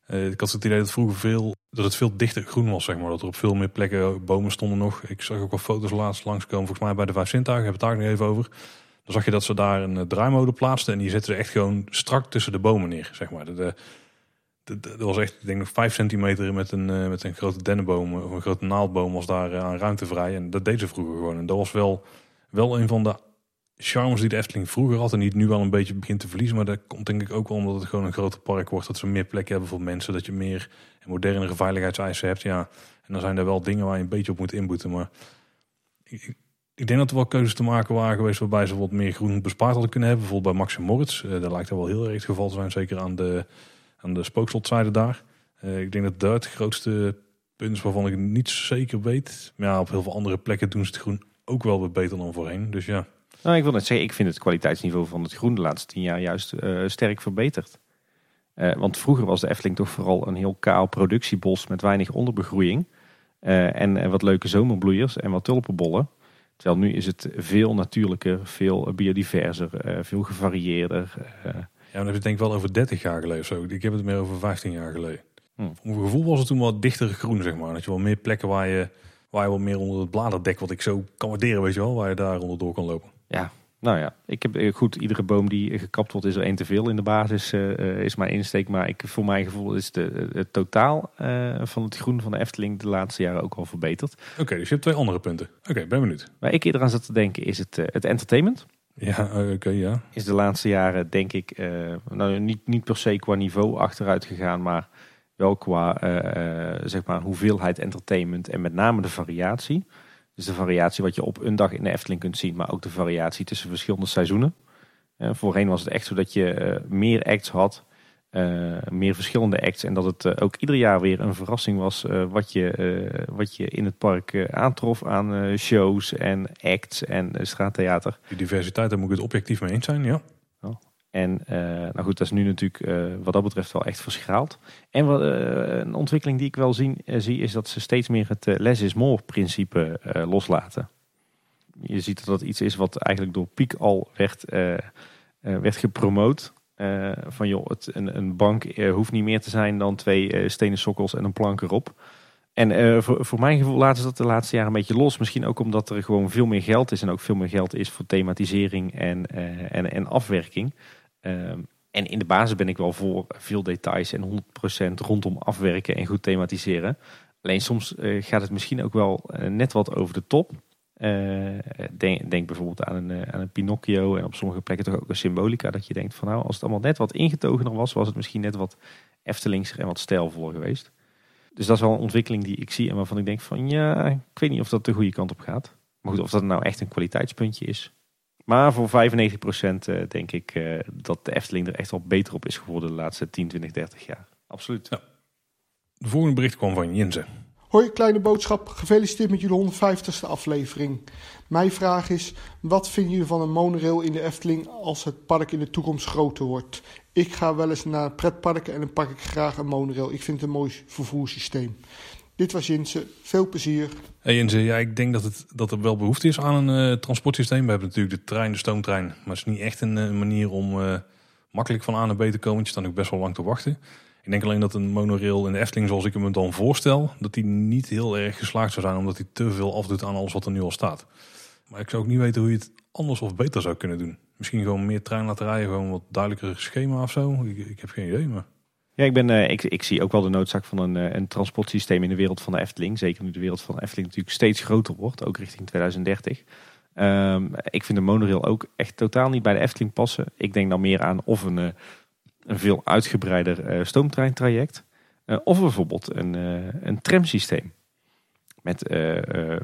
Uh, ik had het idee dat vroeger veel, dat het veel dichter groen was, zeg maar. Dat er op veel meer plekken bomen stonden nog. Ik zag ook al foto's laatst langskomen, volgens mij bij de Vijf Sintuigen, heb het daar nog even over. Zag je dat ze daar een draaimode plaatsten en die zetten ze echt gewoon strak tussen de bomen neer, zeg maar. De, dat was echt, ik denk nog vijf centimeter met een, uh, met een grote dennenboom of een grote naaldboom was daar aan ruimte vrij. En dat deden ze vroeger gewoon. En dat was wel, wel een van de charmes die de Efteling vroeger had en die het nu wel een beetje begint te verliezen. Maar dat komt denk ik ook wel omdat het gewoon een groter park wordt. Dat ze meer plekken hebben voor mensen. Dat je meer modernere veiligheidseisen hebt. Ja. En dan zijn er wel dingen waar je een beetje op moet inboeten. Maar ik, ik denk dat er wel keuzes te maken waren geweest waarbij ze wat meer groen bespaard hadden kunnen hebben. Bijvoorbeeld bij Max en Moritz. Uh, daar lijkt er wel heel erg het geval te zijn. Zeker aan de aan de spookslotzijde daar. Uh, ik denk dat dat het grootste punt waarvan ik niet zeker weet. Maar op heel veel andere plekken doen ze het groen ook wel weer beter dan voorheen. Dus ja. Nou, ik wil net zeggen, ik vind het kwaliteitsniveau van het groen de laatste tien jaar juist uh, sterk verbeterd. Want vroeger was de Efteling toch vooral een heel kaal productiebos met weinig onderbegroeiing. en wat leuke zomerbloeiers en wat tulpenbollen. Terwijl nu is het veel natuurlijker, veel biodiverser, veel gevarieerder. Ja, dan heb je het denk ik wel over 30 jaar geleden of zo. Ik heb het meer over 15 jaar geleden. Hm. Voor mijn gevoel was het toen wat dichter groen, zeg maar. Dat je wel meer plekken waar je, waar je wel meer onder het bladerdek, wat ik zo kan waarderen, weet je wel, waar je daar onderdoor kan lopen. Ja, nou ja, ik heb eh, goed, iedere boom die gekapt wordt is er één te veel in de basis, uh, is mijn insteek. Maar ik, voor mijn gevoel is de, het totaal uh, van het groen van de Efteling de laatste jaren ook al verbeterd. Oké, dus je hebt twee andere punten. Oké, ben benieuwd. Waar ik eerder aan zat te denken is het, het entertainment. Ja, oké, ja. Is de laatste jaren denk ik, nou niet, niet per se qua niveau achteruit gegaan, maar wel qua zeg maar hoeveelheid entertainment en met name de variatie. Dus de variatie wat je op een dag in de Efteling kunt zien, maar ook de variatie tussen verschillende seizoenen. Uh, voorheen was het echt zo dat je meer acts had uh, meer verschillende acts. En dat het ook ieder jaar weer een verrassing was wat, je, wat je in het park aantrof aan shows en acts en straattheater. Die diversiteit, daar moet ik het objectief mee eens zijn, ja. En nou goed, dat is nu natuurlijk wat dat betreft wel echt verschaald. En wat, een ontwikkeling die ik wel zie is dat ze steeds meer het less is more principe loslaten. Je ziet dat dat iets is wat eigenlijk door Piek al werd, werd gepromoot. Van joh, het, een, een bank hoeft niet meer te zijn dan twee stenen sokkels en een plank erop. En voor, voor mijn gevoel laten ze dat de laatste jaren een beetje los. Misschien ook omdat er gewoon veel meer geld is en ook veel meer geld is voor thematisering en, en, en afwerking. Ehm, en in de basis ben ik wel voor veel details en 100% rondom afwerken en goed thematiseren. Alleen soms gaat het misschien ook wel net wat over de top. Uh, denk, denk, bijvoorbeeld aan een, eh, aan een Pinocchio en op sommige plekken toch ook een symbolica. Dat je denkt van nou, als het allemaal net wat ingetogener was, was het misschien net wat Eftelingser en wat stijlvoller geweest. Dus dat is wel een ontwikkeling die ik zie en waarvan ik denk van ja, ik weet niet of dat de goede kant op gaat. Maar goed, of dat nou echt een kwaliteitspuntje is. Maar voor 95% denk ik uh, dat de Efteling er echt wel beter op is geworden de laatste 10, 20, 30 jaar. Absoluut. Ja. De volgende bericht kwam van Jinze. Hoi, kleine boodschap. Gefeliciteerd met jullie 150ste aflevering. Mijn vraag is: wat vinden jullie van een monorail in de Efteling als het park in de toekomst groter wordt? Ik ga wel eens naar pretparken en dan pak ik graag een monorail. Ik vind het een mooi vervoerssysteem. Dit was Jinse. Veel plezier. Hey Jinse, ja, ik denk dat, het, dat er wel behoefte is aan een uh, transportsysteem. We hebben natuurlijk de trein, de stoomtrein. Maar het is niet echt een uh, manier om uh, makkelijk van A naar B te komen. Je staat ook best wel lang te wachten. Ik denk alleen dat een monorail in de Efteling, zoals ik hem dan voorstel, dat die niet heel erg geslaagd zou zijn, omdat hij te veel afdoet aan alles wat er nu al staat. Maar ik zou ook niet weten hoe je het anders of beter zou kunnen doen. Misschien gewoon meer trein laten rijden, gewoon wat duidelijker schema of zo. Ik, ik heb geen idee, maar... Ja, ik, ben, uh, ik, ik zie ook wel de noodzaak van een, uh, een transportsysteem in de wereld van de Efteling. Zeker nu de wereld van de Efteling natuurlijk steeds groter wordt, ook richting 2030. Um, ik vind de monorail ook echt totaal niet bij de Efteling passen. Ik denk dan meer aan of een, uh, een veel uitgebreider stoomtreintraject. Of bijvoorbeeld een, een tramsysteem. Met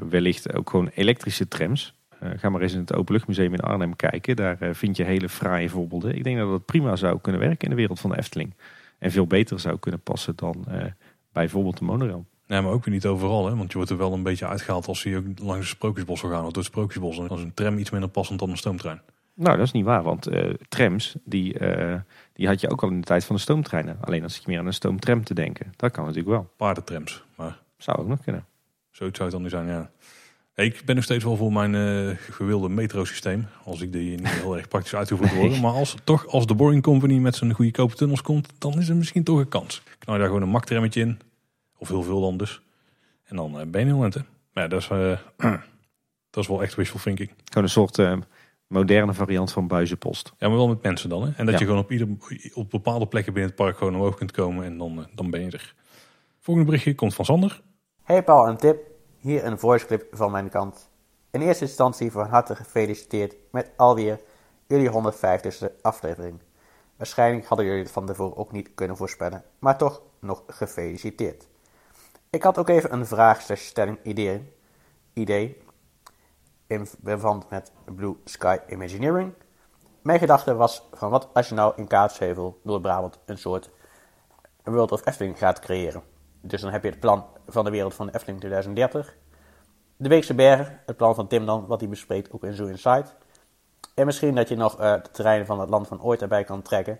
wellicht ook gewoon elektrische trams. ga maar eens in het Openluchtmuseum in Arnhem kijken. Daar vind je hele fraaie voorbeelden. Ik denk dat dat prima zou kunnen werken in de wereld van de Efteling. En veel beter zou kunnen passen dan bijvoorbeeld de monorail. Nee, maar ook weer niet overal. Hè? Want je wordt er wel een beetje uitgehaald als je langs het Sprookjesbos wil gaan. Of door het Sprookjesbos. Dan is een tram iets minder passend dan een stoomtrein. Nou, dat is niet waar, want eh, trams, die, eh, die had je ook al in de tijd van de stoomtreinen. Alleen als ik meer aan een stoomtram te denken. Dat kan natuurlijk wel. Paardentrams, maar... Zou ook nog kunnen. Zoiets zou het dan nu zijn, ja. Ik ben nog steeds wel voor mijn uh, gewilde metrosysteem. Als ik die niet heel erg praktisch uitgevoerd worden. Maar als, toch als de Boring Company met zijn goedkope tunnels komt, dan is er misschien toch een kans. Knal je daar gewoon een maktrammetje in. Of heel veel dan dus. En dan uh, ben je heel Maar ja, dat is, uh, dat is wel echt wishful thinking. Gewoon een soort moderne variant van buizenpost. Ja, maar wel met mensen dan. Hè? En dat je gewoon op, ieder, op bepaalde plekken binnen het park gewoon omhoog kunt komen. En dan, dan ben je er. Volgende berichtje komt van Sander. Hey Paul, een tip. Hier een voice clip van mijn kant. In eerste instantie van harte gefeliciteerd met alweer jullie 150ste aflevering. Waarschijnlijk hadden jullie het van tevoren ook niet kunnen voorspellen, maar toch nog gefeliciteerd. Ik had ook even een vraagstelling idee, idee in verband met Blue Sky Imagineering. Mijn gedachte was van wat als je nou in Kaatsheuvel, Noord-Brabant, een soort World of Efteling gaat creëren. Dus dan heb je het plan van de wereld van Efteling 2030. De Beekse Bergen, het plan van Tim dan, wat hij bespreekt ook in Zoo Inside. En misschien dat je nog uh, de terreinen van het land van ooit erbij kan trekken.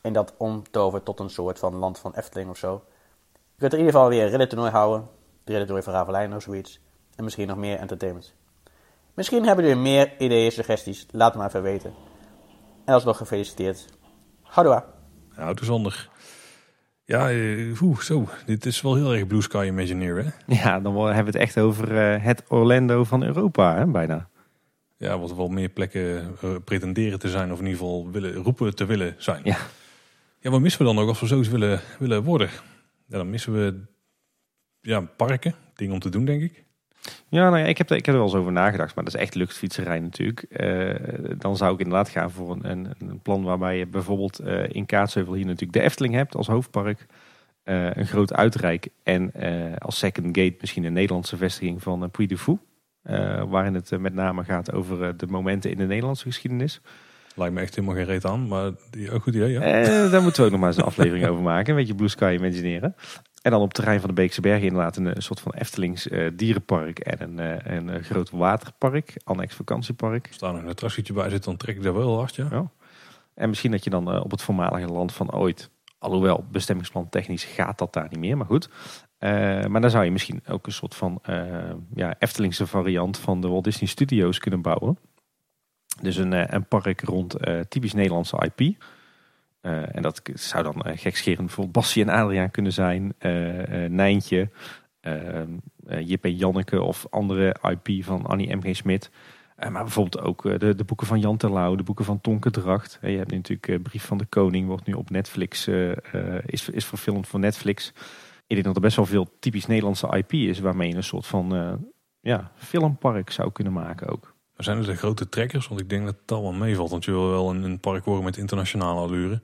En dat omtovert tot een soort van land van Efteling of zo. Je kunt er in ieder geval weer een riddertoernooi houden. De riddertoernooi van Ravelijn of zoiets. En misschien nog meer entertainment. Misschien hebben jullie meer ideeën, suggesties. Laat het maar even weten. En alsnog gefeliciteerd. Houdoa. Nou, bijzonder. Ja, uh, zo. Dit is wel heel erg Blue Sky Imagineer, hè? Ja, dan hebben we het echt over uh, het Orlando van Europa, hè, bijna. Ja, wat wel meer plekken uh, pretenderen te zijn, of in ieder geval willen, roepen te willen zijn. Ja. Ja, wat missen we dan ook als we zoiets willen, willen worden? Ja, dan missen we ja, parken, dingen om te doen, denk ik. Ja, nou ja, ik, heb ik heb er wel eens over nagedacht, maar dat is echt luchtfietserij natuurlijk. Uh, dan zou ik inderdaad gaan voor een, een, plan waarbij je bijvoorbeeld uh, in Kaatsheuvel hier natuurlijk de Efteling hebt als hoofdpark. Uh, een groot uitrijk en als second gate misschien een Nederlandse vestiging van Puy de Fou. waarin het met name gaat over de momenten in de Nederlandse geschiedenis. Lijkt me echt helemaal geen reet aan, maar die, ook goed idee, ja. daar moeten we ook nog maar eens een aflevering over maken. Een beetje Blue Sky imagineren. En dan op het terrein van de Beekse Bergen inderdaad een, een soort van Eftelings uh, dierenpark en een, uh, een, een groot waterpark, annex vakantiepark. Als daar nog een attractietje bij zit, dan trek ik daar wel hard, ja. ja. En misschien dat je dan uh, op het voormalige land van ooit, alhoewel bestemmingsplan technisch gaat dat daar niet meer, maar goed. maar dan zou je misschien ook een soort van ja, Eftelingse variant van de Walt Disney Studios kunnen bouwen. Dus een, een park rond typisch Nederlandse IP. Uh, en dat zou dan gekscherend voor Bassie en Adriaan kunnen zijn. Nijntje, Jip en Janneke of andere IP van Annie M.G. Smit. maar bijvoorbeeld ook de, de, boeken van Jan Terlouw, de boeken van Tonke Dracht. je hebt natuurlijk Brief van de Koning, wordt nu op Netflix, is, is verfilmd voor Netflix. Ik denk dat er best wel veel typisch Nederlandse IP is waarmee je een soort van ja, filmpark zou kunnen maken ook. Maar zijn er de grote trekkers? Want ik denk dat dat wel meevalt. Want je wil wel een, een park worden met internationale allure.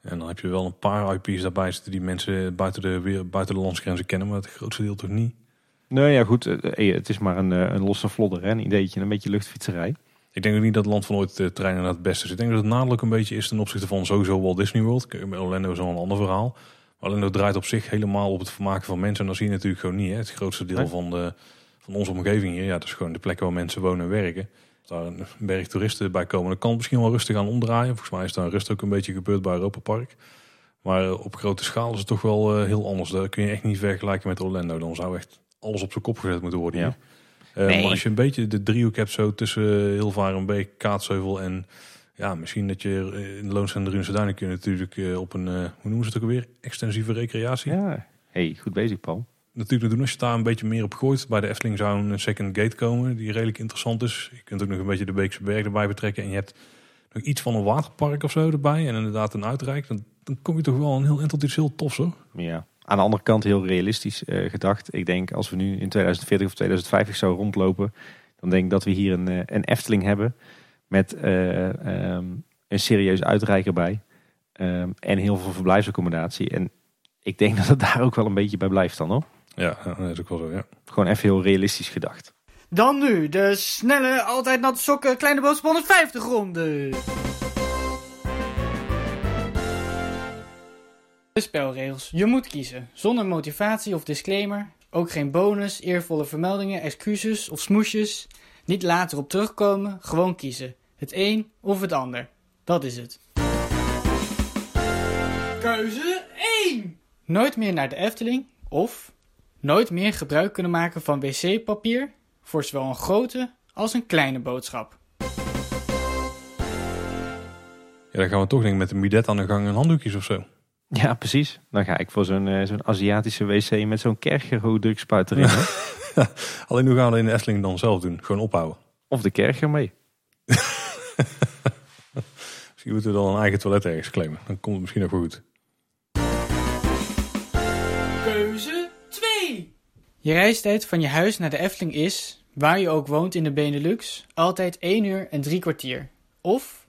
En dan heb je wel een paar IP's daarbij zitten die mensen buiten de, buiten de landsgrenzen kennen. Maar het grootste deel toch niet? Nee, ja goed. Eh, het is maar een, eh, een losse vlodder. Hè? Een ideetje, een beetje luchtfietserij. Ik denk ook niet dat het land van ooit de treinen naar het beste is. Ik denk dat het nadelijk een beetje is ten opzichte van sowieso Walt Disney World. Bij Orlando is wel een ander verhaal. Maar Orlando draait op zich helemaal op het vermaken van mensen. En dat zie je natuurlijk gewoon niet. Hè? Het grootste deel van, de, van onze omgeving hier. Ja, dat is gewoon de plekken waar mensen wonen en werken daar een berg toeristen bij komen. Dan kan het misschien wel rustig aan omdraaien. Volgens mij is daar rust ook een beetje gebeurd bij Europa Park. Maar eh, op grote schaal is het toch wel uh, heel anders. Daar kun je echt niet vergelijken met Orlando. Dan zou echt alles op zijn kop gezet moeten worden. Ja. Uh, nee. Maar als je een beetje de driehoek hebt zo tussen Hilvarenbeek, Kaatsheuvel en ja, misschien dat je in Loons en de Runse Duinen kun je natuurlijk op een, hoe noemen ze het ook alweer, extensieve recreatie. Ja, hey, goed bezig Paul natuurlijk doen als je daar een beetje meer op gooit. Bij de Efteling zou een second gate komen die redelijk interessant is. Je kunt ook nog een beetje de Beekse Berg erbij betrekken. En je hebt nog iets van een waterpark of zo erbij. En inderdaad een uitrijk. Dan, dan kom je toch wel een heel eind tot iets heel. Ja, aan de andere kant heel realistisch uh, gedacht. Ik denk als we nu in 2040 of 2050 zo rondlopen. Dan denk ik dat we hier een, uh, een Efteling hebben. Met uh, um, een serieus uitrijk erbij. Um, en heel veel verblijfsaccommodatie. En ik denk dat het daar ook wel een beetje bij blijft dan hoor. Ja, dat is ook wel zo, ja. Gewoon even heel realistisch gedacht. Dan nu de snelle, altijd natte sokken, kleine boodschap 150 ronde. De spelregels. Je moet kiezen. Zonder motivatie of disclaimer. Ook geen bonus, eervolle vermeldingen, excuses of smoesjes. Niet later op terugkomen, gewoon kiezen. Het een of het ander. Dat is het. Keuze 1! Nooit meer naar de Efteling of nooit meer gebruik kunnen maken van wc-papier voor zowel een grote als een kleine boodschap. Ja, dan gaan we toch denk ik met een bidet aan de gang en handdoekjes of zo. Ja, precies. Dan ga ik voor zo'n eh, zo'n Aziatische wc met zo'n kerkerhoeddrukspuit erin. Alleen hoe gaan we dat in de Efteling dan zelf doen? Gewoon ophouden. Of de kerker mee. Misschien moeten we dan een eigen toilet ergens claimen. Dan komt het misschien nog wel goed. Je reistijd van je huis naar de Efteling is, waar je ook woont in de Benelux, altijd 1 uur en 3 kwartier. Of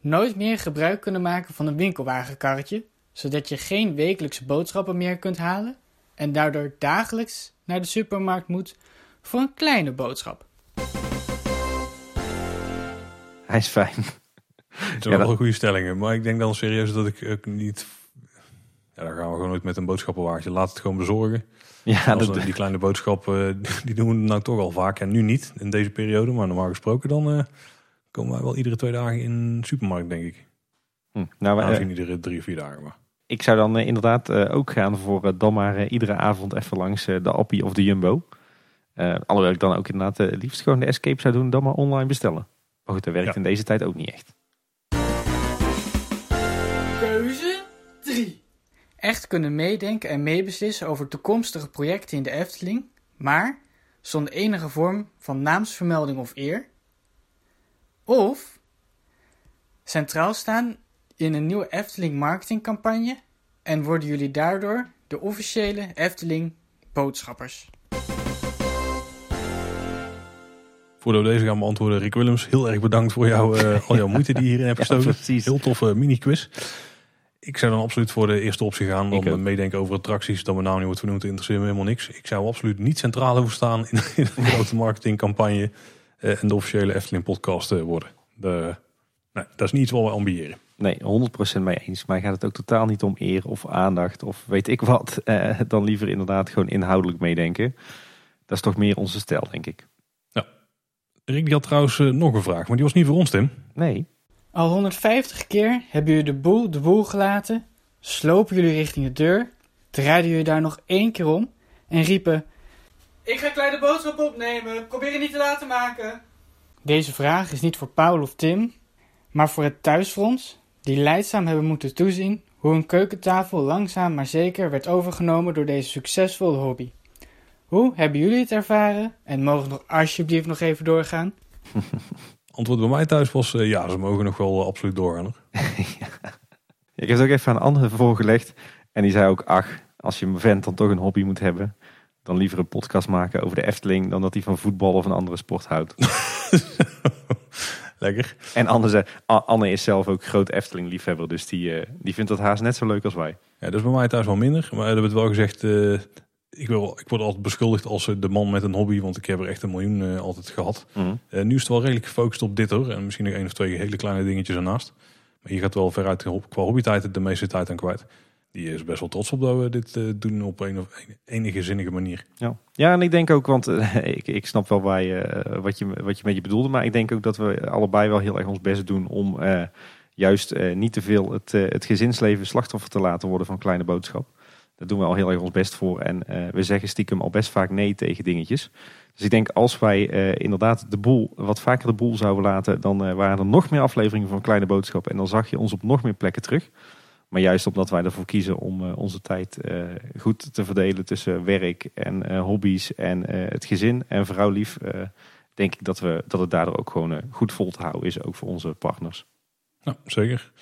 nooit meer gebruik kunnen maken van een winkelwagenkarretje, zodat je geen wekelijkse boodschappen meer kunt halen en daardoor dagelijks naar de supermarkt moet voor een kleine boodschap. Hij is fijn. Het zijn wel goede stellingen. Maar ik denk dan serieus dat ik ook niet... Ja, dan gaan we gewoon nooit met een boodschappenwagentje. Laat het gewoon bezorgen. Ja, dat- die kleine boodschappen, die doen we nou toch al vaak. En nu niet, in deze periode. Maar normaal gesproken dan eh, komen wij wel iedere twee dagen in de supermarkt, denk ik. Hm. Nou, Nou, eh, misschien iedere drie, vier dagen. Maar. Ik zou dan eh, inderdaad eh, ook gaan voor eh, dan maar eh, iedere avond even langs eh, de Appie of de Jumbo. Eh alhoewel ik dan ook inderdaad eh, liefst gewoon de escape zou doen, dan maar online bestellen. Maar goed, dat werkt Ja. in deze tijd ook niet echt. Keuze 3. Echt kunnen meedenken en meebeslissen over toekomstige projecten in de Efteling, maar zonder enige vorm van naamsvermelding of eer. Of centraal staan in een nieuwe Efteling marketingcampagne en worden jullie daardoor de officiële Efteling boodschappers. Voordat we deze gaan beantwoorden, Rick Willems, heel erg bedankt voor jouw, eh, al jouw moeite die je hierin hebt gestoken. precies. Heel toffe mini-quiz. Ik zou dan absoluut voor de eerste optie gaan. Dan meedenken over attracties. Dat mijn naam niet wordt vernoemd, interesseert me helemaal niks. Ik zou absoluut niet centraal hoeven staan in, in een grote marketingcampagne. eh, en de officiële Efteling podcast eh, worden. De, nee, dat is niet iets wat we ambiëren. Nee, 100% mee eens. Maar gaat het ook totaal niet om eer of aandacht of weet ik wat. eh, dan liever inderdaad gewoon inhoudelijk meedenken. Dat is toch meer onze stijl, denk ik. Rick die had trouwens nog een vraag, maar die was niet voor ons, Tim. Nee. Al 150 keer hebben jullie de boel de boel gelaten, slopen jullie richting de deur, draaiden jullie daar nog één keer om en riepen: Ik ga kleine boodschap opnemen, probeer het niet te laten maken. Deze vraag is niet voor Paul of Tim, maar voor het thuisfront, die leidzaam hebben moeten toezien hoe een keukentafel langzaam maar zeker werd overgenomen door deze succesvolle hobby. Hoe hebben jullie het ervaren en mogen we nog alsjeblieft nog even doorgaan? Antwoord bij mij thuis was eh, ja, ze mogen nog wel eh, absoluut doorgaan. Hoor. Ik heb het ook even aan een andere voorgelegd. En die zei ook, ach, als je een vent dan toch een hobby moet hebben... dan liever een podcast maken over de Efteling... dan dat hij van voetbal of een andere sport houdt. Lekker. En Anne, zei, Anne is zelf ook groot Efteling-liefhebber... dus die, eh, die vindt dat haast net zo leuk als wij. Ja, dat is bij mij thuis wel minder. Maar we hebben het wel gezegd. Ik, wil, ik word altijd beschuldigd als eh, de man met een hobby. Want ik heb er echt een miljoen eh, altijd gehad. Eh, nu is het wel redelijk gefocust op dit hoor. En misschien nog één of twee hele kleine dingetjes ernaast. Maar je gaat wel veruit qua hobbytijd de meeste tijd aan kwijt. Die is best wel trots op dat we dit doen op een of enige zinnige manier. Ja. ja, en ik denk ook, want ik, ik snap wel eh, wat, je, wat je met je bedoelde, maar ik denk ook dat we allebei wel heel erg ons best doen om juist niet te veel het, het gezinsleven slachtoffer te laten worden van kleine boodschap. Daar doen we al heel erg ons best voor en eh, we zeggen stiekem al best vaak nee tegen dingetjes. Dus ik denk als wij eh, inderdaad de boel, wat vaker de boel zouden laten, dan eh, waren er nog meer afleveringen van Kleine Boodschap en dan zag je ons op nog meer plekken terug. Maar juist omdat wij ervoor kiezen om onze tijd goed te verdelen tussen werk en hobby's en het gezin en vrouwlief, eh, denk ik dat, we, dat het daardoor ook gewoon goed vol te houden is, ook voor onze partners. Ja, zeker.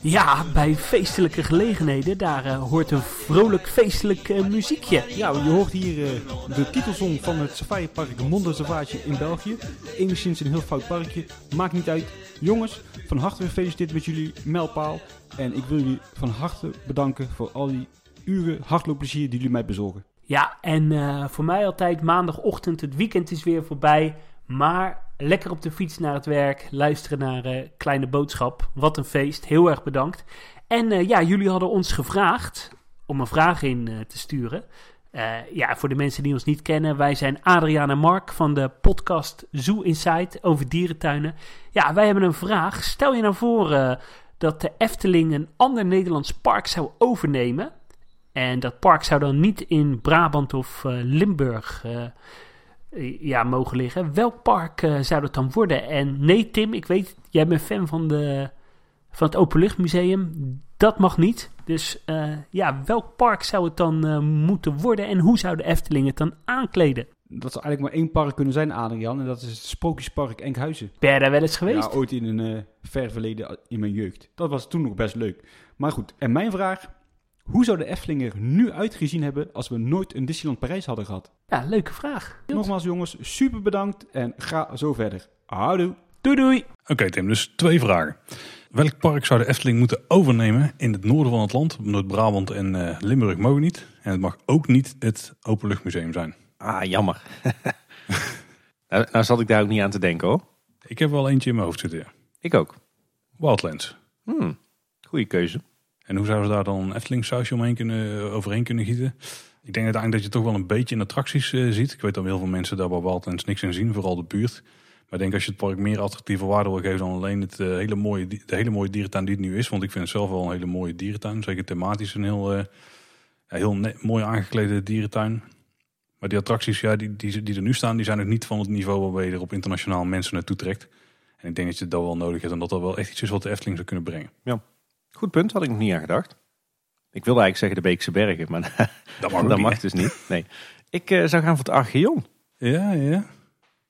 Ja, bij feestelijke gelegenheden, daar eh, hoort een vrolijk feestelijk eh, muziekje. Ja, je hoort hier eh, de titelsong van het safaripark Monde Savage in België. Enigszins een heel fout parkje, maakt niet uit. Jongens, van harte gefeliciteerd met jullie mijlpaal. En ik wil jullie van harte bedanken voor al die uren hardloopplezier die jullie mij bezorgen. Ja, en voor mij altijd maandagochtend, het weekend is weer voorbij. Maar lekker op de fiets naar het werk, luisteren naar eh, Kleine Boodschap. Wat een feest, heel erg bedankt. En eh, ja, jullie hadden ons gevraagd om een vraag in eh, te sturen. Ja, voor de mensen die ons niet kennen, wij zijn Adriaan en Mark van de podcast Zoo Insight over dierentuinen. Ja, wij hebben een vraag. Stel je nou voor dat de Efteling een ander Nederlands park zou overnemen. En dat park zou dan niet in Brabant of Limburg ja, mogen liggen. Welk park zou dat dan worden? En nee, Tim, ik weet, jij bent fan van, de, van het Openluchtmuseum. Dat mag niet. Dus uh, ja, welk park zou het dan uh, moeten worden en hoe zou de Efteling het dan aankleden? Dat zou eigenlijk maar één park kunnen zijn, Adrian. En dat is het Sprookjespark Enkhuizen. Ben je daar wel eens geweest? Ja, ooit in een ver verleden in mijn jeugd. Dat was toen nog best leuk. Maar goed, en mijn vraag... Hoe zou de Efteling er nu uitgezien hebben als we nooit een Disneyland Parijs hadden gehad? Ja, leuke vraag. Nogmaals jongens, super bedankt en ga zo verder. Houdoe. Doei doei. Oké Tim, dus twee vragen. Welk park zou de Efteling moeten overnemen in het noorden van het land? Noord-Brabant en uh, Limburg mogen niet. En het mag ook niet het Openluchtmuseum zijn. Ah, jammer. nou, nou zat ik daar ook niet aan te denken hoor. Ik heb wel eentje in mijn hoofd zitten. Ik ook. Wildlands. Hmm, goeie keuze. En hoe zouden ze daar dan een Efteling sausje omheen kunnen, overheen kunnen gieten? Ik denk uiteindelijk dat je toch wel een beetje in attracties uh, ziet. Ik weet dat heel veel mensen daar bij Wildlands niks in zien, vooral de buurt. Maar ik denk als je het park meer attractieve waarde wil geven dan alleen het, uh, hele mooie, de hele mooie dierentuin die het nu is. Want ik vind het zelf wel een hele mooie dierentuin. Zeker thematisch een heel, uh, heel mooi aangeklede dierentuin. Maar die attracties ja, die, die, die er nu staan, die zijn ook niet van het niveau waarbij je er op internationaal mensen naartoe trekt. En ik denk dat je dat wel nodig hebt en dat dat wel echt iets is wat de Efteling zou kunnen brengen. Ja, goed punt, had ik nog niet aan gedacht. Ik wilde eigenlijk zeggen de Beekse Bergen, maar dat mag, dat niet, mag dus niet. Nee. Ik uh, zou gaan voor het Archeon. Ja, ja.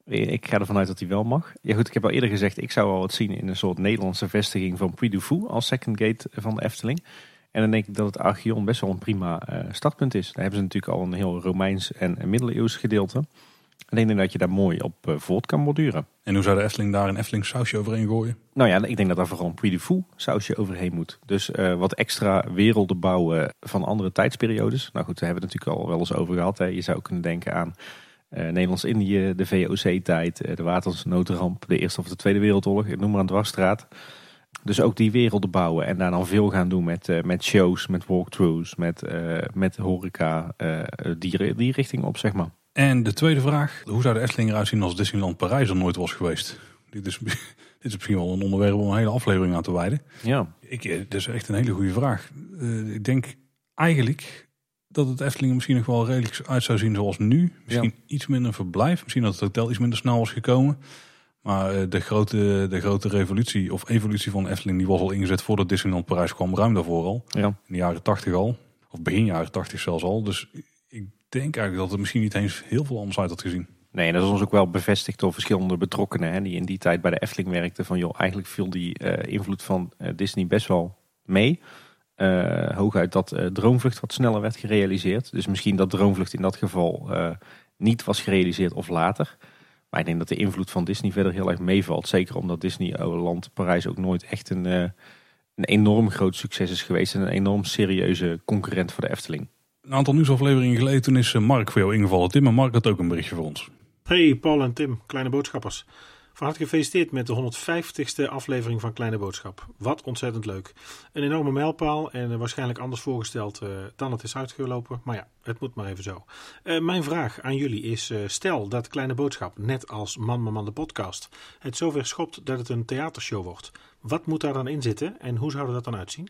Ik ga ervan uit dat hij wel mag. Ja goed, ik heb al eerder gezegd, ik zou wel wat zien in een soort Nederlandse vestiging van Puy du Fou als second gate van de Efteling. En dan denk ik dat het Archeon best wel een prima uh, startpunt is. Daar hebben ze natuurlijk al een heel Romeins en middeleeuws gedeelte. En ik denk dat je daar mooi op uh, voort kan borduren. En hoe zou de Efteling daar een Efteling sausje overheen gooien? Nou ja, ik denk dat daar vooral een Puy Fou sausje overheen moet. Dus uh, wat extra werelden bouwen van andere tijdsperiodes. Nou goed, daar hebben we het natuurlijk al wel eens over gehad. Hè. Je zou kunnen denken aan uh, Nederlands-Indië, de VOC-tijd, uh, de watersnoodramp, de Eerste of de Tweede Wereldoorlog, ik noem maar een dwarsstraat. Dus ook die werelden bouwen en daar dan veel gaan doen met, uh, met shows, met walkthroughs, met, met horeca, die, die richting op zeg maar. En de tweede vraag, hoe zou de Efteling eruit zien als Disneyland Parijs er nooit was geweest? Dit is, dit is misschien wel een onderwerp om een hele aflevering aan te wijden. Ja. Ik, dit is echt een hele goede vraag. ik denk eigenlijk dat het Efteling misschien nog wel redelijk uit zou zien zoals nu. Misschien ja. iets minder verblijf. Misschien dat het hotel iets minder snel was gekomen. Maar de grote, de grote revolutie of evolutie van Efteling die was al ingezet voordat Disneyland Parijs kwam. Ruim daarvoor al. Ja. In de jaren tachtig al. Of begin jaren tachtig zelfs al. Dus denk eigenlijk dat het misschien niet eens heel veel anders uit had gezien. Nee, dat is ons ook wel bevestigd door verschillende betrokkenen. Hè, die in die tijd bij de Efteling werkten. Van joh, eigenlijk viel die uh, invloed van uh, Disney best wel mee. Uh, hooguit dat Droomvlucht wat sneller werd gerealiseerd. Dus misschien dat Droomvlucht in dat geval niet was gerealiseerd of later. Maar ik denk dat de invloed van Disney verder heel erg meevalt. Zeker omdat Disneyland Parijs ook nooit echt een, een enorm groot succes is geweest. En een enorm serieuze concurrent voor de Efteling. Een aantal nieuwsafleveringen geleden toen is Mark voor jou ingevallen. Tim en Mark had ook een berichtje voor ons. Hey Paul en Tim, kleine boodschappers. Van harte gefeliciteerd met de 150ste aflevering van Kleine Boodschap. Wat ontzettend leuk. Een enorme mijlpaal en waarschijnlijk anders voorgesteld uh, dan het is uitgelopen. Maar ja, het moet maar even zo. Mijn vraag aan jullie is: stel dat Kleine Boodschap, net als Man Man Man de podcast, het zover schopt dat het een theatershow wordt. Wat moet daar dan in zitten en hoe zou dat dan uitzien?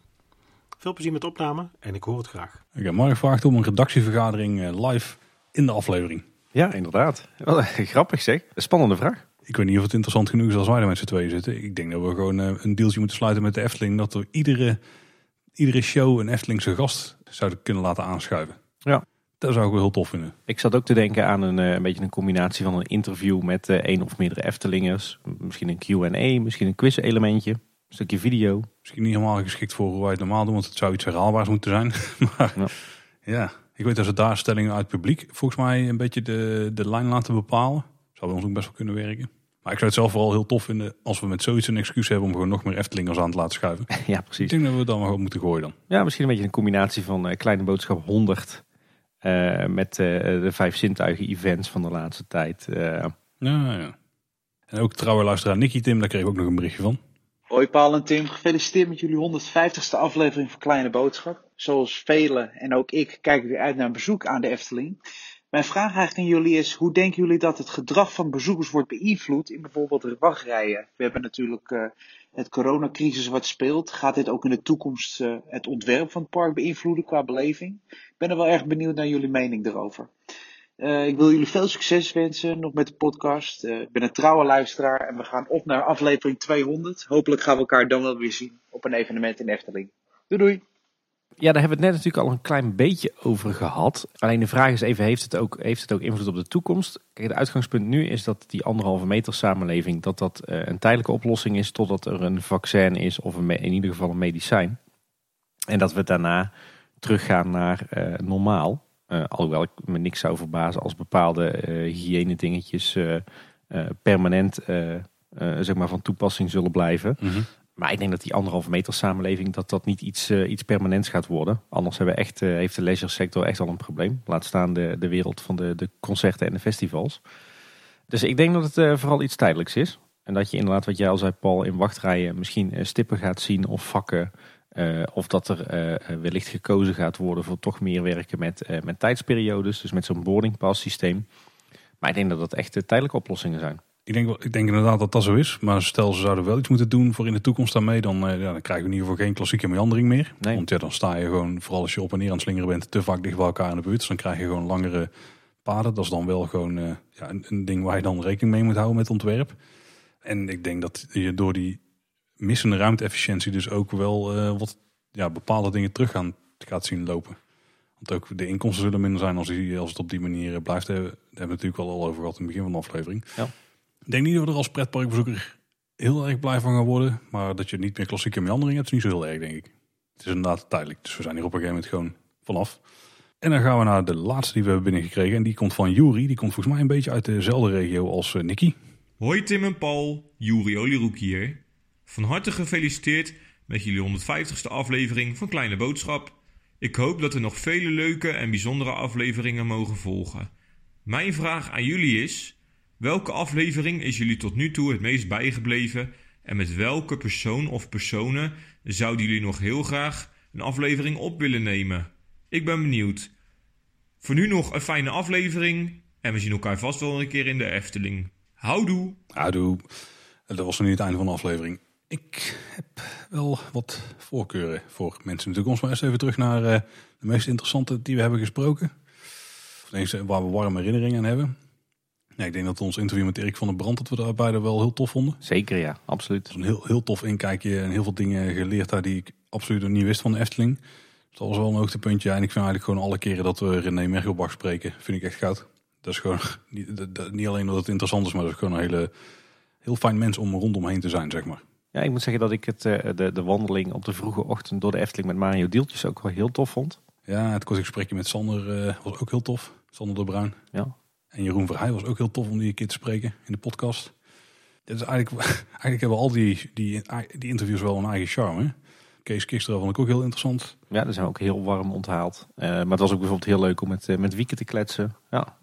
Veel plezier met de opname en ik hoor het graag. Okay, Mark vraagt om een redactievergadering live in de aflevering. Ja, inderdaad. Wel, grappig zeg. Een spannende vraag. Ik weet niet of het interessant genoeg is als wij er met z'n tweeën zitten. Ik denk dat we gewoon een deeltje moeten sluiten met de Efteling. Dat we iedere, iedere show een Eftelingse gast zouden kunnen laten aanschuiven. Ja. Dat zou ik wel heel tof vinden. Ik zat ook te denken aan een, een beetje een combinatie van een interview met één of meerdere Eftelingers. Misschien een Q&A, misschien een quiz elementje. Stukje video. Misschien niet helemaal geschikt voor hoe wij het normaal doen. Want het zou iets herhaalbaars moeten zijn. maar ja. ja. Ik weet dat ze daar stellingen uit het publiek volgens mij een beetje de, de lijn laten bepalen. Zou bij ons ook best wel kunnen werken. Maar ik zou het zelf vooral heel tof vinden als we met zoiets een excuus hebben om gewoon nog meer Eftelingers aan te laten schuiven. Ja, precies. Ik denk dat we het dan maar moeten gooien dan. Ja, misschien een beetje een combinatie van uh, Kleine Boodschap 100 uh, met uh, de vijf zintuigen events van de laatste tijd. Ja, ja. En ook trouwe luisteraar Nicky Tim, daar kreeg ik ook nog een berichtje van. Hoi Paul en Tim, gefeliciteerd met jullie 150ste aflevering van Kleine Boodschap. Zoals velen en ook ik kijken weer uit naar een bezoek aan de Efteling. Mijn vraag eigenlijk aan jullie is, hoe denken jullie dat het gedrag van bezoekers wordt beïnvloed in bijvoorbeeld de wachtrijen? We hebben natuurlijk uh, het coronacrisis wat speelt. Gaat dit ook in de toekomst uh, het ontwerp van het park beïnvloeden qua beleving? Ik ben er wel erg benieuwd naar jullie mening erover. Uh, ik wil jullie veel succes wensen nog met de podcast. Uh, ik ben een trouwe luisteraar en we gaan op naar aflevering 200. Hopelijk gaan we elkaar dan wel weer zien op een evenement in Efteling. Doei doei! Ja, daar hebben we het net natuurlijk al een klein beetje over gehad. Alleen de vraag is even, heeft het ook, heeft het ook invloed op de toekomst? Kijk, het uitgangspunt nu is dat die anderhalve meter samenleving... dat dat uh, een tijdelijke oplossing is totdat er een vaccin is... of een, in ieder geval een medicijn. En dat we daarna teruggaan naar normaal. Uh, alhoewel ik me niks zou verbazen als bepaalde uh, hygiëne dingetjes uh, permanent zeg maar van toepassing zullen blijven. Mhm. Maar ik denk dat die anderhalve meter samenleving dat dat niet iets, iets permanents gaat worden. Anders hebben we echt, heeft de leisure sector echt al een probleem. Laat staan de, de wereld van de, de concerten en de festivals. Dus ik denk dat het vooral iets tijdelijks is. En dat je inderdaad, wat jij al zei Paul, in wachtrijen misschien stippen gaat zien of vakken... Uh, of dat er uh, wellicht gekozen gaat worden voor toch meer werken met, uh, met tijdsperiodes. Dus met zo'n boarding pass systeem. Maar ik denk dat dat echt tijdelijke oplossingen zijn. Ik denk, wel, ik denk inderdaad dat dat zo is. Maar stel ze zouden wel iets moeten doen voor in de toekomst daarmee. Dan, ja, dan krijgen we in ieder geval geen klassieke meandering meer. Nee. Want ja, dan sta je gewoon, vooral als je op en neer aan het slingeren bent, te vaak dicht bij elkaar in de buurt. Dus dan krijg je gewoon langere paden. Dat is dan wel gewoon ja, een, een ding waar je dan rekening mee moet houden met ontwerp. En ik denk dat je door die missende ruimte-efficiëntie dus ook wel uh, wat ja, bepaalde dingen terug gaan, gaat zien lopen. Want ook de inkomsten zullen minder zijn als, die, als het op die manier blijft. Daar hebben we natuurlijk wel al over gehad in het begin van de aflevering. Ja. Ik denk niet dat we er als pretparkbezoeker heel erg blij van gaan worden. Maar dat je niet meer klassieke meandering hebt, is niet zo heel erg, denk ik. Het is inderdaad tijdelijk. Dus we zijn hier op een gegeven moment gewoon vanaf. En dan gaan we naar de laatste die we hebben binnengekregen. En die komt van Juri. Die komt volgens mij een beetje uit dezelfde regio als uh, Nicky. Hoi Tim en Paul, Juri Olieroek hier. Van harte gefeliciteerd met jullie 150ste aflevering van Kleine Boodschap. Ik hoop dat er nog vele leuke en bijzondere afleveringen mogen volgen. Mijn vraag aan jullie is: welke aflevering is jullie tot nu toe het meest bijgebleven en met welke persoon of personen zouden jullie nog heel graag een aflevering op willen nemen? Ik ben benieuwd. Voor nu nog een fijne aflevering en we zien elkaar vast wel een keer in de Efteling. Houdoe! Houdoe. Dat was nu het einde van de aflevering. Ik heb wel wat voorkeuren voor mensen. Natuurlijk ons maar eens even terug naar uh, de meest interessante die we hebben gesproken. Of deze waar we warme herinneringen aan hebben. Ja, ik denk dat ons interview met Erik van der Brand, dat we daar beide wel heel tof vonden. Zeker ja, absoluut. Een heel, heel tof inkijkje en heel veel dingen geleerd daar die ik absoluut nog niet wist van de Efteling. Dus dat was wel een hoogtepuntje. En ik vind eigenlijk gewoon alle keren dat we René Mergelbach spreken, vind ik echt goud. Dat is gewoon niet, niet alleen dat het interessant is, maar dat is gewoon een hele, heel fijn mens om rondomheen te zijn, zeg maar. Ja, ik moet zeggen dat ik het, de, de wandeling op de vroege ochtend door de Efteling met Mario Dieltjes ook wel heel tof vond. Ja, het korte gesprekje met Sander uh, was ook heel tof. Sander de Bruin. Ja. En Jeroen Verheij was ook heel tof om die een keer te spreken in de podcast. Dit is eigenlijk, eigenlijk hebben al die, die, die interviews wel een eigen charme. Kees Kister vond ik ook heel interessant. Ja, daar zijn we ook heel warm onthaald. Uh, maar het was ook bijvoorbeeld heel leuk om met, uh, met Wieke te kletsen. Ja,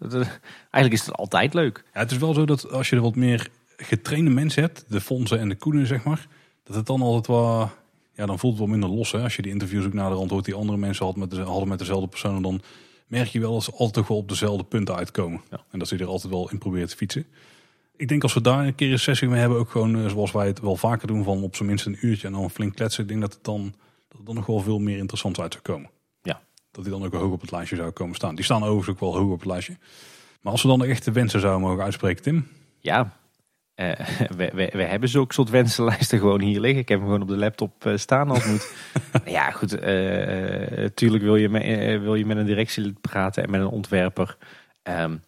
eigenlijk is het altijd leuk. Ja, het is wel zo dat als je er wat meer getrainde mensen hebt, de fondsen en de koenen zeg maar, dat het dan altijd wel, ja dan voelt het wel minder los. Hè? Als je die interviews ook naderhand hoort die andere mensen hadden met, de, hadden met dezelfde personen, dan merk je wel dat ze altijd wel op dezelfde punten uitkomen. Ja. En dat ze er altijd wel in proberen te fietsen. Ik denk als we daar een keer een sessie mee hebben, ook gewoon zoals wij het wel vaker doen, van op zijn minst een uurtje en dan flink kletsen. Ik denk dat het dan, dat het dan nog wel veel meer interessant uit zou komen. Ja. Dat die dan ook hoog op het lijstje zou komen staan. Die staan overigens ook wel hoog op het lijstje. Maar als we dan de echte wensen zouden mogen uitspreken, Tim. Ja, uh, we, we, we, hebben zulke soort wensenlijsten gewoon hier liggen. Ik heb hem gewoon op de laptop uh, staan als moet. ja, goed. Uh, tuurlijk wil je, me, wil je met een directielid praten en met een ontwerper. Um,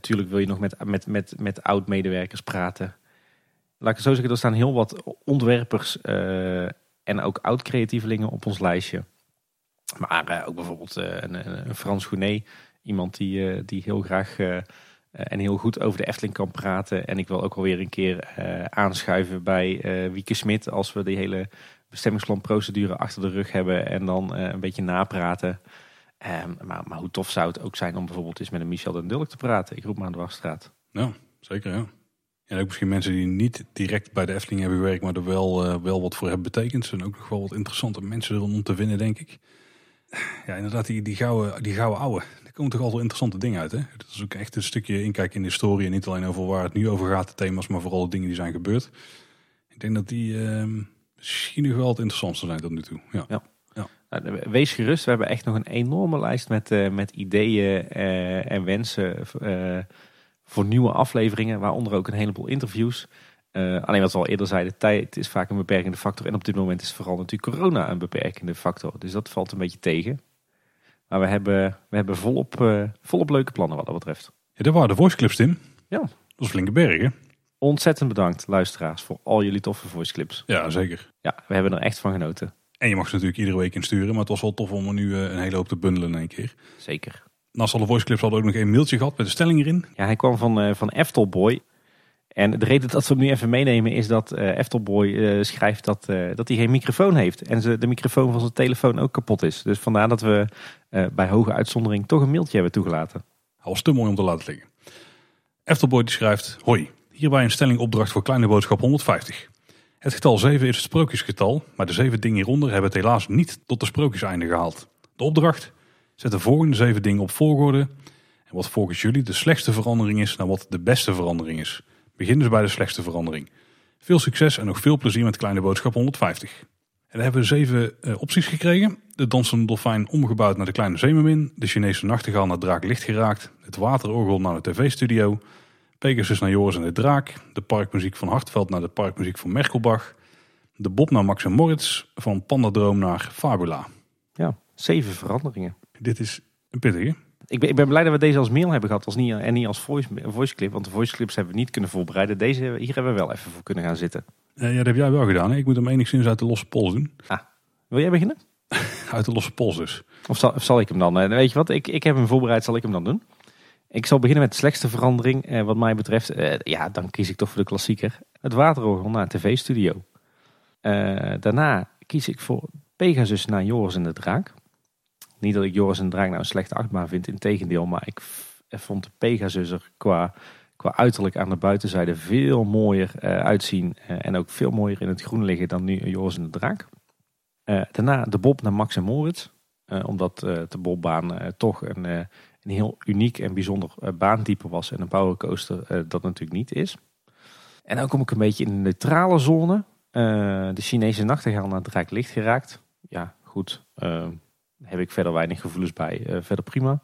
tuurlijk wil je nog met, met, met, met oud-medewerkers praten. Laat ik het zo zeggen, er staan heel wat ontwerpers en ook oud-creatievelingen op ons lijstje. Maar ook bijvoorbeeld een, een Frans Gounet. Iemand die, die heel graag en heel goed over de Efteling kan praten. En ik wil ook alweer een keer uh, aanschuiven bij uh, Wieke Smit als we die hele bestemmingsplanprocedure achter de rug hebben en dan een beetje napraten. Um, maar, maar, hoe tof zou het ook zijn om bijvoorbeeld eens met een Michel den Dulk te praten? Ik roep maar aan de Wachtstraat. Ja, zeker ja. En ook misschien mensen die niet direct bij de Efteling hebben gewerkt, maar er wel, eh, wel wat voor hebben betekend. Er zijn ook nog wel wat interessante mensen rondom te vinden, denk ik. Ja, inderdaad, die, die, gouden, die gouden ouwe. Er komen toch altijd interessante dingen uit. Hè? Dat is ook echt een stukje inkijk in de historie. En niet alleen over waar het nu over gaat, de thema's, maar vooral de dingen die zijn gebeurd. Ik denk dat die ehm, misschien nog wel het interessantste zijn tot nu toe. Ja. Ja. Nou, wees gerust, we hebben echt nog een enorme lijst met, eh, met ideeën eh, en wensen eh, voor nieuwe afleveringen, waaronder ook een heleboel interviews. Alleen wat we al eerder zeiden, tijd is vaak een beperkende factor. En op dit moment is vooral natuurlijk corona een beperkende factor. Dus dat valt een beetje tegen. Maar we hebben, we hebben volop, eh, volop leuke plannen wat dat betreft. Ja, dat waren de voice clips, Tim. Ja. Dat was flinke bergen. Ontzettend bedankt, luisteraars, voor al jullie toffe voice clips. Ja, zeker. Ja, we hebben er echt van genoten. En je mag ze natuurlijk iedere week insturen. Maar het was wel tof om er nu eh, een hele hoop te bundelen in één keer. Zeker. Naast alle voice clips hadden we ook nog een mailtje gehad met de stelling erin. Ja, hij kwam van, eh van Eftelboy. En de reden dat we hem nu even meenemen is dat eh Eftelboy eh, schrijft dat, eh, dat hij geen microfoon heeft. En de microfoon van zijn telefoon ook kapot is. Dus vandaar dat we bij hoge uitzondering toch een mailtje hebben toegelaten. Hij was te mooi om te laten liggen. Eftelboy die schrijft... Hoi, hierbij een stelling opdracht voor Kleine Boodschap 150. Het getal 7 is het sprookjesgetal, maar de zeven dingen hieronder hebben het helaas niet tot de sprookjeseinde gehaald. De opdracht? Zet de volgende zeven dingen op volgorde. En wat volgens jullie de slechtste verandering is naar wat de beste verandering is. Begin dus bij de slechtste verandering. Veel succes en nog veel plezier met Kleine Boodschap 150. En dan hebben we zeven eh, opties gekregen. De dansende dolfijn omgebouwd naar de kleine zeemermin. De Chinese nachtegaal naar draak licht geraakt. Het waterorgel naar de tv-studio. Pegasus naar Joris en de draak. De parkmuziek van Hartveld naar de parkmuziek van Merkelbach. De Bob naar Max en Moritz. Van Pandadroom naar Fabula. Ja, zeven veranderingen. Dit is een pittige. Ik ben, ik ben blij dat we deze als mail hebben gehad als niet, en niet als voice, voice clip. Want de voice clips hebben we niet kunnen voorbereiden. Deze, hier hebben we wel even voor kunnen gaan zitten. Eh, ja, dat heb jij wel gedaan. Hè? Ik moet hem enigszins uit de losse pols doen. Ah, wil jij beginnen? Uit de losse pols dus. Of zal, of zal ik hem dan? Eh, weet je wat, ik, ik heb hem voorbereid, zal ik hem dan doen? Ik zal beginnen met de slechtste verandering. Eh, wat mij betreft, eh, ja, dan kies ik toch voor de klassieker. Het waterorgel naar tv-studio. Daarna kies ik voor Pegasus naar Joris en de Draak. Niet dat ik Joris en Draak nou een slechte achtbaan vind, integendeel. Maar ik vond de Pegasus er qua, qua uiterlijk aan de buitenzijde veel mooier eh, uitzien. eh, en ook veel mooier in het groen liggen dan nu Joris en de Draak. Eh, daarna de Bob naar Max en Moritz. Omdat de Bobbaan toch een, een heel uniek en bijzonder baantype was. En een powercoaster dat natuurlijk niet is. En dan kom ik een beetje in de neutrale zone. De Chinese nachtegaal naar draak licht geraakt. Ja, goed. Heb ik verder weinig gevoelens bij. Eh, verder prima.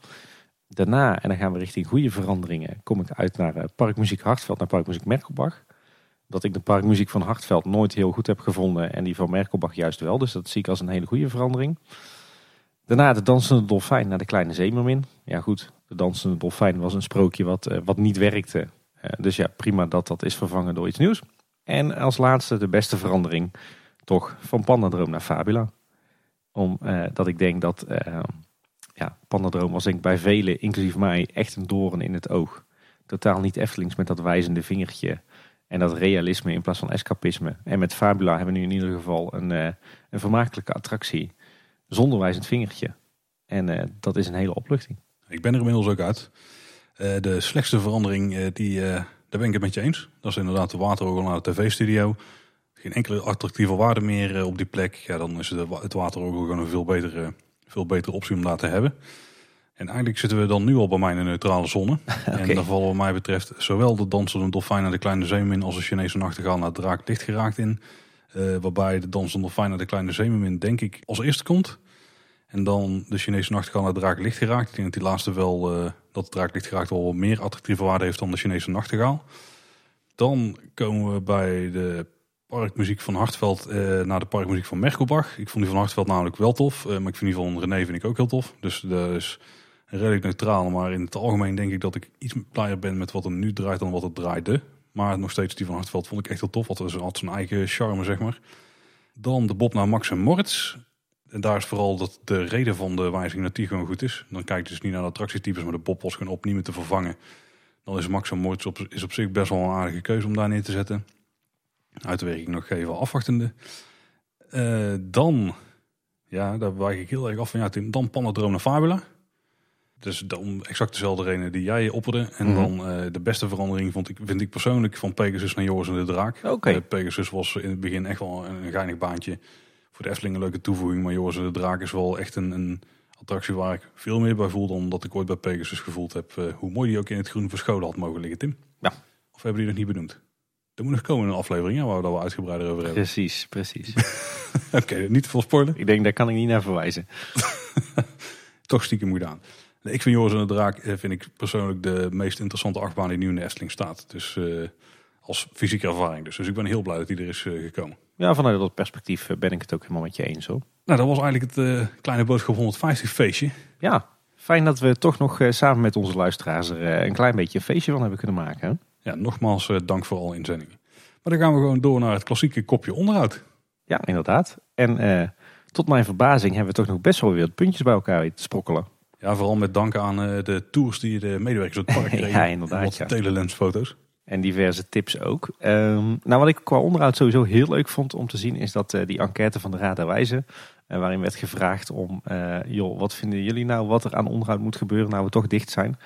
Daarna, en dan gaan we richting goede veranderingen, kom ik uit naar eh, Parkmuziek Hartveld, naar Parkmuziek Merkelbach. Dat ik de parkmuziek van Hartveld nooit heel goed heb gevonden en die van Merkelbach juist wel. Dus dat zie ik als een hele goede verandering. Daarna de dansende dolfijn naar de kleine zeemermin. Ja goed, de dansende dolfijn was een sprookje wat, eh, wat niet werkte. Dus ja, prima dat dat is vervangen door iets nieuws. En als laatste de beste verandering toch van Pandadroom naar Fabula. Omdat dat ik denk dat eh, ja, Pandadroom was denk ik bij velen, inclusief mij, echt een doorn in het oog. Totaal niet Eftelings met dat wijzende vingertje. En dat realisme in plaats van escapisme. En met Fabula hebben we nu in ieder geval een, eh, een vermakelijke attractie. Zonder wijzend vingertje. En eh, dat is een hele opluchting. Ik ben er inmiddels ook uit. Eh, de slechtste verandering, eh, die, eh, daar ben ik het met je eens. Dat is inderdaad de waterorgel naar de tv-studio. Geen enkele attractieve waarde meer eh, op die plek. Ja, dan is het, het waterorgel gewoon een veel betere, veel betere optie om daar te hebben. En eigenlijk zitten we dan nu al bij mij in een neutrale zone. En daar vallen wat mij betreft zowel de dansende dolfijn naar de kleine zeemermin als de Chinese nachtegaal naar draak licht geraakt in. Eh, waarbij de dansende dolfijn naar de kleine zeemermin denk ik als eerste komt. En dan de Chinese nachtegaal naar draak licht geraakt. Ik denk dat die laatste wel, eh, dat de draak licht geraakt wel wat meer attractieve waarde heeft dan de Chinese nachtegaal. Dan komen we bij de parkmuziek van Hartveld eh, naar de parkmuziek van Merkelbach. Ik vond die van Hartveld namelijk wel tof. eh, maar ik vind die van René vind ik ook heel tof. Dus dat is redelijk neutraal. Maar in het algemeen denk ik dat ik iets blijer ben met wat er nu draait dan wat het draaide. Maar nog steeds die van Hartveld vond ik echt heel tof. Want had zijn eigen charme, zeg maar. Dan de Bob naar Max en Moritz. En daar is vooral dat de reden van de wijziging dat die gewoon goed is. Dan kijk je dus niet naar de attractietypes, maar de Bob was gewoon op niet meer te vervangen. Dan is Max en Moritz is op zich best wel een aardige keuze om daar neer te zetten. Uitwerking nog even afwachtende. Eh, dan, ja, daar wijk ik heel erg af van. Ja, Tim, dan Panadroom naar Fabula. Dus om exact dezelfde reden die jij opperde. En Mhm. dan eh, de beste verandering vond ik, vind ik persoonlijk van Pegasus naar Joris en de Draak. Oké. Eh, Pegasus was in het begin echt wel een, een geinig baantje. Voor de Efteling een leuke toevoeging. Maar Joris en de Draak is wel echt een, een attractie waar ik veel meer bij voel dan dat ik ooit bij Pegasus gevoeld heb. hoe mooi die ook in het groen verscholen had mogen liggen, Tim. Ja. Of hebben die nog niet benoemd? Er moet nog komen een aflevering hè, waar we daar wel uitgebreider over hebben. Precies, precies. Oké, niet te veel spoilen. Ik denk, daar kan ik niet naar verwijzen. Toch stiekem gedaan. Nee, ik vind Joris en de Draak eh, vind ik persoonlijk de meest interessante achtbaan die nu in de Efteling staat. Dus eh, als fysieke ervaring. Dus. dus ik ben heel blij dat die er is eh, gekomen. Ja, vanuit dat perspectief ben ik het ook helemaal met je eens hoor. Nou, dat was eigenlijk het kleine boodschap 150 feestje. Ja, fijn dat we toch nog samen met onze luisteraars er een klein beetje een feestje van hebben kunnen maken. Hè? Ja, nogmaals eh, dank voor alle inzendingen. Maar dan gaan we gewoon door naar het klassieke kopje onderhoud. Ja, inderdaad. En eh, tot mijn verbazing hebben we toch nog best wel weer puntjes bij elkaar te sprokkelen. Ja, vooral met dank aan eh, de tours die de medewerkers uit het park kregen. Ja, inderdaad, Wat ja. telelensfoto's. En diverse tips ook. Ehm, nou, wat ik qua onderhoud sowieso heel leuk vond om te zien, is dat die enquête van de Raad der Wijzen, waarin werd gevraagd om, joh, wat vinden jullie nou wat er aan onderhoud moet gebeuren nou we toch dicht zijn?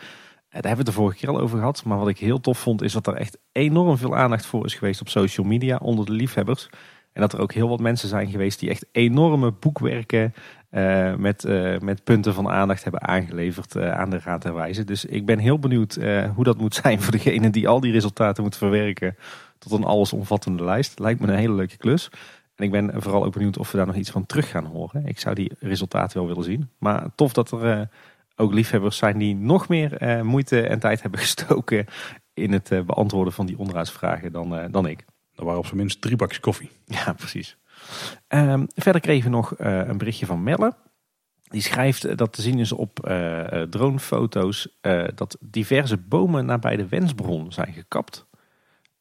Daar hebben we het de vorige keer al over gehad. Maar wat ik heel tof vond, is dat er echt enorm veel aandacht voor is geweest op social media onder de liefhebbers. En dat er ook heel wat mensen zijn geweest die echt enorme boekwerken eh, met, eh, met punten van aandacht hebben aangeleverd eh, aan de Raad der Wijzen. Dus ik ben heel benieuwd hoe dat moet zijn voor degene die al die resultaten moet verwerken tot een allesomvattende lijst. Lijkt me een hele leuke klus. En ik ben vooral ook benieuwd of we daar nog iets van terug gaan horen. Ik zou die resultaten wel willen zien. Maar tof dat er ook liefhebbers zijn die nog meer eh, moeite en tijd hebben gestoken in het eh, beantwoorden van die onderhoudsvragen dan, eh, dan ik. Er waren op zijn minst drie bakjes koffie. Ja, precies. Ehm, verder kregen we nog een berichtje van Melle. Die schrijft dat te zien is op dronefoto's dat diverse bomen nabij de wensbron zijn gekapt.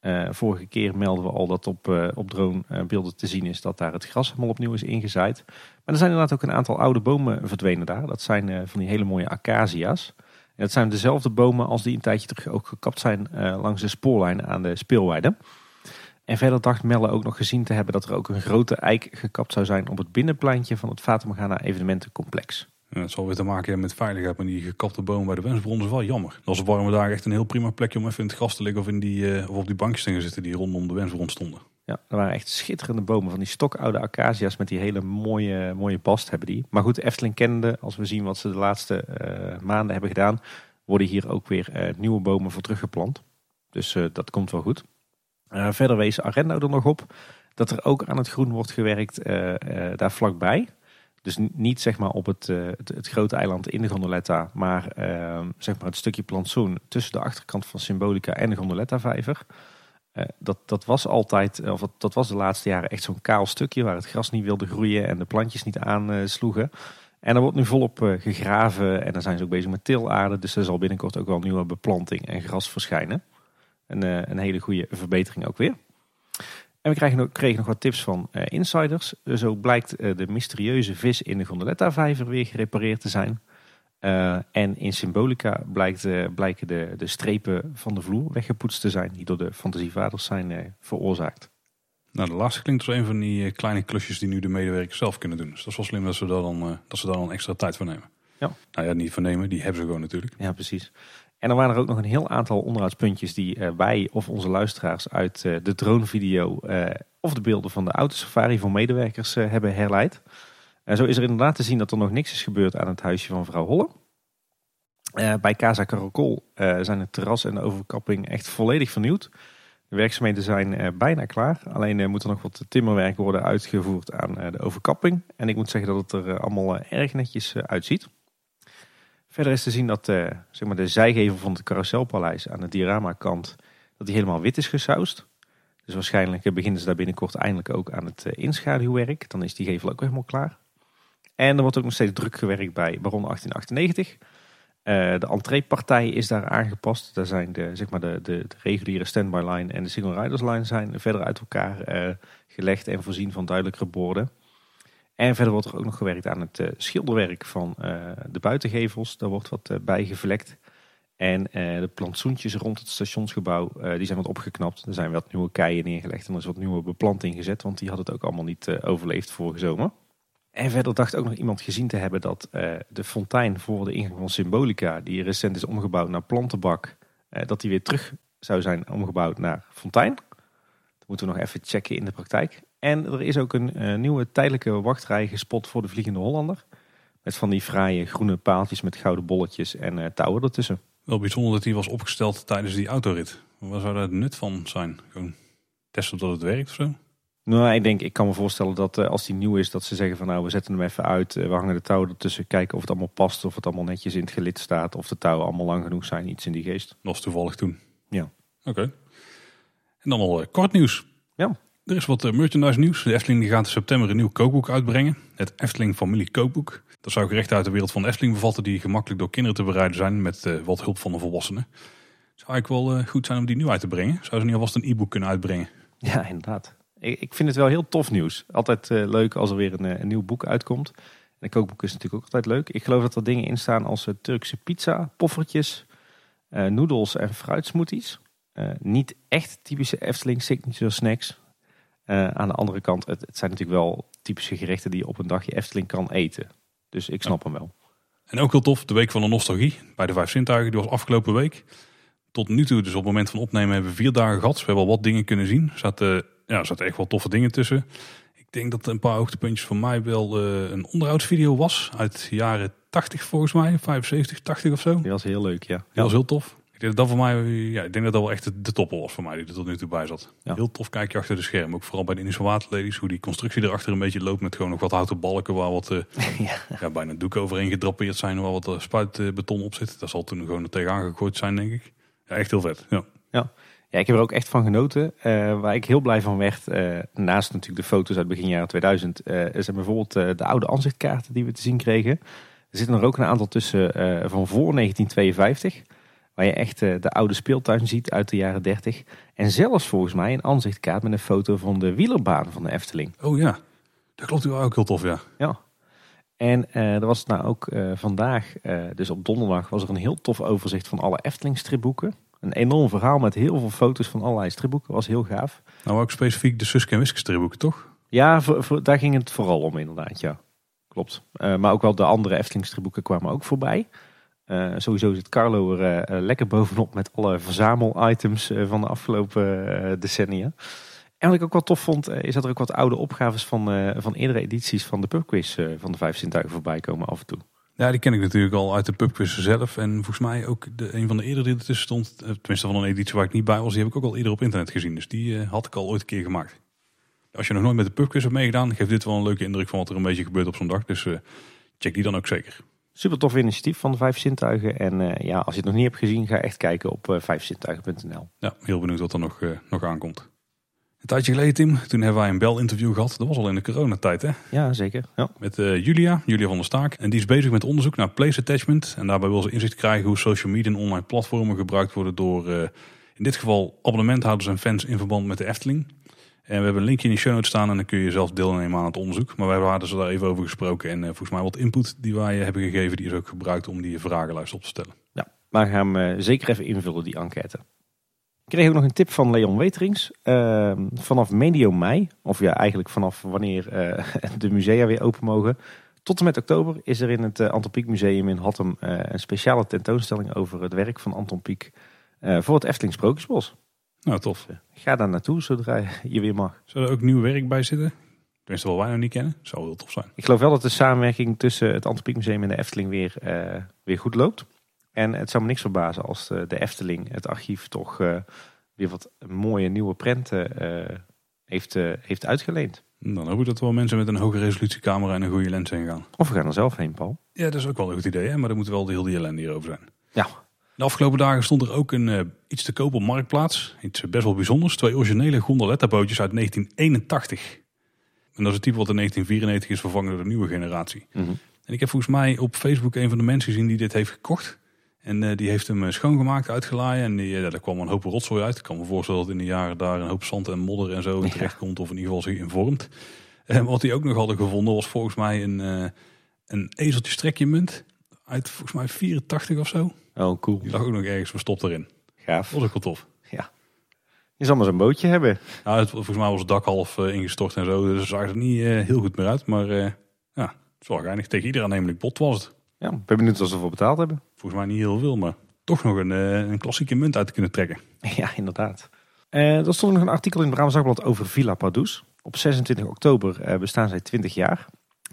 Eh, vorige keer melden we al dat op, eh, op dronebeelden te zien is dat daar het gras helemaal opnieuw is ingezaaid. Maar er zijn inderdaad ook een aantal oude bomen verdwenen daar. Dat zijn eh, van die hele mooie acacia's. En dat zijn dezelfde bomen als die een tijdje terug ook gekapt zijn eh, langs de spoorlijn aan de speelweide. En verder dacht Melle ook nog gezien te hebben dat er ook een grote eik gekapt zou zijn op het binnenpleintje van het Fata Morgana evenementencomplex. Het zal weer te maken hebben met veiligheid, maar die gekapte bomen bij de Wensbron is wel jammer. Dat was op warme echt een heel prima plekje om even in het gras te liggen of, in die, eh, of op die bankjes te gaan zitten die rondom de Wensbron stonden. Ja, er waren echt schitterende bomen van die stokoude acacia's met die hele mooie, mooie bast hebben die. Maar goed, Efteling kende, als we zien wat ze de laatste eh, maanden hebben gedaan, worden hier ook weer eh, nieuwe bomen voor teruggeplant. Dus dat komt wel goed. Verder wees Arendo er nog op dat er ook aan het groen wordt gewerkt daar vlakbij. Dus niet zeg maar op het, eh, het, het grote eiland in de Gondoletta, maar eh, zeg maar het stukje plantsoen tussen de achterkant van Symbolica en de Gondoletta-vijver. Eh, dat, dat was altijd, of dat, was de laatste jaren echt zo'n kaal stukje waar het gras niet wilde groeien en de plantjes niet aansloegen. En er wordt nu volop eh, gegraven en dan zijn ze ook bezig met tilaarde. Dus er zal binnenkort ook wel nieuwe beplanting en gras verschijnen. Eh, een hele goede verbetering ook weer. En we krijgen nog, kregen nog wat tips van eh, insiders. Zo blijkt eh, de mysterieuze vis in de Gondoletta-vijver weer gerepareerd te zijn. Eh, en in Symbolica blijkt, blijken de, de strepen van de vloer weggepoetst te zijn. Die door de fantasievaders zijn veroorzaakt. Nou, de laatste klinkt als een van die kleine klusjes die nu de medewerkers zelf kunnen doen. Dus dat is wel slim dat ze daar dan, dat ze daar dan extra tijd voor nemen. Ja. Nou ja, niet voor nemen, die hebben ze gewoon natuurlijk. Ja, precies. En er waren er ook nog een heel aantal onderhoudspuntjes die eh, wij of onze luisteraars uit eh, de dronevideo eh, of de beelden van de autosafari van medewerkers hebben herleid. En zo is er inderdaad te zien dat er nog niks is gebeurd aan het huisje van mevrouw Holle. Bij Casa Caracol zijn het terras en de overkapping echt volledig vernieuwd. De werkzaamheden zijn bijna klaar. Alleen moet er nog wat timmerwerk worden uitgevoerd aan de overkapping. En ik moet zeggen dat het er allemaal erg netjes uitziet. Verder is te zien dat eh, zeg maar de zijgevel van het carouselpaleis aan de dioramakant dat die helemaal wit is gesausd. Dus waarschijnlijk eh, beginnen ze daar binnenkort eindelijk ook aan het eh, inschaduwwerk. Dan is die gevel ook helemaal klaar. En er wordt ook nog steeds druk gewerkt bij Baron 1898. Eh, de entreepartij is daar aangepast. Daar zijn de, zeg maar de, de, de reguliere standby line en de single riders line zijn verder uit elkaar gelegd en voorzien van duidelijkere borden. En verder wordt er ook nog gewerkt aan het eh, schilderwerk van eh, de buitengevels. Daar wordt wat eh, bij gevlekt. En de plantsoentjes rond het stationsgebouw die zijn wat opgeknapt. Er zijn wat nieuwe keien neergelegd en er is wat nieuwe beplanting gezet. Want die had het ook allemaal niet overleefd vorige zomer. En verder dacht ook nog iemand gezien te hebben dat de fontein voor de ingang van Symbolica, die recent is omgebouwd naar plantenbak, dat die weer terug zou zijn omgebouwd naar fontein. Dat moeten we nog even checken in de praktijk. En er is ook een eh, nieuwe tijdelijke wachtrij gespot voor de Vliegende Hollander. Met van die fraaie groene paaltjes met gouden bolletjes en eh, touwen ertussen. Wel bijzonder dat die was opgesteld tijdens die autorit. Waar zou daar het nut van zijn? Gewoon testen dat het werkt of zo? Nou, ik denk, ik kan me voorstellen dat eh, als die nieuw is, dat ze zeggen van nou, we zetten hem even uit. we hangen de touwen ertussen, kijken of het allemaal past, of het allemaal netjes in het gelid staat, of de touwen allemaal lang genoeg zijn, iets in die geest. Dat was toevallig toen. Ja. Oké. En dan al kort nieuws. Ja. Er is wat eh, merchandise nieuws. De Efteling gaat in september een nieuw kookboek uitbrengen. Het Efteling Familie Kookboek. Dat zou gerechten uit de wereld van Efteling bevatten die gemakkelijk door kinderen te bereiden zijn met eh, wat hulp van de volwassenen. Zou eigenlijk wel eh, goed zijn om die nieuw uit te brengen. Zou ze niet alvast een e-book kunnen uitbrengen? Ja, inderdaad. Ik, vind het wel heel tof nieuws. Altijd leuk als er weer een, nieuw boek uitkomt. En een kookboek is natuurlijk ook altijd leuk. Ik geloof dat er dingen in staan als Turkse pizza, poffertjes, noedels en fruitsmoothies. Niet echt typische Efteling signature snacks. Eh, aan de andere kant, het, het zijn natuurlijk wel typische gerechten die je op een dagje Efteling kan eten. Dus ik snap hem wel. En ook heel tof, de Week van de Nostalgie bij de Vijf Zintuigen. Die was afgelopen week. Tot nu toe, dus op het moment van opnemen, hebben we vier dagen gehad. Dus we hebben al wat dingen kunnen zien. Er zaten, ja, er zaten echt wel toffe dingen tussen. Ik denk dat een paar hoogtepuntjes voor mij wel eh, een onderhoudsvideo was. Uit de jaren 80 volgens mij, 75, 80 of zo. Die was heel leuk, ja. Die was heel tof. Denk dat voor mij, ja, ik denk dat dat wel echt de, de topper was voor mij die er tot nu toe bij zat. Heel tof kijkje achter de scherm. Ook vooral bij de Indische. Hoe die constructie erachter een beetje loopt met gewoon nog wat houten balken waar wat eh, ja. bijna doeken overheen gedrapeerd zijn. Waar wat eh, spuitbeton op zit. Dat zal toen gewoon er tegenaan gegooid zijn denk ik. Ja, echt heel vet. Ja. Ja. Ja, ik heb er ook echt van genoten. Eh, waar ik heel blij van werd, naast natuurlijk de foto's uit begin jaren 2000, eh zijn bijvoorbeeld de oude aanzichtkaarten die we te zien kregen. Er zitten er ook een aantal tussen van voor 1952, waar je echt eh, de oude speeltuin ziet uit de jaren 30. En zelfs volgens mij een aanzichtkaart met een foto van de wielerbaan van de Efteling. Oh ja, dat klopt wel ook heel tof ja. Ja. En eh, er was nou ook eh, vandaag, dus op donderdag, was er een heel tof overzicht van alle Efteling stripboeken. Een enorm verhaal met heel veel foto's van allerlei stripboeken. Was heel gaaf. Nou ook specifiek de Suske en Wiske stripboeken toch? Ja, voor, voor- daar ging het vooral om inderdaad, ja. Klopt. Maar ook wel de andere Efteling stripboeken kwamen ook voorbij. Eh, sowieso zit Carlo er eh, eh, lekker bovenop met alle verzamel-items van de afgelopen decennia. En wat ik ook wel tof vond, is dat er ook wat oude opgaves van, van eerdere edities van de pubquiz van de Vijf Zintuigen voorbij komen af en toe. Ja, die ken ik natuurlijk al uit de pubquiz zelf. En volgens mij ook de, een van de eerdere die ertussen stond. Tenminste van een editie waar ik niet bij was. Die heb ik ook al eerder op internet gezien. Dus die had ik al ooit een keer gemaakt. Als je nog nooit met de pubquiz hebt meegedaan, geeft dit wel een leuke indruk van wat er een beetje gebeurt op zo'n dag. Dus check die dan ook zeker. Super tof initiatief van de Vijf Zintuigen. En eh, ja, als je het nog niet hebt gezien, ga echt kijken op eh, vijfzintuigen.nl. Ja, heel benieuwd wat er nog, eh, nog aankomt. Een tijdje geleden, Tim, toen hebben wij een bel-interview gehad. Dat was al in de coronatijd, hè? Ja, zeker. Ja. Met Julia, Julia van der Staak. En die is bezig met onderzoek naar place attachment. En daarbij wil ze inzicht krijgen hoe social media en online platformen gebruikt worden door, in dit geval, abonnementhouders en fans in verband met de Efteling. En we hebben een linkje in de show notes staan en dan kun je zelf deelnemen aan het onderzoek. Maar wij hadden ze daar even over gesproken. En eh, volgens mij wat input die wij eh, hebben gegeven, die is ook gebruikt om die vragenlijst op te stellen. Ja, maar gaan hem eh, zeker even invullen, die enquête. Ik kreeg ook nog een tip van Leon Weterings. Ehm, vanaf medio mei, of ja, eigenlijk vanaf wanneer de musea weer open mogen, tot en met oktober is er in het uh, Anton Pieck Museum in Hattem een speciale tentoonstelling over het werk van Anton Pieck voor het Efteling Sprookjesbos. Nou, tof. Ga daar naartoe zodra je weer mag. Zou er ook nieuw werk bij zitten? Tenminste, wat wij nog niet kennen. Zou heel tof zijn. Ik geloof wel dat de samenwerking tussen het Anton Pieck Museum en de Efteling weer, eh, weer goed loopt. En het zou me niks verbazen als de, de Efteling het archief toch eh, weer wat mooie nieuwe prenten eh, heeft, eh, heeft uitgeleend. Dan hoop ik dat er wel mensen met een hoge resolutiecamera en een goede lens heen gaan. Of we gaan er zelf heen, Paul. Ja, dat is ook wel een goed idee, hè? maar dan moet wel de hele ellende hierover zijn. Ja. De afgelopen dagen stond er ook een, eh, iets te koop op Marktplaats. Iets eh, best wel bijzonders. Twee originele gondoletta bootjes uit 1981. En dat is het type wat in 1994 is vervangen door de nieuwe generatie. En ik heb volgens mij op Facebook een van de mensen gezien die dit heeft gekocht. En eh, die heeft hem schoongemaakt, uitgelaaien. En die, daar kwam een hoop rotzooi uit. Ik kan me voorstellen dat in de jaren daar een hoop zand en modder en zo in terecht komt. Of in ieder geval zich informt. En wat die ook nog hadden gevonden was volgens mij een, een ezeltje strekjemunt. Uit volgens mij 84 of zo. Oh, cool. Die lag ook nog ergens verstopt erin. Gaaf. Dat was ook wel tof. Ja. Je zal maar zo'n bootje hebben. Nou, het, volgens mij was het dak half eh, ingestort en zo. Dus het zag er niet eh, heel goed meer uit. Maar eh, ja, is wel geinig. Tegen ieder aannemelijk bot was het. Ja, ik ben benieuwd wat ze ervoor betaald hebben. Volgens mij niet heel veel, maar toch nog een, een klassieke munt uit te kunnen trekken. Ja, inderdaad. Er stond nog een artikel in het Brabants Dagblad over Villa Padus. Op 26 oktober bestaan zij 20 jaar.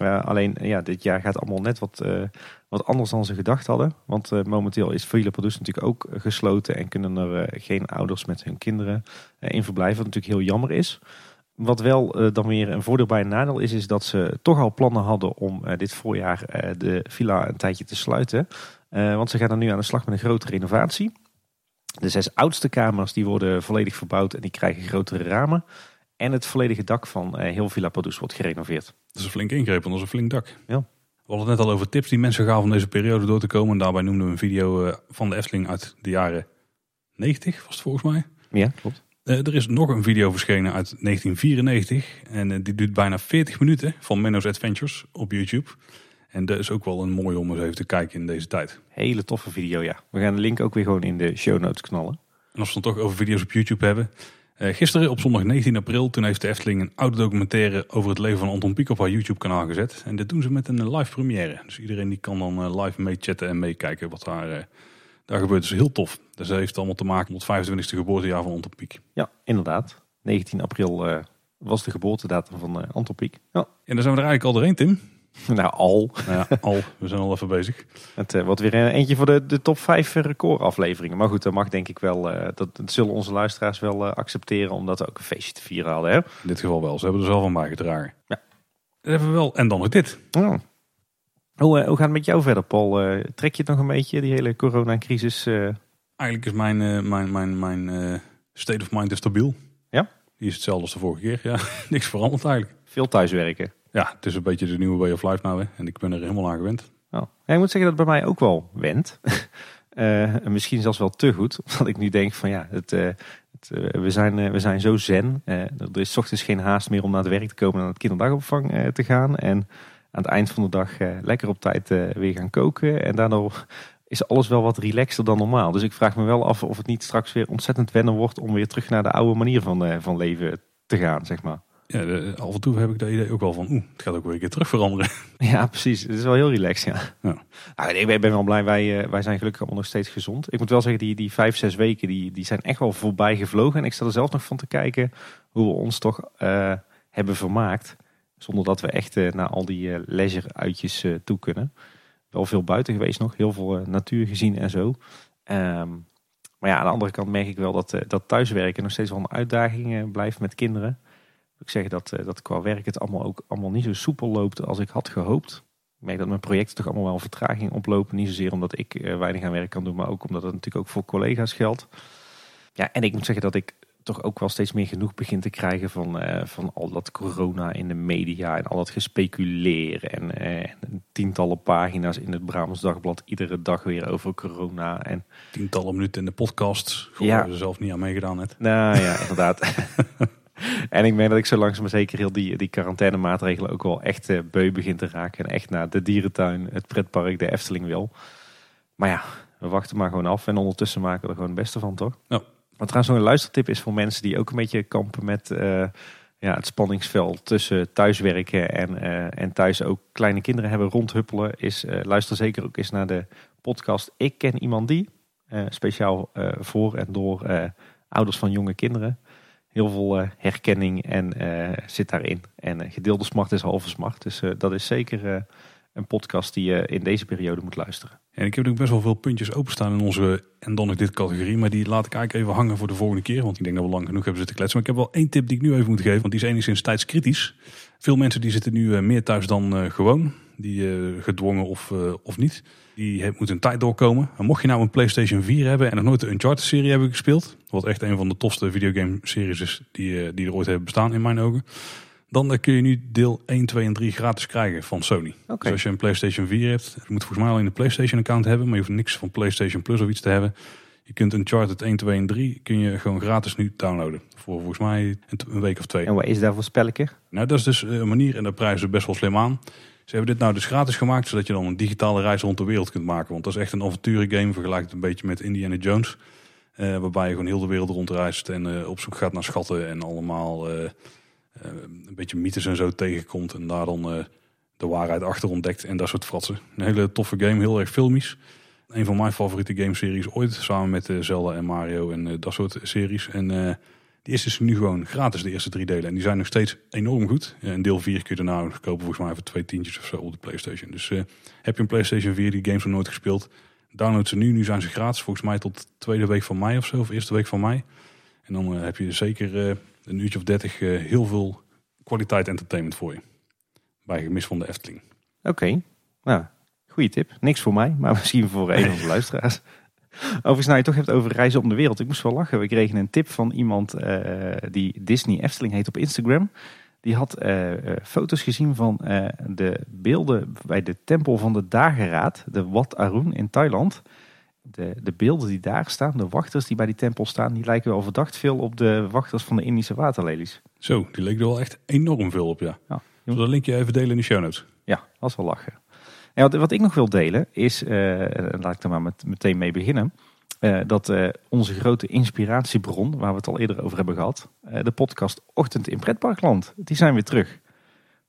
Alleen ja, dit jaar gaat allemaal net wat, eh, wat anders dan ze gedacht hadden. Want eh, momenteel is Villa Padus natuurlijk ook eh, gesloten en kunnen er geen ouders met hun kinderen in verblijven. Wat natuurlijk heel jammer is. Wat wel dan weer een voordeel bij een nadeel is, is dat ze toch al plannen hadden om dit voorjaar de villa een tijdje te sluiten. Want ze gaan er nu aan de slag met een grote renovatie. De zes oudste kamers die worden volledig verbouwd en die krijgen grotere ramen. En het volledige dak van eh, heel Villa Padus wordt gerenoveerd. Dat is een flink ingreep, want dat is een flink dak. Ja. We hadden het net al over tips die mensen gaven om deze periode door te komen. En daarbij noemden we een video eh, van de Efteling uit de jaren 90, was het volgens mij. Ja, klopt. Eh, er is nog een video verschenen uit 1994. En die duurt bijna 40 minuten van Menno's Adventures op YouTube. En dat is ook wel een mooi om eens even te kijken in deze tijd. Hele toffe video, ja. We gaan de link ook weer gewoon in de show notes knallen. En als we het dan toch over video's op YouTube hebben. Eh, gisteren op zondag 19 april, toen heeft de Efteling een oude documentaire over het leven van Anton Pieck op haar YouTube kanaal gezet. En dit doen ze met een eh, live première. Dus iedereen die kan dan eh, live meechatten en meekijken wat daar, daar gebeurt. Dus heel tof. Dus dat heeft allemaal te maken met het 25e geboortejaar van Anton Pieck. Ja, inderdaad. 19 april was de geboortedatum van Anton Pieck. Ja. En dan zijn we er eigenlijk al doorheen, Tim. Nou, al. Nou ja, al. We zijn al even bezig. Het eh, wordt weer een- eentje voor de, de top 5 recordafleveringen. Maar goed, dat mag denk ik wel. eh, dat, dat zullen onze luisteraars wel eh, accepteren, omdat we ook een feestje te vieren hadden. Hè? In dit geval wel. Ze hebben er zelf van bijgedragen. Ja. Dat hebben we wel. En dan nog dit. Oh. Hoe, hoe gaat het met jou verder, Paul? Trek je het nog een beetje, die hele coronacrisis? Eigenlijk is mijn, mijn, mijn, mijn state of mind is stabiel. Ja? Die is hetzelfde als de vorige keer. Ja, niks veranderd eigenlijk. Veel thuiswerken. Ja, het is een beetje de nieuwe way of life nou. Hè. En ik ben er helemaal aan gewend. Oh. Ik moet zeggen dat het bij mij ook wel went. Eh, en misschien zelfs wel te goed. Omdat ik nu denk van ja, het, eh, het, eh, we, zijn, we zijn zo zen. Er is ochtends geen haast meer om naar het werk te komen en naar het kinderdagopvang te gaan. En aan het eind van de dag lekker op tijd weer gaan koken. En daardoor is alles wel wat relaxter dan normaal. Dus ik vraag me wel af of het niet straks weer ontzettend wennen wordt om weer terug naar de oude manier van, van leven te gaan, zeg maar. Ja, de- af en toe heb ik dat idee ook wel van, oeh, het gaat ook weer een keer terug veranderen. Ja, precies. Het is wel heel relaxed, ja. Ja. Nou, ik ben wel blij, wij, eh, wij zijn gelukkig allemaal nog steeds gezond. Ik moet wel zeggen, die, die vijf, zes weken, die, die zijn echt wel voorbij gevlogen. En ik sta er zelf nog van te kijken hoe we ons toch eh, hebben vermaakt. Zonder dat we echt eh, naar al die eh, leisure-uitjes toe kunnen. Wel veel buiten geweest nog, heel veel natuur gezien en zo. Ehm, maar ja, aan de andere kant merk ik wel dat, dat thuiswerken nog steeds wel een uitdaging blijft met kinderen. Ik zeg dat, eh, dat qua werk het allemaal ook allemaal niet zo soepel loopt als ik had gehoopt. Ik merk dat mijn projecten toch allemaal wel vertraging oplopen. Niet zozeer omdat ik eh, weinig aan werk kan doen, maar ook omdat het natuurlijk ook voor collega's geldt. Ja, en ik moet zeggen dat ik toch ook wel steeds meer genoeg begin te krijgen van, eh, van al dat corona in de media en al dat gespeculeer. En tientallen pagina's in het Brabants Dagblad iedere dag weer over corona. En Tientallen minuten in de podcast. Gewoon Ja. er zelf niet aan meegedaan net. nou ja, inderdaad. en ik merk dat ik zo langzaam maar zeker heel die, die quarantainemaatregelen ook wel echt eh, beu begin te raken. En echt naar de dierentuin, het pretpark, de Efteling wil. Maar ja, we wachten maar gewoon af. En ondertussen maken we er gewoon het beste van, toch? Ja. Wat trouwens nog een luistertip is voor mensen die ook een beetje kampen met eh, ja, het spanningsveld tussen thuiswerken en, eh, en thuis ook kleine kinderen hebben rondhuppelen. Is luister zeker ook eens naar de podcast Ik ken iemand die. Speciaal voor en door ouders van jonge kinderen. Heel veel eh, herkenning en eh, zit daarin. En eh, gedeelde smart is halve smart. Dus dat is zeker een podcast die je in deze periode moet luisteren. En ik heb ook best wel veel puntjes openstaan in onze en dan nog dit categorie. Maar die laat ik eigenlijk even hangen voor de volgende keer. Want ik denk dat we lang genoeg hebben zitten kletsen. Maar ik heb wel één tip die ik nu even moet geven. Want die is enigszins tijdskritisch. Veel mensen die zitten nu meer thuis dan gewoon. Die eh, gedwongen of, eh, of niet. Die he- moeten een tijd doorkomen. En mocht je nou een PlayStation 4 hebben en nog nooit de Uncharted serie hebben gespeeld. Wat echt een van de tofste videogame series is die, eh, die er ooit hebben bestaan in mijn ogen. Dan kun je nu deel 1, 2 en 3 gratis krijgen van Sony. Dus als je een PlayStation 4 hebt, je moet volgens mij alleen een PlayStation account hebben, maar je hoeft niks van PlayStation Plus of iets te hebben. Je kunt Uncharted 1, 2 en 3 kun je gewoon gratis nu downloaden. Voor volgens mij een, een week of twee. En wat is daar voor spelletje? Nou, dat is dus een manier en daar prijzen ze best wel slim aan. Ze hebben dit nou dus gratis gemaakt, zodat je dan een digitale reis rond de wereld kunt maken. Want dat is echt een avonturengame, vergelijkt het een beetje met Indiana Jones. Eh, waarbij je gewoon heel de wereld rondreist en eh, op zoek gaat naar schatten en allemaal eh, een beetje mythes en zo tegenkomt. En daar dan de waarheid achter ontdekt en dat soort fratsen. Een hele toffe game, heel erg filmisch. Een van mijn favoriete gameseries ooit, samen met Zelda en Mario en dat soort series. En die is dus nu gewoon gratis, de eerste drie delen. En die zijn nog steeds enorm goed. En deel 4 kun je daarna kopen volgens mij voor twee tientjes of zo op de Playstation. Dus heb je een Playstation 4, die games nog nooit gespeeld, download ze nu. Nu zijn ze gratis, volgens mij tot tweede week van mei of zo, of eerste week van mei. En dan heb je zeker een uurtje of dertig heel veel kwaliteit entertainment voor je. Bij gemis van de Efteling. Oké, okay. nou, goede tip. Niks voor mij, maar misschien voor een van de luisteraars. Overigens, nou je toch hebt over reizen om de wereld. Ik moest wel lachen. We kregen een tip van iemand uh, die Disney Efteling heet op Instagram. Die had uh, foto's gezien van de beelden bij de tempel van de dageraad, de Wat Arun in Thailand. De, de beelden die daar staan, de wachters die bij die tempel staan, die lijken wel verdacht veel op de wachters van de Indische waterlelies. Zo, die leken er wel echt enorm veel op, ja. ja. Zullen dat linkje even delen in de show notes? Ja, was wel lachen. Wat, wat ik nog wil delen is, uh, laat ik er maar met, meteen mee beginnen. Uh, dat uh, onze grote inspiratiebron, waar we het al eerder over hebben gehad, de podcast Ochtend in Pretparkland, die zijn weer terug.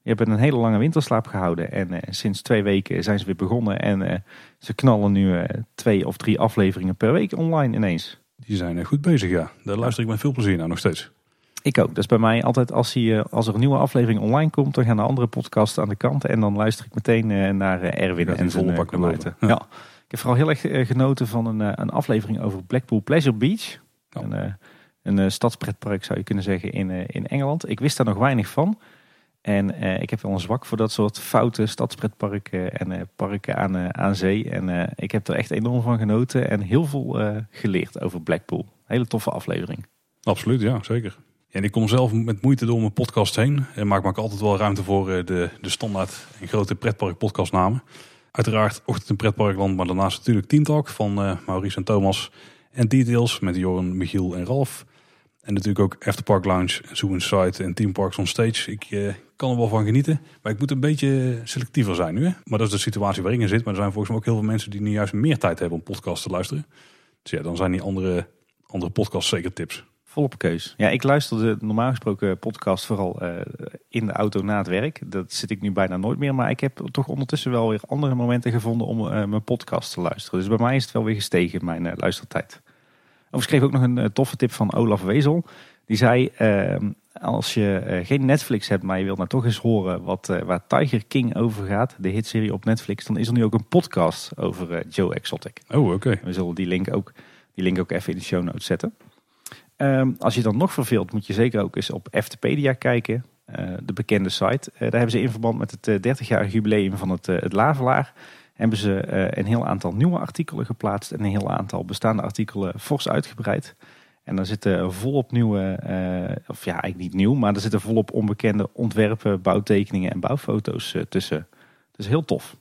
Je hebben een hele lange winterslaap gehouden en sinds twee weken zijn ze weer begonnen. En ze knallen nu twee of drie afleveringen per week online ineens. Die zijn goed bezig, ja. Daar luister ik met veel plezier naar nog steeds. Ik ook. Dus bij mij altijd als, hij, als er een nieuwe aflevering online komt, dan gaan de andere podcasts aan de kant. En dan luister ik meteen naar Erwin en volle buiten. Ja. ja. Ik heb vooral heel erg genoten van een, een aflevering over Blackpool Pleasure Beach. Ja. Een, een stadspretpark zou je kunnen zeggen in, in Engeland. Ik wist daar nog weinig van. En ik heb wel een zwak voor dat soort foute stadspretparken en parken aan, uh, aan zee. En ik heb er echt enorm van genoten en heel veel geleerd over Blackpool. Hele toffe aflevering. Absoluut, ja, zeker. En ik kom zelf met moeite door mijn podcast heen. En maak ik altijd wel ruimte voor de, de standaard en grote pretpark podcastnamen. Uiteraard Ochtend in Pretparkland, maar daarnaast natuurlijk Team Talk van Maurice en Thomas. En Details met Joren, Michiel en Ralf. En natuurlijk ook Afterpark Lounge, Zoo Inside en Team Parks on Stage. Ik uh, kan er wel van genieten. Maar ik moet een beetje selectiever zijn nu. Hè? Maar dat is de situatie waarin in zit. Maar er zijn volgens mij ook heel veel mensen die nu juist meer tijd hebben om podcasts te luisteren. Dus ja, dan zijn die andere, andere podcasts zeker tips. Volop keus. Ja, ik luisterde normaal gesproken podcast vooral uh, in de auto na het werk. Dat zit ik nu bijna nooit meer. Maar ik heb toch ondertussen wel weer andere momenten gevonden om uh, mijn podcast te luisteren. Dus bij mij is het wel weer gestegen, mijn uh, luistertijd. Overigens kreeg ook nog een toffe tip van Olaf Wezel. Die zei, als je geen Netflix hebt, maar je wilt nou toch eens horen wat, waar Tiger King over gaat, de hitserie op Netflix, dan is er nu ook een podcast over Joe Exotic. Oh, oké. Okay. We zullen die link, ook, die link ook even in de show notes zetten. Um, als je dan nog verveelt, moet je zeker ook eens op Eftepedia kijken. de bekende site. daar hebben ze in verband met het 30-jarig jubileum van het, het Lavelaar hebben ze een heel aantal nieuwe artikelen geplaatst en een heel aantal bestaande artikelen fors uitgebreid. En daar zitten volop nieuwe, of ja, eigenlijk niet nieuw, maar er zitten volop onbekende ontwerpen, bouwtekeningen en bouwfoto's tussen. Dus heel tof.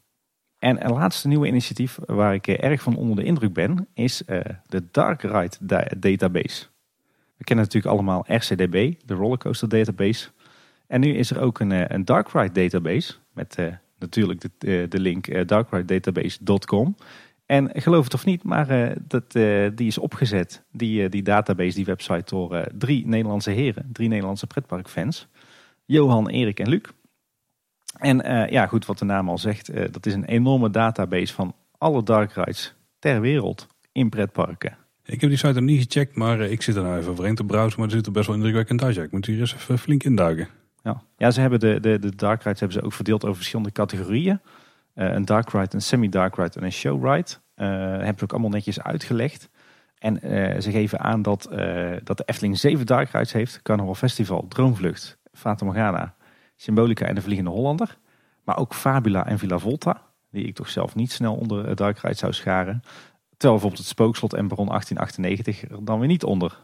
En een laatste nieuwe initiatief waar ik erg van onder de indruk ben, is de Dark Ride Database. We kennen natuurlijk allemaal RCDB, de Rollercoaster Database. En nu is er ook een, een Dark Ride Database met natuurlijk de, eh, de link darkridedatabase.com. En geloof het of niet, maar dat, die is opgezet, die, die database, die website, door drie Nederlandse heren, drie Nederlandse pretparkfans. Johan, Erik en Luc. En ja, goed, wat de naam al zegt, dat is een enorme database van alle dark rides ter wereld in pretparken. Ik heb die site nog niet gecheckt, maar ik zit er nou even overheen te browsen, maar er zit er best wel indrukwekkend uit. Ik moet hier eens even flink induiken. Ja, ja ze hebben de, de, de dark rides hebben ze ook verdeeld over verschillende categorieën. Uh, een dark ride, een semi-dark ride en een show ride. Uh, hebben ze ook allemaal netjes uitgelegd. En ze geven aan dat, dat de Efteling zeven dark rides heeft. Carnival Festival, Droomvlucht, Fata Morgana, Symbolica en de Vliegende Hollander. Maar ook Fabula en Villa Volta. Die ik toch zelf niet snel onder dark ride zou scharen. Terwijl bijvoorbeeld het Spookslot en Baron 1898 er dan weer niet onder,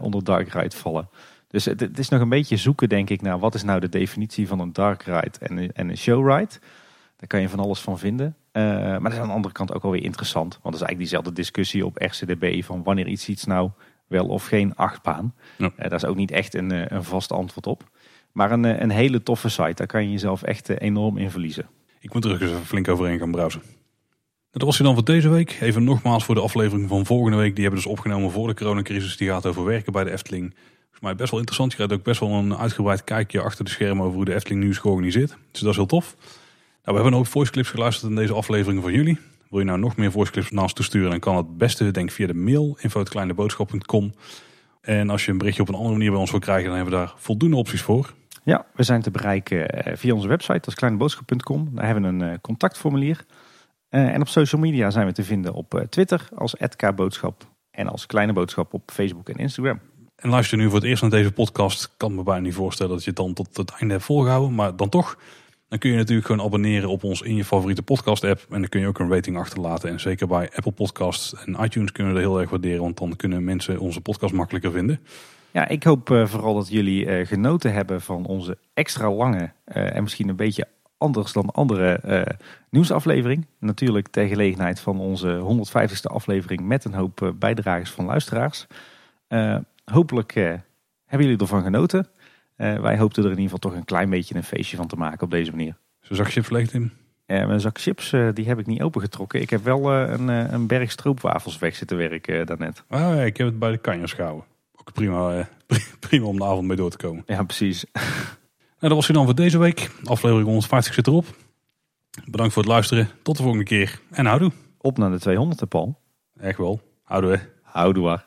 onder dark ride vallen. Dus het, is nog een beetje zoeken, denk ik, naar wat is nou de definitie van een dark ride en, en een show ride. Daar kan je van alles van vinden. Uh, maar dat is aan de andere kant ook alweer interessant. Want dat is eigenlijk diezelfde discussie op RCDB van wanneer iets iets nou wel of geen achtbaan. Ja. Uh, daar is ook niet echt een, eh, een vast antwoord op. Maar een, een hele toffe site, daar kan je jezelf echt enorm in verliezen. Ik moet er eens even flink overheen gaan browsen. Dat was je dan voor deze week. Even nogmaals voor de aflevering van volgende week. Die hebben dus opgenomen voor de coronacrisis. Die gaat over werken bij de Efteling. Volgens mij best wel interessant. Je krijgt ook best wel een uitgebreid kijkje achter de schermen over hoe de Efteling nu is georganiseerd. Dus dat is heel tof. we hebben ook voice clips geluisterd in deze aflevering van jullie. Wil je nou nog meer voice clips ons toesturen, dan kan het beste denk ik via de mail info.kleineboodschap.com. En als je een berichtje op een andere manier bij ons wil krijgen, dan hebben we daar voldoende opties voor. Ja, we zijn te bereiken eh, via onze website, dat is kleineboodschap.com. Daar hebben we een eh, contactformulier. Eh, en op social media zijn we te vinden op eh, Twitter als @kboodschap en als Kleine Boodschap op Facebook en Instagram. En luister nu voor het eerst naar deze podcast, kan me bijna niet voorstellen dat je het dan tot het einde hebt volgehouden. Maar dan toch, dan kun je natuurlijk gewoon abonneren op ons in je favoriete podcast app. En dan kun je ook een rating achterlaten. En zeker bij Apple Podcasts en iTunes kunnen we dat heel erg waarderen. Want dan kunnen mensen onze podcast makkelijker vinden. Ja, ik hoop eh, vooral dat jullie genoten hebben van onze extra lange en misschien een beetje anders dan andere eh, nieuwsaflevering. Natuurlijk ter gelegenheid van onze 150ste aflevering met een hoop eh, bijdragers van luisteraars. Eh, hopelijk hebben jullie ervan genoten. Wij hoopten er in ieder geval toch een klein beetje een feestje van te maken op deze manier. Zo'n zak chips leeg, Tim? Ja, mijn zak chips die heb ik niet opengetrokken. Ik heb wel een, een berg stroopwafels weg zitten werken daarnet. Ah, ja, ik heb het bij de kanjers gehouden. Ook prima, prima om de avond mee door te komen. Ja, precies. Dat was het dan voor deze week. Aflevering 150 zit erop. Bedankt voor het luisteren. Tot de volgende keer. En houdoe. Op naar de 200, Paul. Echt wel. Houdoe. Houdoe.